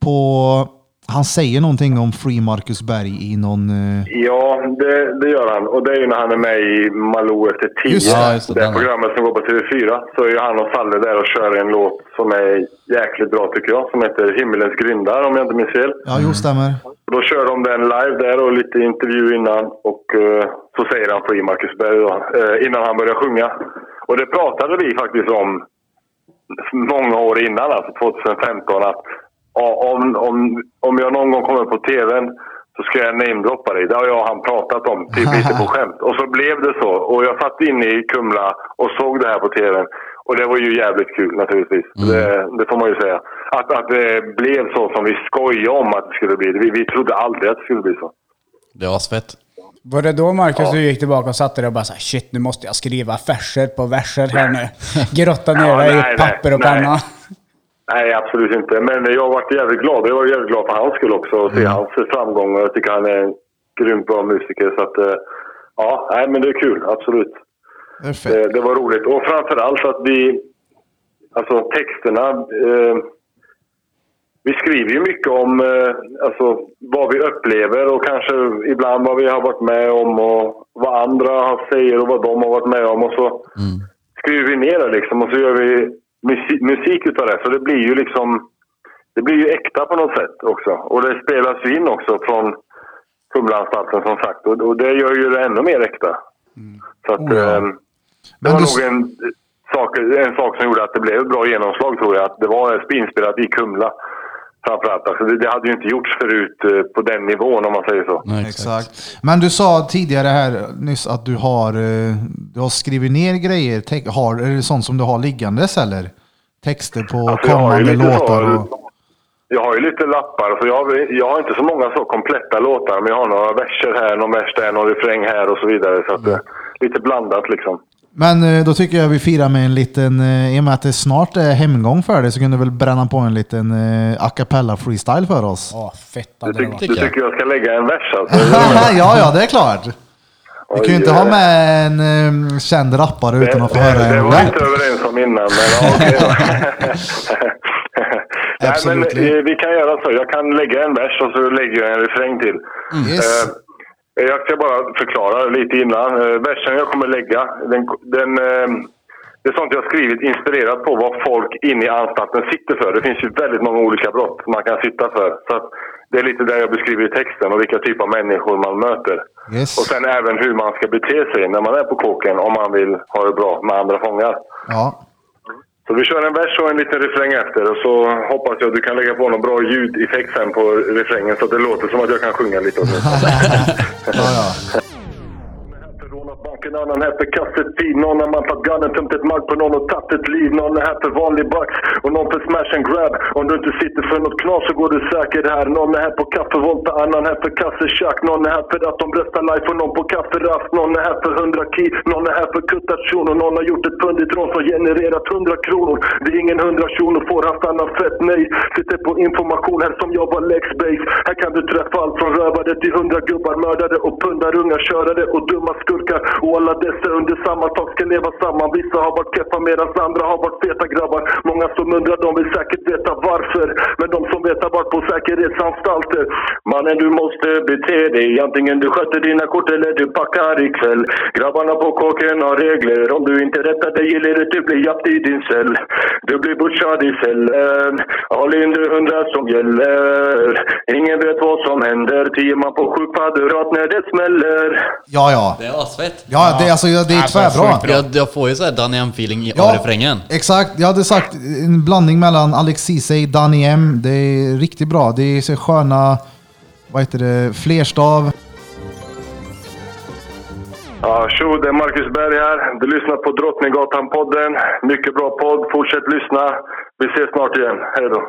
på... Han säger någonting om Free Marcus Berg i någon... eh, Ja, det, det gör han. Och det är ju när han är med i Malou efter tio. Just. Ja, just det, det programmet som går på TV4. Så är ju han och Falle där och kör en låt som är jäkligt bra tycker jag. Som heter Himmelens grindar om jag inte minns fel. Ja, jo, stämmer. Och Då kör de den live där och lite intervju innan. Och eh, så säger han Free Marcus Berg då, eh, innan han börjar sjunga. Och det pratade vi faktiskt om många år innan, alltså 2015. Att om, om, om jag någon gång kommer på TVn så ska jag namedroppa dig. Det har jag och han pratat om, typ lite på skämt. Och så blev det så. Och jag satt inne i Kumla och såg det här på TVn. Och det var ju jävligt kul naturligtvis. Det, det får man ju säga. Att, att det blev så som vi skojade om att det skulle bli. Vi, vi trodde aldrig att det skulle bli så. Det var svett. Var det då Marcus du gick tillbaka och satte dig och bara såhär shit nu måste jag skriva verser på verser här nu. Grotta ner Ja, dig nej, i papper och nej, penna. Nej, absolut inte. Men jag har varit jävligt glad. Jag var jävligt glad för hans skull också. Att se hans framgång. Jag tycker han är en grymt bra musiker. Så att, eh, ja, nej, men det är kul. Absolut. Det fett. Det, var roligt. Och framförallt att vi... Alltså texterna... Eh, vi skriver ju mycket om eh, alltså, vad vi upplever och kanske ibland vad vi har varit med om och vad andra säger och vad de har varit med om. Och så skriver vi ner det liksom och så gör vi musik, musik utav det. Så det blir ju liksom... Det blir ju äkta på något sätt också. Och det spelas ju in också från Kumlaanstalten som sagt. Och, och det gör ju det ännu mer äkta. Så att... Oh ja. ehm, det var du- nog en sak, en sak som gjorde att det blev ett bra genomslag tror jag. Att det var inspelat i Kumla. Framförallt. Alltså det, det hade ju inte gjorts förut eh, på den nivån om man säger så. Nej, Exakt. Men du sa tidigare här nyss att du har, eh, du har skrivit ner grejer. Te- har, är det sånt som du har liggandes eller? Texter på Alltså, kommande låtar? så- Och... Jag har ju lite lappar, för jag har, jag har inte så många så kompletta låtar. Men jag har några verser här, någon vers där, någon refräng här och så vidare. Så att, Mm. eh, lite blandat liksom. Men eh, då tycker jag vi firar med en liten, eh, i och med att det snart är hemgång för dig så kan du väl bränna på en liten eh, a cappella freestyle för oss? Åh, fett Du, det tyck, tycker jag. ska lägga en vers alltså? ja, ja, det är klart. Vi kan ju inte ha med en eh, känd rappare utan att få det, höra det en var vi inte rap. överens om innan, men ja, okej. Nej, men vi kan göra så. Jag kan lägga en vers och så lägger jag en refräng till. Yes. Eh, jag ska bara förklara lite innan. Eh, versen jag kommer lägga, den, den, eh, det är sånt jag har skrivit inspirerat på vad folk inne i anstalten sitter för. Det finns ju väldigt många olika brott man kan sitta för. Så det är lite där jag beskriver i texten och vilka typer av människor man möter. Yes. Och sen även hur man ska bete sig när man är på kåken om man vill ha det bra med andra fångar. Ja. Så vi kör en vers och en liten refräng efter och så hoppas jag att du kan lägga på någon bra ljudeffekt sen på refrängen så att det låter som att jag kan sjunga lite åtminstone. Ja, ja. För rånat banken, annan här för kasset. Någon har mantat gunnen, tömt ett mark på någon och tagit ett liv. Någon är här för vanlig bucks och någon för smash and grab. Om du inte sitter för något knas så går du säkert här. Någon är här på kaffevolta, annan här för kassetjack. Någon är här för att de bröstar life och någon på kafferast. Någon är här för 100 key, någon är här för kuttat och någon har gjort ett pund i tron som genererat 100 kronor. Det är ingen 100 kronor får han stanna fett nej. Sitter på information här som jobbar Lexbase. Här kan du träffa allt från rövare till 100 gubbar, mördare och pundarungar, körare och dumma skurkar. Och alla dessa under samma tak ska leva samman. Vissa har varit keppa medan andra har varit feta grabbar. Många som undrar, de vill säkert veta varför. Men de som vet har varit på säkerhetsanstalter. Mannen, du måste bete dig. Antingen du sköter dina kort eller du packar ikväll. Grabbarna på kåken har regler. Om du inte rättar dig gillar det, du blir japt i din cell. Du blir butchad i cellen. Håll in det hundra som gäller. Ingen vet vad som händer. Tio man på sju kvadrat när det smäller. Ja, ja. Det är asfett. Ja, det, är alltså, det är Alltså, tvärbra. Jag, jag får ju såhär Danny M-feeling i- av Ja, refrängen. exakt. Jag hade sagt en blandning mellan Alex Ceesay, Danny M. Det är riktigt bra. Det är så sköna, vad heter det, flerstav. Ja, tjo, det är Marcus Berg här. Du lyssnar på Drottninggatan-podden. Mycket bra podd. Fortsätt lyssna. Vi ses snart igen. Hej då.